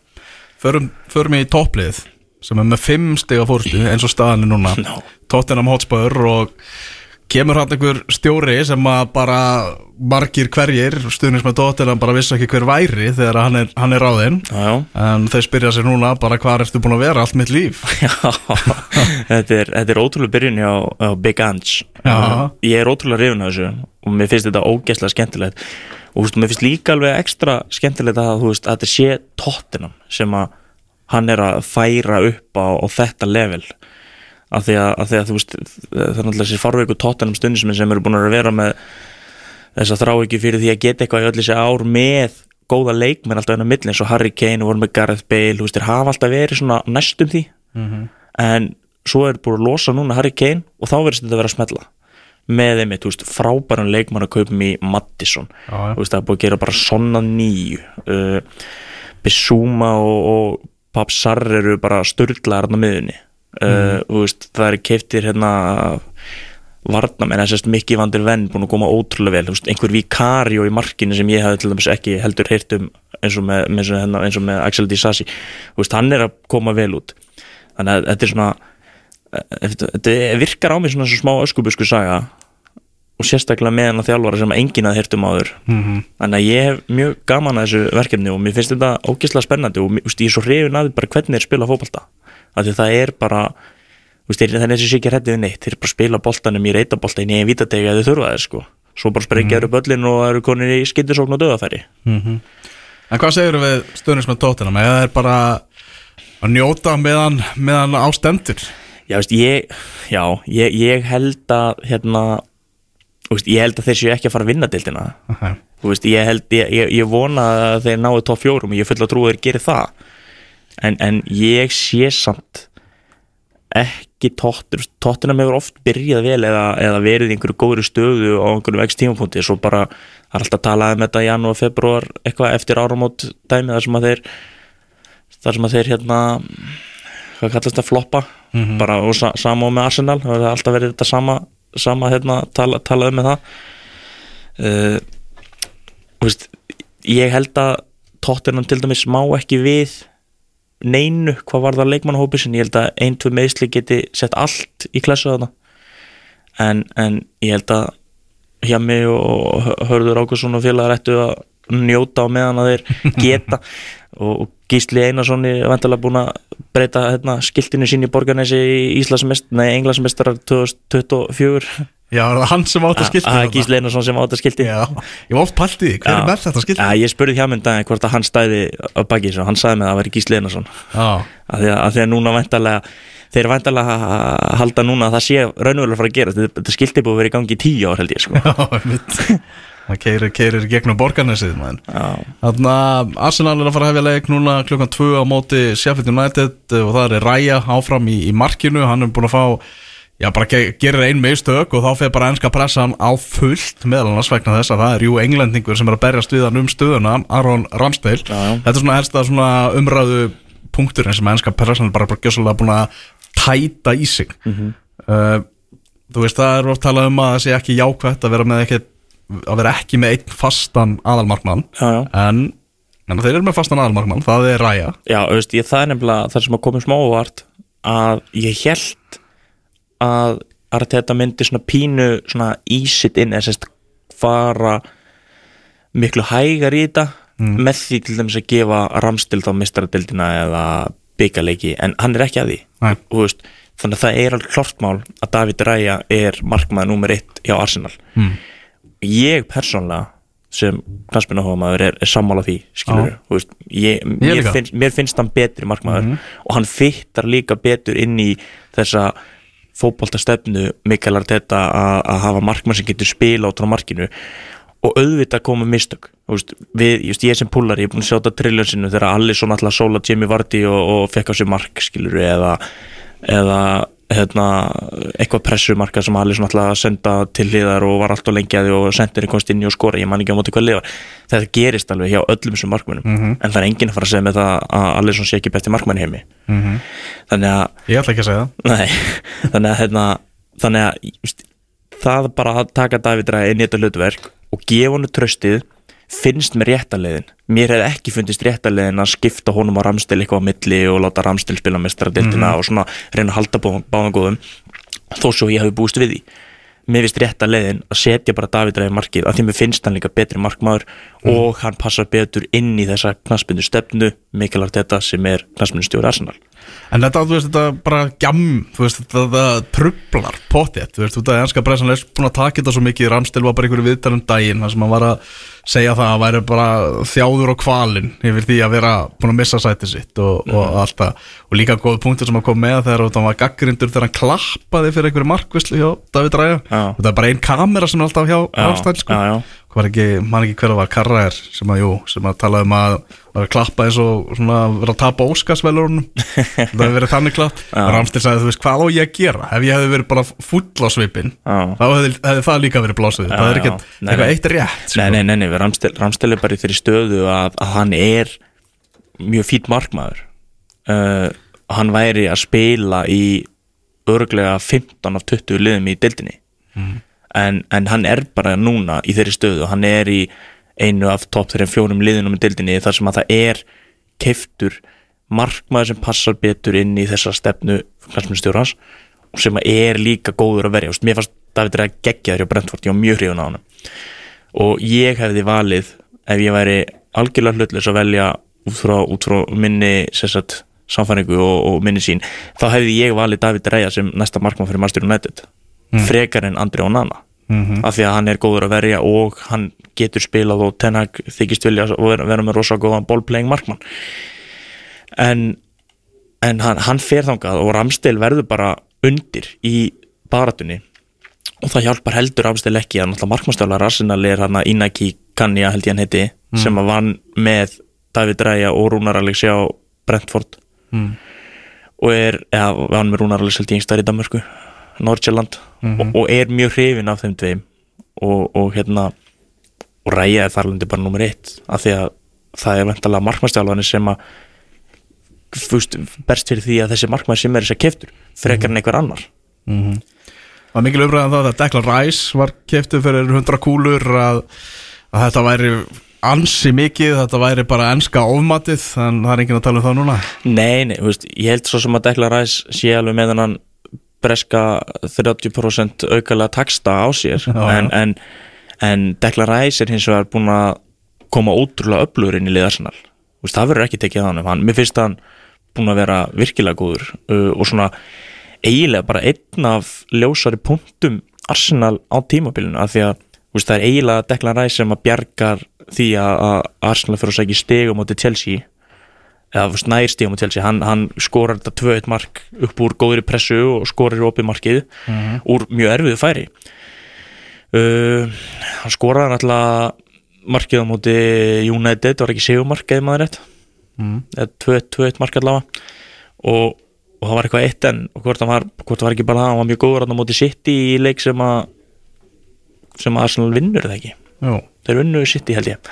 Förum, förum í topplið sem er með fimm stiga fórstu eins og staðan er núna. No. Tottenham Hotspur og kemur hann einhver stjóri sem að bara margir hverjir stuðnins með Tottenham bara vissi ekki hver væri þegar hann er, hann er já, já. En þeir spyrja sér núna bara hvað ertu búin að vera allt mitt líf? Já, þetta er, þetta er ótrúlega byrjun á, á Big Ange. Já. Ég er ótrúlega rifin á þessu og mér finnst þetta ógeðslega skemmtilegt. Og veist, mér finnst líka alveg ekstra skemmtilegt að, veist, að þetta sé Tottenham sem að hann er að færa upp á, á þetta level af því að, af því að veist það er náttúrulega þessi farveiku Tottenham stundismenn sem eru búin að vera með þess að þrá ekki fyrir því að geta eitthvað í öll þessi ár með góða leikmenn alltaf enn á milli eins og Harry Kane og voru með Gareth Bale, þú veist, þeir hafa alltaf verið svona næstum því. En svo er búin að losa núna Harry Kane og þá verðist þetta að vera að smetla með einmitt, þú veist, frábæran leikmann að kaupum í Mattisson Já, já. þú veist, það er búin að gera bara svona nýju. Uh, Bissúma og, og Pap Sarr eru bara störtlaðar á miðunni uh, þú veist, það er keiftir hérna varnamenn, þess að Mikki Vandir Venn búin að koma ótrúlega vel, veist, einhver vikario í markinu sem ég hafði til dæmis ekki heldur heyrt um eins og með, með, hérna, eins og með Axel Disasi, þú veist, hann er að koma vel út. Þannig að þetta er svona eh, þetta virkar á mig svona svo smá öskubusku saga og sérstaklega með hann að þjálfara sem enginn að heyrt um áður. Mhm. þannig að ég hef mjög gaman að þessu verkefni og mér finnst þetta ógeðslega spennandi og mér- veist, ég er svo hrifin að hvernig þeir spila því að það er bara það er þessi sér ekki hrættið neitt. Þeir bara spila boltanum í reytabolta í nýjum vítategi að þau þurfa þeir sko. Svo bara sprengja þeir upp öllin og eru konir í skyndisókn og döðafæri En hvað segir við stuðnins með Tottenham? Eða það er bara að njóta meðan, meðan á stendur? Já, veist, ég, já, ég, ég held að hérna, veist, ég held að þeir séu ekki að fara að vinna deildina. Okay. veist, ég held, ég, ég, ég vona að þeir náu topp fjórum, ég er full að trú að þeir gerir það en, en ég sé samt ekki tóttur, tóttina með oft byrjað vel eða, eða verið í einhverju góðri stöðu á einhverju vext tímapunkti svo bara, það er alltaf að tala um þetta í janúar, februar, eitthvað eftir áramót dæmi þar sem að þeir þar sem að þeir hérna hvað kallast það floppa. Bara og sa, sama og með Arsenal, það er alltaf verið þetta sama, sama hérna, tala, talað um með það. Uh, þú veist, ég held að tóttirnum til dæmis má ekki við neinu hvað var það leikmannahópi sem ég held að ein, tvö meðsli geti sett allt í klassu þarna. En, en ég held að hjá mig og Hörður Ákusson og félagar ættu að njóta á meðan að þeir geta. Og Gísli Einarsson er vantilega búin að breyta hérna, skiltinu sín í borgarnesi í Íslandsmest, nei, Englandsmestrar 2024 Já, það hann sem átt að skilti Það er Gísli Einarsson sem átt að skilti Já, ég var oft því, hver Já. er með þetta skilti? Já, ég spurði hjá minn daginn hvort að hann stæði á baki og hann sagði mig að það væri Gísli Einarsson Já, því að núna væntalega þeir að halda núna að það sé raunverulega fara að gera þetta, skilti búið að vera í gangi í tíu ár held ég sko. já, mitt Það keirir, keirir gegnum borgarnesið, Já. Þannig að Arsenal er að fara að hefja leik núna klukkan 2 á móti Sheffield United og það er Ræja áfram í, í markinu, hann er búin að fá já, bara ge gerir ein meðstök og þá fer bara ennska pressan á fullt meðal annars vegna þess að það er jú englendingur sem er að berjast við hann um stöðuna, Aron Ramsdale Já, já. þetta er svona helsta svona umræðu punkturinn sem ennska pressan er bara, bara gjössalega búin að tæta í sig. Mhm. uh, þú veist, það er oft talað um að það sé ekki jákvætt að vera með ekki að vera ekki með einn fastan aðalmarkmann. En, en þeir eru með fastan aðalmarkmann það er Ræja Já, veist, ég, það er nefnilega það sem að komið smá óvart að ég held að Arteta myndi svona pínu svona ísitt inn eða sérst fara miklu hægar í þetta með því til dæmis að gefa Ramstil þá mistaradildina eða byggarleiki en hann er ekki að því. Veist, þannig að það er alveg klart mál að David Ræja er markmaður nummer eitt hjá Arsenal. Mm. ég persónlega sem knastbyrnahómaður er, er sammála því veist, ég, Ég mér, líka. finnst, mér finnst hann betri markmaður og hann fyttar líka betur inn í þessa fótboltastefnu Mikael Arteta að hafa markmann sem getur spila át á markinu. Og auðvitað koma mistök. Veist, við, just, ég sem púlar, ég er búin að sjá þetta trillinsinu þegar allir svona alltaf sóla Jimmy Vardy og, og fekk á sig mark skilur eða, eða hérna, eitthvað pressumarka sem svona alltaf að senda til hliðar og var alltaf lengi að því og sendir komst inn í og skora, ég man ekki á móti hvað lifa þetta gerist alveg hjá öllum þessum markmönnum en það er enginn að fara að segja með það að allir svona sé ekki besti markmann í heimi. Mhm. þannig að ég ætla ekki að segja það. Nei, þannig að hérna, þannig að just, það bara að taka David Ræði inn í þetta hlutverk og gefa honum tröstið finnst mér réttalegin mér hefði ekki fundist réttalegin að skipta honum á Ramstil eitthvað á milli og láta Ramstil spila mestradildina og svona reyna að halda báðan góðum þó svo ég hafi búist við því. Mér finnst réttalegin að setja bara David Ræði markið af því mér finnst hann líka betri markmaður og hann passar betur inn í þessa knaspindu stefnu mikilvægt þetta sem er knaspindu stjóri Arsenal En þetta, þú veist, þetta bara gjam, þú veist, þetta, þetta trublar potið, þú veist, þú veist, ennska pressan er búin að taka þetta svo mikið, Ramstil var bara einhverju viðtalum daginn, þar sem hann var að segja það að væri bara þjáður og kvalinn yfir því að vera búin að missa sætið sitt og, og allt það, og líka góð punktur sem að kom með þegar hann var gaggrindur þegar hann klappaði fyrir einhverju markvislu hjá David Ræja, Já. og það er bara ein kamera sem er alltaf hjá Ramstil, sko, já, já. var ekki, ekki hver að var Karraðir sem að, jú, sem að tala um að að klappa eins og svona vera að tapa Óskarsvelurunum það hefði verið þannig Já. Ramstil sagði, þú veist, hvað á ég að gera? Ef ég hefði verið bara full á svipin þá hefði, hefði það líka verið blásið það er ekkert eitthvað eitt rétt sko. Nei, nei, nei, Ramstel, Ramstel er bara í þeirri stöðu að, að hann er mjög fýtt markmaður. Uh, hann væri að spila í örglega 15 af 20 liðum í deildinni. En, en hann er bara núna í þeirri stöðu, hann er í einu af þeirri fjórum liðunum í deildinni þar sem að það er keiftur markmaður sem passar betur inn í þessa stefnu knallmjöndstjórans og sem að er líka góður að verja. Þú veist, mér fannst David Ræða geggjaður hjá Brentford, ég var mjög hrifun á hann og ég hefði valið ef ég væri algjörlega hlutleys að velja út frá, út frá minni sessat, samfæringu og, og minni sín þá hefði ég valið David Ræja sem næsta markmann fyrir Master United. Frekar en Andri Onana. Mhm. af því að hann er góður að verja og hann getur spilað og Ten Hag þykist vilja og vera, með rosa góðan ballplaying markmann en, en hann, hann fer þangað og Ramstil verður bara undir í baratunni og það hjálpar heldur afstil ekki að náttúrulega markmannstjálar Arsenal er hann að Inaki Kanja held ég hann heiti sem að vann með David Ræja og Rúnar Alex á Brentford. Mm. og er, eða vann með Rúnar Alex held ég einstæðar í Danmarku Nordsjælland og, og er mjög hrifin af þeim tveim. Og, og hérna og Ræja er þarlandi bara nummer eitt af því að það er ventalega markmannstjálarnir sem að fúst, berst fyrir því að þessi markmann sem er þess að keftur frekar en einhver annar. Það var mikil umræðan það að Declan Rice var keftið fyrir 100 kúlur að, að þetta væri ansi mikið, þetta væri bara enska ofmatið, en það er enginn að tala um það núna. Nei, nei, veist, ég held svo sem að Declan Rice sé alveg með hann breska 30% aukalega taksta á sér. Já, en, já. en, en Declan Rice er hins vegar búin að koma ótrúlega öflugur inn í liðarsenal veist, það verður ekki tekið að hann hann, mér finnst hann búin að vera virkilega góður uh, og svona eiginlega bara einn af ljósari punktum Arsenal á tímabilinu af því að veist, það er eiginlega Declan Rice sem að bjargar því að, að Arsenal fyrir að segja stig á móti Chelsea eða veist, nær stig á móti Chelsea. Hann, hann skorar þetta 2-1 mark upp úr góðri pressu og skorar opið markið úr mjög erfiðu færi. Uh, hann skoraði náttúrulega markið á móti United var ekki segumark eða maður rétt? Mm. eða 2-1 mark allavega. Og, og það var eitthvað eitt en hvort það var, hvort það var ekki bara það hann var mjög góður á móti City í leik sem að sem að Arsenal vinnur það ekki? Jú, þeir vinnu City held ég.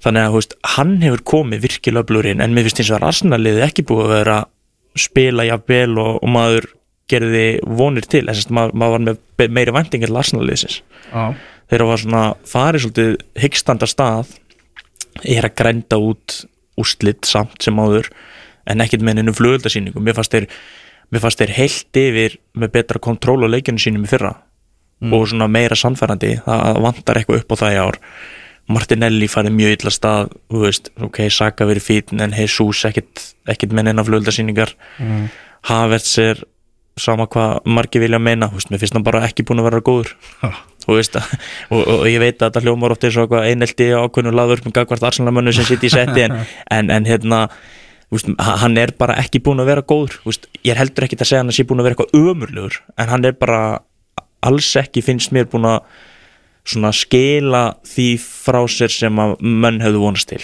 Þannig að veist, hann hefur komið virkilega blurinn en mér finnst eins og að Arsenal-liðið ekki búið að vera að spila jafnvel og, og maður gerði vonir til. Þess að maður, maður var með meiri væntingar til Arsenal-liðsins. Já, þeirra var svona farið svolítið hyggstanda stað er að grænda út úrslit samt sem áður en ekkert með einu flugöldasýningu mér fannst þeir, þeir heilt yfir með betra kontról á leikjunum sínum í fyrra og svona meira sannfærandi. Það vantar eitthvað upp á það í ár. Martinelli farið mjög illa stað þú veist, ok, Saka verið fín en Jesus ekkert, með neina flugöldasýningar mm. Havertz er sama hvað margir vilja meina þú veist, mér finnst hann bara ekki búin að vera góður veist, og, og ég veit að þetta hljómar oft eins og eitthvað einelti ákveðnu laðvörpum gagvart arsenalmönnu sem sitt í setti en, en, en hérna veist, ha- hann er bara ekki búin að vera góður. Veist, ég er heldur ekki að segja hann að sé búin að vera eitthvað ömurlegur en hann er bara alls ekki finnst mér búin að svona skila því frá sér sem að menn hefðu vonast til.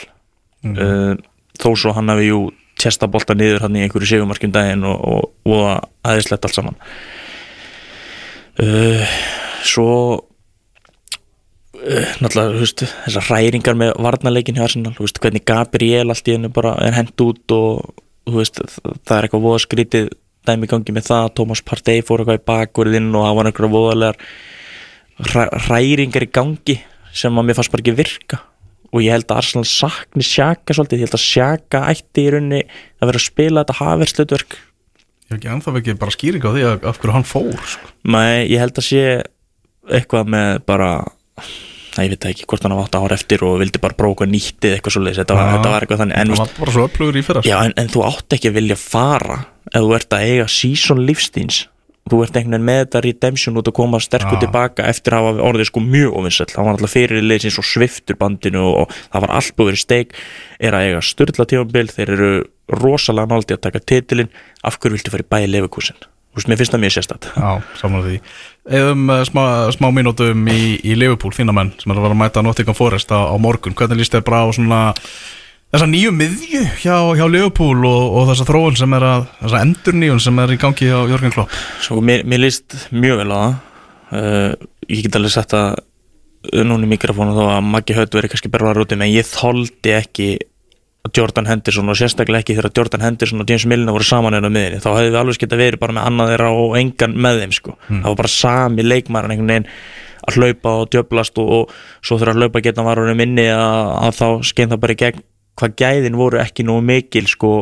Uh, þó svo hann hafi jú testabolta niður hann í einhverju segumarkjum daginn og, og, og aðeinslegt allt saman. Uh, svo uh, náttúrulega þú veist, þessar hræringar með varnarleikin hjá Arsenal, þú veist, hvernig Gabriel allt í hennu bara er hent út og þú veist, það er eitthvað voða skrítið dæmi gangi með það, Thomas Partey fór eitthvað í bakverðinn og það var einhverja voðalegar hræ- hræringar í gangi sem að mér fannst bara ekki virka og ég held að Arsenal sakni sjaka svolítið, ég held að sjaka ætti í rauninni að vera að spila þetta haverslutverk ég hef ekki ennþá ekki bara skýring á því af hverju hann fór sko. Nei, ég held að sé eitthvað með bara Nei, ég veit það ekki hvort hann var átt ára eftir og vildi bara prófa nýttið eitthvað svo leiðis, þetta, Já. þetta var eitthvað þannig. En, veist, var bara svo öflugur í fyrra sko. já, en, en þú átt ekki að vilja fara ef þú ert að eiga season lífstíns þú ert einhvern veginn með þetta redemption út að koma sterkur Já. tilbaka eftir að hafa orðið sko mjög ofinsell það var alltaf fyrir liðsins og sviftur bandinu og, og það var allt búið í steik. Er að eiga styrla tímabil, þeir eru rosalega náldi að taka titilin af hverju viltu fara í bæði lefikúsin þú veist, mér finnst það mjög sérstætt Já, saman því. Eðum uh, smá, smá mínútum í, í Liverpool, þína menn sem er að vera að mæta Nottingham Forest á, á morgun. Hvernig líst þér bara á svona þessa nýju miðju hjá, hjá Liverpool og, og þessa þróun sem er að þessa endurnýjun sem er í gangi hjá Jörgen Klopp? Svo mér, mér líst mjög vel á það. Uh, Ég get alveg sett að núna í mikrofónu þó að Maggi Hödd veri kannski bara var úti menn ég þoldi ekki Jordan Henderson og sérstaklega ekki þegar Jordan Henderson og James Milner voru saman enn á miðinni þá hefði við alveg geta verið bara með annað þeirra og engan með þeim sko. Það var bara sami leikmærin einhvern veginn að hlaupa og djöblast og, og svo þegar að hlaupa geta var honum inni að, að þá skein það bara í gegn hvað gæðin voru ekki nú mikil sko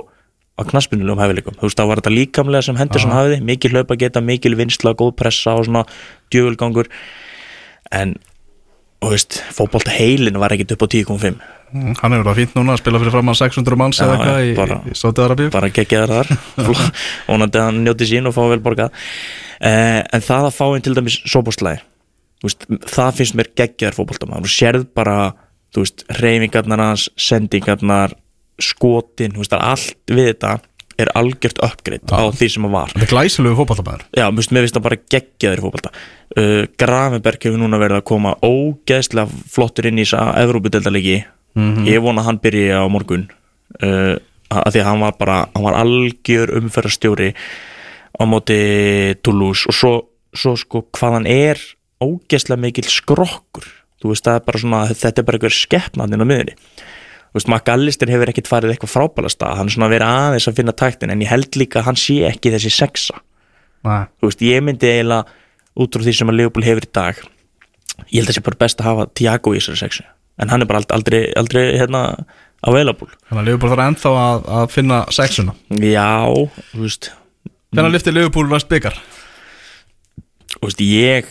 á knaspinulegum hæfileikum, þú veist það var þetta líkamlega sem Henderson Já. hafiði, mikil hlaupa geta mikil vinsla, góð pressa og svona djöfulgangur. En og veist, fótbolta heilin var ekkit upp á 10.5 Mm, hann hefur það fínt núna að spila fyrir framann 600 manns eða eitthvað í, bara- í Sáti-Arabíu bara geggjaðar þar. Að hann njóti sín og fá vel borgað. Eh, en það að fá inn til dæmis sóbústlæði það finnst mér geggjaðar fótboltamaður. Þú sérð bara, þú veist, reyfingarnar hans, sendingarnar skotin, þú veist, það allt við þetta er algjört uppgreitt á því sem hann var. Þetta er glæsilegu fótballtabæður Já, mér finnst- það bara geggjaður í fótbolta uh, Gravenberg hefur núna verið að koma ógeðslega flottur inn í þessa Evrópudeldalegi ég vona að hann byrji á morgun. Uh, að því að hann var bara hann var algjör umferðarstjóri á móti Toulouse. Og svo, svo sko hvað hann er ógeðslega mikil skrokkur. Þú veist það er bara svona þetta er bara einhver skeppnaðinn á miðunni þú veist McAllister hefur ekkert farið eitthvað frábæla stað. Hann er svona verið aðeins að finna taktin en ég held líka að hann sé ekki þessi sexa. Nei. þú veist ég myndi eiginlega út frá því sem að Leopold hefur í dag. Ég held að það sé bara best að hafa Tiago í þessari sexu en hann er bara ald- aldrei, aldrei hérna available. Þannig að Liverpool þarf ennþá að, að finna sexuna. Já, þú veist. Hvernig lyfti Liverpool næst byggar? þú veist, ég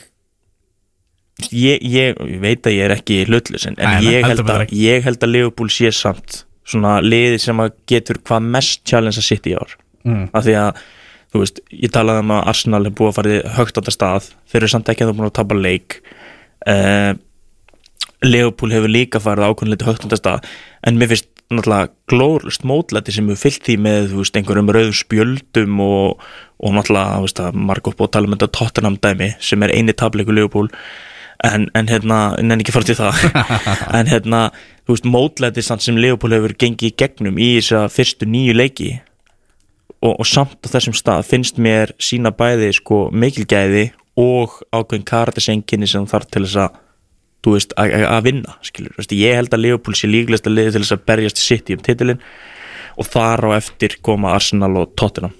ég, ég, ég veit að ég er ekki hlutlus en, Nei, ég, held að, ég held að Liverpool sé samt svona liði sem að getur hvað mest challenge að sitt í ár. Mm. af því að, þú veist, ég talaði um að Arsenal er búið að fara högt á þetta stað. Þeir eru samt ekki að það búin að tapa leik. Uh, Leopold hefur líka farið ákveðinleiti högt á þetta stað. En mér finnst náttúrulega glórlust mótlæti sem við fyllt því með þú veist, einhverjum rauðum spjöldum og, og náttúrulega, þú veist, að marg upp og tala um þetta Tottenham dæmi sem er eini tableiku Leopold en, en hérna, en ekki fara til það. En hérna, þú veist, mótlæti sem Leopold hefur gengið í gegnum í þess að fyrstu nýju leiki og, og samt á þessum stað finnst mér sína bæði sko mikil gæði og ákveðin karatisenginni sem þarf til þess að þú veist, að- vinna, skilur veist, ég held að Leopold sé líklegast að liði til þess að berjast í City um titilin og þar á eftir koma Arsenal og Tottenham.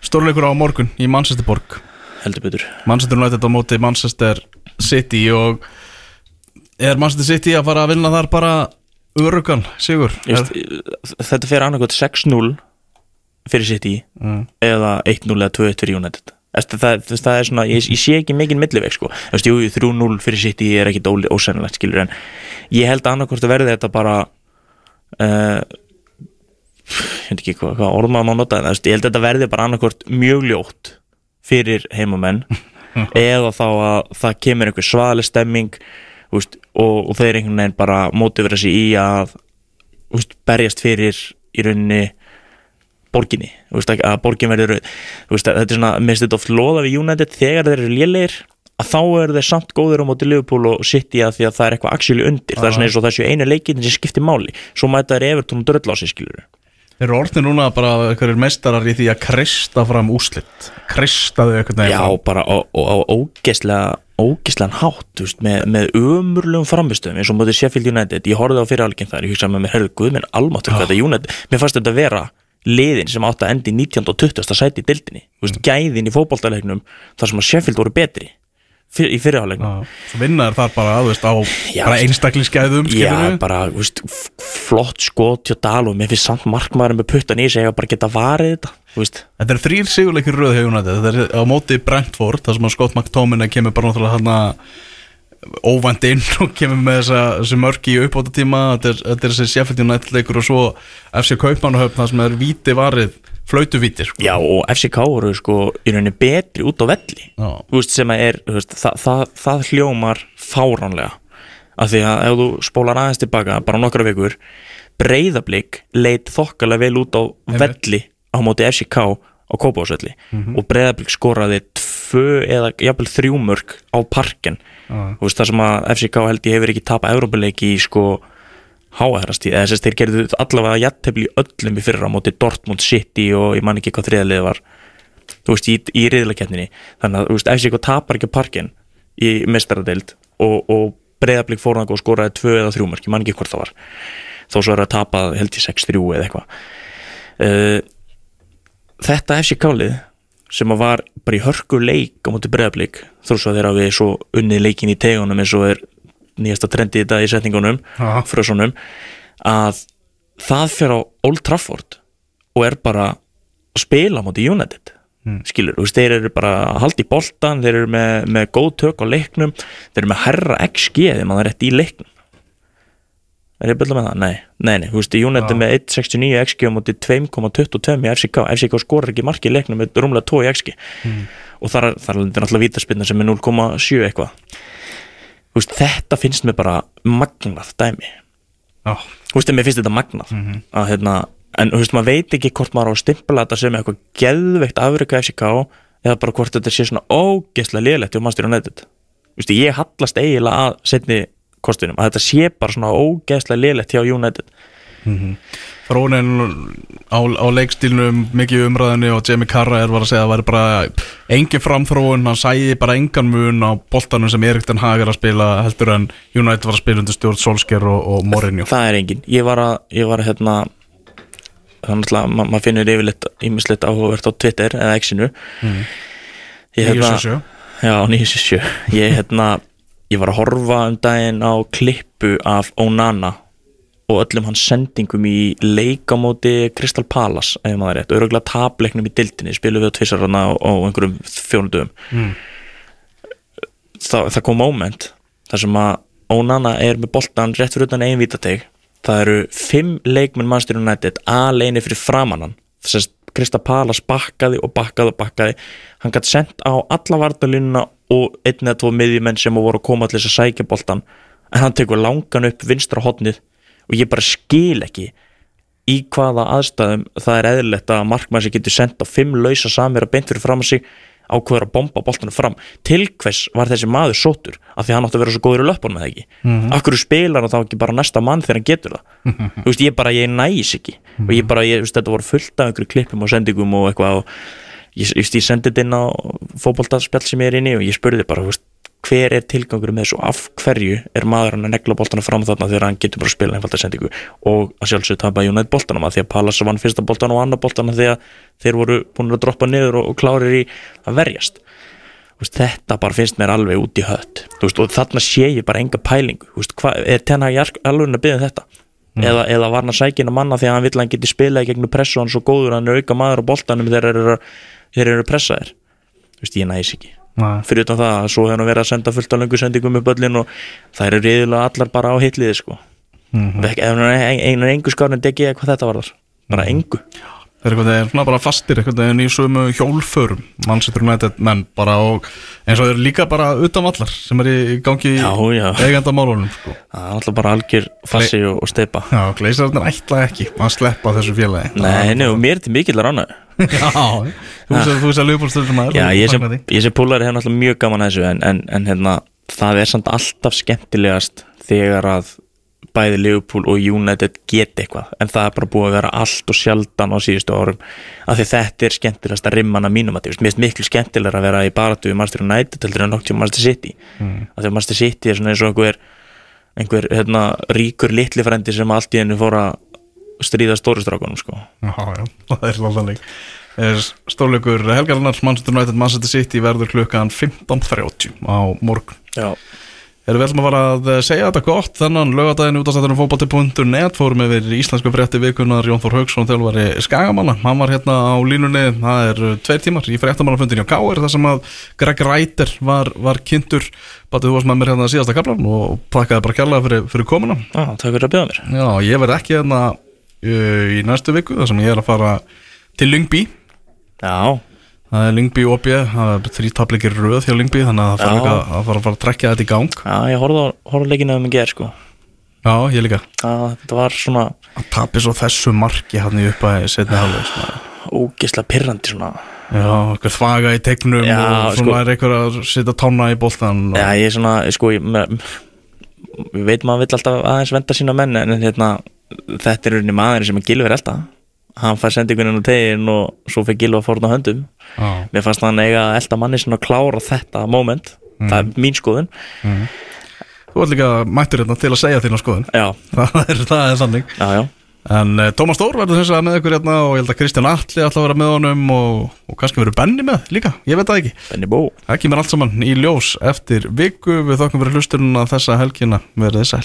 Stórleikur á morgun í Manchesterborg heldur betur. Manchester United á móti Manchester City og er Manchester City að fara að vinna þar bara örugan, sigur? Þetta fer annarkot 6-0 fyrir City Mm. eða 1-0 eða 2-1 fyrir United það, það, það er svona, ég, ég sé ekki mikinn milliveg sko, þú veist, jú, 3-0 fyrir City er ekkit ó- ósennilegt, skilur en ég held að annarkort að verði þetta bara uh, ég veit ekki hvað, hvað orð maður má nota en ég held að þetta verði bara annarkort mjög ljótt fyrir heimamenn eða þá að það kemur einhver svaðaleg stemming veist, og, og þeir einhvern veginn bara mótivera sig í að veist, berjast fyrir í rauninni borginni, þú veist, að borgin verður veist, þetta er svona, minnst þetta oft loða við United þegar þeir eru lélegir að þá eru þeir samt góður á móti Liverpool og City að því að það er eitthvað actually undir. Það er svona eins og þessu einu leikin sem skiptir máli. Svo mæta þeir Everton og sig skilur Þeir eru orðin núna bara einhverjir meistarar í því að krista fram úslit Kristaðu einhvern veginn Já, fram. bara á, ógeslega ógeslegan hátt, veist, með, með umurlegum framistöðum eins og mótið Sheffield United. Ég horfði á fyriralgin þar, ég hugsaði með mér herðu guð minn almáttur hvað þetta United, mér fannst þetta vera liðin sem átti að endi í 19. og 20. sæti í dildinni, veist, gæðin í fótboltaleiknum þar sem að Sheffield voru betri fyr, í fyrirháleiknum Já, Svo vinnaður þar bara, veist, á Já, bara einstaklingsgæðum Já, bara, veist, flott skot hjá Dal og mér finnst samt markmaður með puttan í sig að bara geta varið þetta, veist Þetta er þrýr sigurleikir röð hefur United Þetta er á móti Brentford þar sem að Scott McTominay kemur bara náttúrulega hann óvænt inn og kemur með þessa, þessi mörki í uppbóta tíma þetta er, þessi Sheffield United leikur og svo FC Kaupmannahöfn þar sem er víti varið flautuvíti sko. Já, og FCK voru sko í rauninni betri út á velli. Veist, sem er, veist, það, það, það hljómar fáránlega. Af því að ef þú spólar aðeins tilbaka bara nokkra vikur, breyðablík leit þokkalega vel út á velli á móti FCK á Kópásvelli og breyðablík skoraði tvö eða jafnvel þrjú mörg á parken þú veist, það sem að FCK held ég hefur ekki tapað Európa-leiki í sko háæðrastíð, eða þess að þeir gerðu allavega jættefli öllum í fyrra á móti Dortmund City og ég man ekki hvað þriðalið var. Þú veist, í, í riðlakeppninni. Þannig að, þú veist, FCK tapar ekki á parkin í mestaradeild og, og breyðablík fórnang og skoraði tvö eða þrjú mörk, ég man ekki hvort það var. Þó svo er að tapa held ég 6-3 eða eitthvað. Uh, þetta FCK-lið sem að var bara í hörku leik á móti breyðablík þó svo þeirra við svo unnið leikin í tegunum eins og er nýjasta trendi í dag í setningunum Já. frössunum að það fer á Old Trafford og er bara að spila á móti United mm. skilur, þú veist, þeir eru bara að halda í boltan, þeir eru með, með góð tök á leiknum, þeir eru með herra XG þegar maður er rétt í leiknum er ég að byrja með það? Nei, nei, nei, þú veist, United með 1.69 XG á móti 2.22 í FCK FCK skorar ekki marki í leiknum með rúmlega 2 í XG og þar, þar er náttúrulega vítaspinna sem er 0,7 eitthvað. Þú veist, þetta finnst mér bara magnað dæmi. Já. þú veist, mér finnst þetta magnað. Að hérna, en þú veist, maður veit ekki hvort maður á að stimpla þetta sem eitthvað geðveikt afrika FCK eða bara hvort þetta sé svona ógeðslega lélegt hjá Master United. Vistu, ég hallast eiginlega að setni kostunum að þetta sé bara svona ógeðslega lélegt hjá United. Þróunin á, á leikstílnum mikið í umræðinu og Jamie Carragher var að segja að það væri bara engin framþróun, hann sæði bara engan mun á boltanum sem Erik Den Hag er að spila heldur en United var að spila undir stjórn Solskjær og, og Mourinho. Það er engin, ég var að, ég var að hérna þannig að ma maður finnur yfirleitt ímislegt áhugavert á Twitter eða X-inu. Mm. ég, hérna, 977. já, 977 ég, hérna, ég var að horfa um daginn á klippu af Onana og öllum hans sendingum í leikamóti Crystal Palace ef maður er rétt, öruglega tapleiknum í dildinni spilum við á tvisarana á, á einhverjum fjónundum Mm. það, það kom moment þar sem að Onana er með boltan rétt fyrir utan einn vítateg það eru fimm leikmenn Manchester United aleinir fyrir framannan þess að Krista Palas bakkaði og bakkaði og bakkaði. Hann gæti sendt á alla vartalínuna og einn eða tvo miðjumenn sem voru að koma til þess að sækja boltan en hann tekur langan upp vinstra hotnið og ég bara skil ekki í hvaða aðstæðum það er eðlilegt að markmann sem getur sendt á fimm lausa samir að beint fyrir fram að sig ákveður að bomba boltanum fram. Til hvers var þessi maður sótur af því hann átti að vera svo góður í löpunum eða ekki? Mm -hmm. hverju spilar hann þá ekki bara næsta mann þegar hann getur það? Þú veist ég bara, ég næs ekki. Og ég bara, ég, veist, þetta voru fullt af einhverju klippum og sendingum og eitthvað og ég, ég, ég sendi þetta inn á fótboltaspjall sem ég er inn í og ég spurði bara, veist hver er tilgangur með þessu? Af hverju er maður hann að negla boltana fram þarna þegar hann getur bara að spila einfalda sendingu? Og að sjálfsög tapa United boltanum að því að Pallas vann fyrsta boltan og annar boltana því að þeir voru búin að droppa niður og, og klárir í að verjast. Þetta bara finnst mér alveg út í hött. Og þarna sé ég bara enga pælingu. Er tenna alveg að byggja um þetta? Eða, eða var hann að að manna því að hann vill að hann geti spilað í gegnum pressu og hann er svo góður að hann er auka maður á boltanum þegar þeir eru, þeir eru pressaðir Þú veist, ég næs ekki Nei. fyrir utan það að svo hefur hann verið að senda fullt af löngu sendingum upp öllin og það eru reyðilega allar bara á hitliði sko mm Mhm. -hmm. einu engu skárni degi eða hvað þetta var þar bara engu Þeir eru einhvern veginn svona bara fastir einhvern veginn í sömu hjólförum Manchester United menn bara og eins og þeir eru líka bara utan vallar sem er í gangi í Já, já. eigandamálunum sko. það er alltaf bara algjör fassi og, og steipa Já, gleisararnir ætla ekki að sleppa þessu félagi Nei, og mér er til mikill að rána Já, þú þú sem Leopoldstöldur maður Já, ég sem, ég sem púlari hef náttúrulega mjög gaman að þessu en, en, en hérna, það er samt alltaf skemmtilegast þegar að bæði Liverpool og United geta eitthvað en það er bara búið að vera allt og sjaldan á síðustu árum af því þetta er skemmtilegast að rimman að mínum að því, mér finnst miklu skemmtilegra að vera í baratu við Manchester United heldur en noktjum Manchester City. Mm. af því að Manchester City er svona eins og einhver einhver hérna, ríkur litli frendi sem allt í hennu fór að stríða stórustrákunum sko. Já, já, það er alltaf leik Stórleikur Helgarinnar, Manchester United, Manchester City verður klukkan 15.30 á morgun. Já, Erum við ætlum að fara að eh, segja þetta gott þennan lögadaginn út af stættunum fótbolti.net fórum yfir íslensku frétti vikunar Jón Þór Haugsson þjálfari Skagamanna hann var hérna á línunni, það er eh, tveir tímar í fréttamannafundin hjá Káir þar sem að Greg Reiter var, var kynntur. Batið þú varst með mér hérna síðasta kaplan og pakkaði bara kærlega fyrir, fyrir komuna. Á, takk fyrir að bjóða mér. Já, ég verð ekki hérna í næstu viku þar sem ég er að fara til Lyngby. Já, það er Lyngby OB, það er þrý tapleikir röð hjá Lyngby þannig að það Já. eitthvað- að fara að fara að trekja þetta í gang. Já, ég horfði leikinu um að gera sko. Já, ég líka. Að þetta var svona að tapi svo þessu marki hann í upp að setni hálfleik ógislega pirrandi svona. Já, eitthvað þvaga í tegnum Já, og svona sko- er eitthvað að setja tána í boltan og... Já, ég er svona, sko, ég, við veit maður vill alltaf aðeins venda sína menn en hérna, þetta er rauninni maður sem er Gilver elda hann fær sendinguninn á tegin og svo fyrir Gilver að fórna höndum. Já, mér fannst hann eiga að elda manni svona að klára þetta moment, það er mín skoðun. Þú ert líka mættur hérna til að segja þína skoðun. Já, það er, það er þannig. Já, já, En uh, Tómas Stór verður þess að með ykkur hérna og ég held að Kristján Atli ætla að vera með honum og, og kannski verður Benni með líka, ég veit það ekki. Benny Bó. Það kemur allt saman í ljós eftir viku. Við þokkum fyrir hlusturinn að þessa helgina. Verðið sæl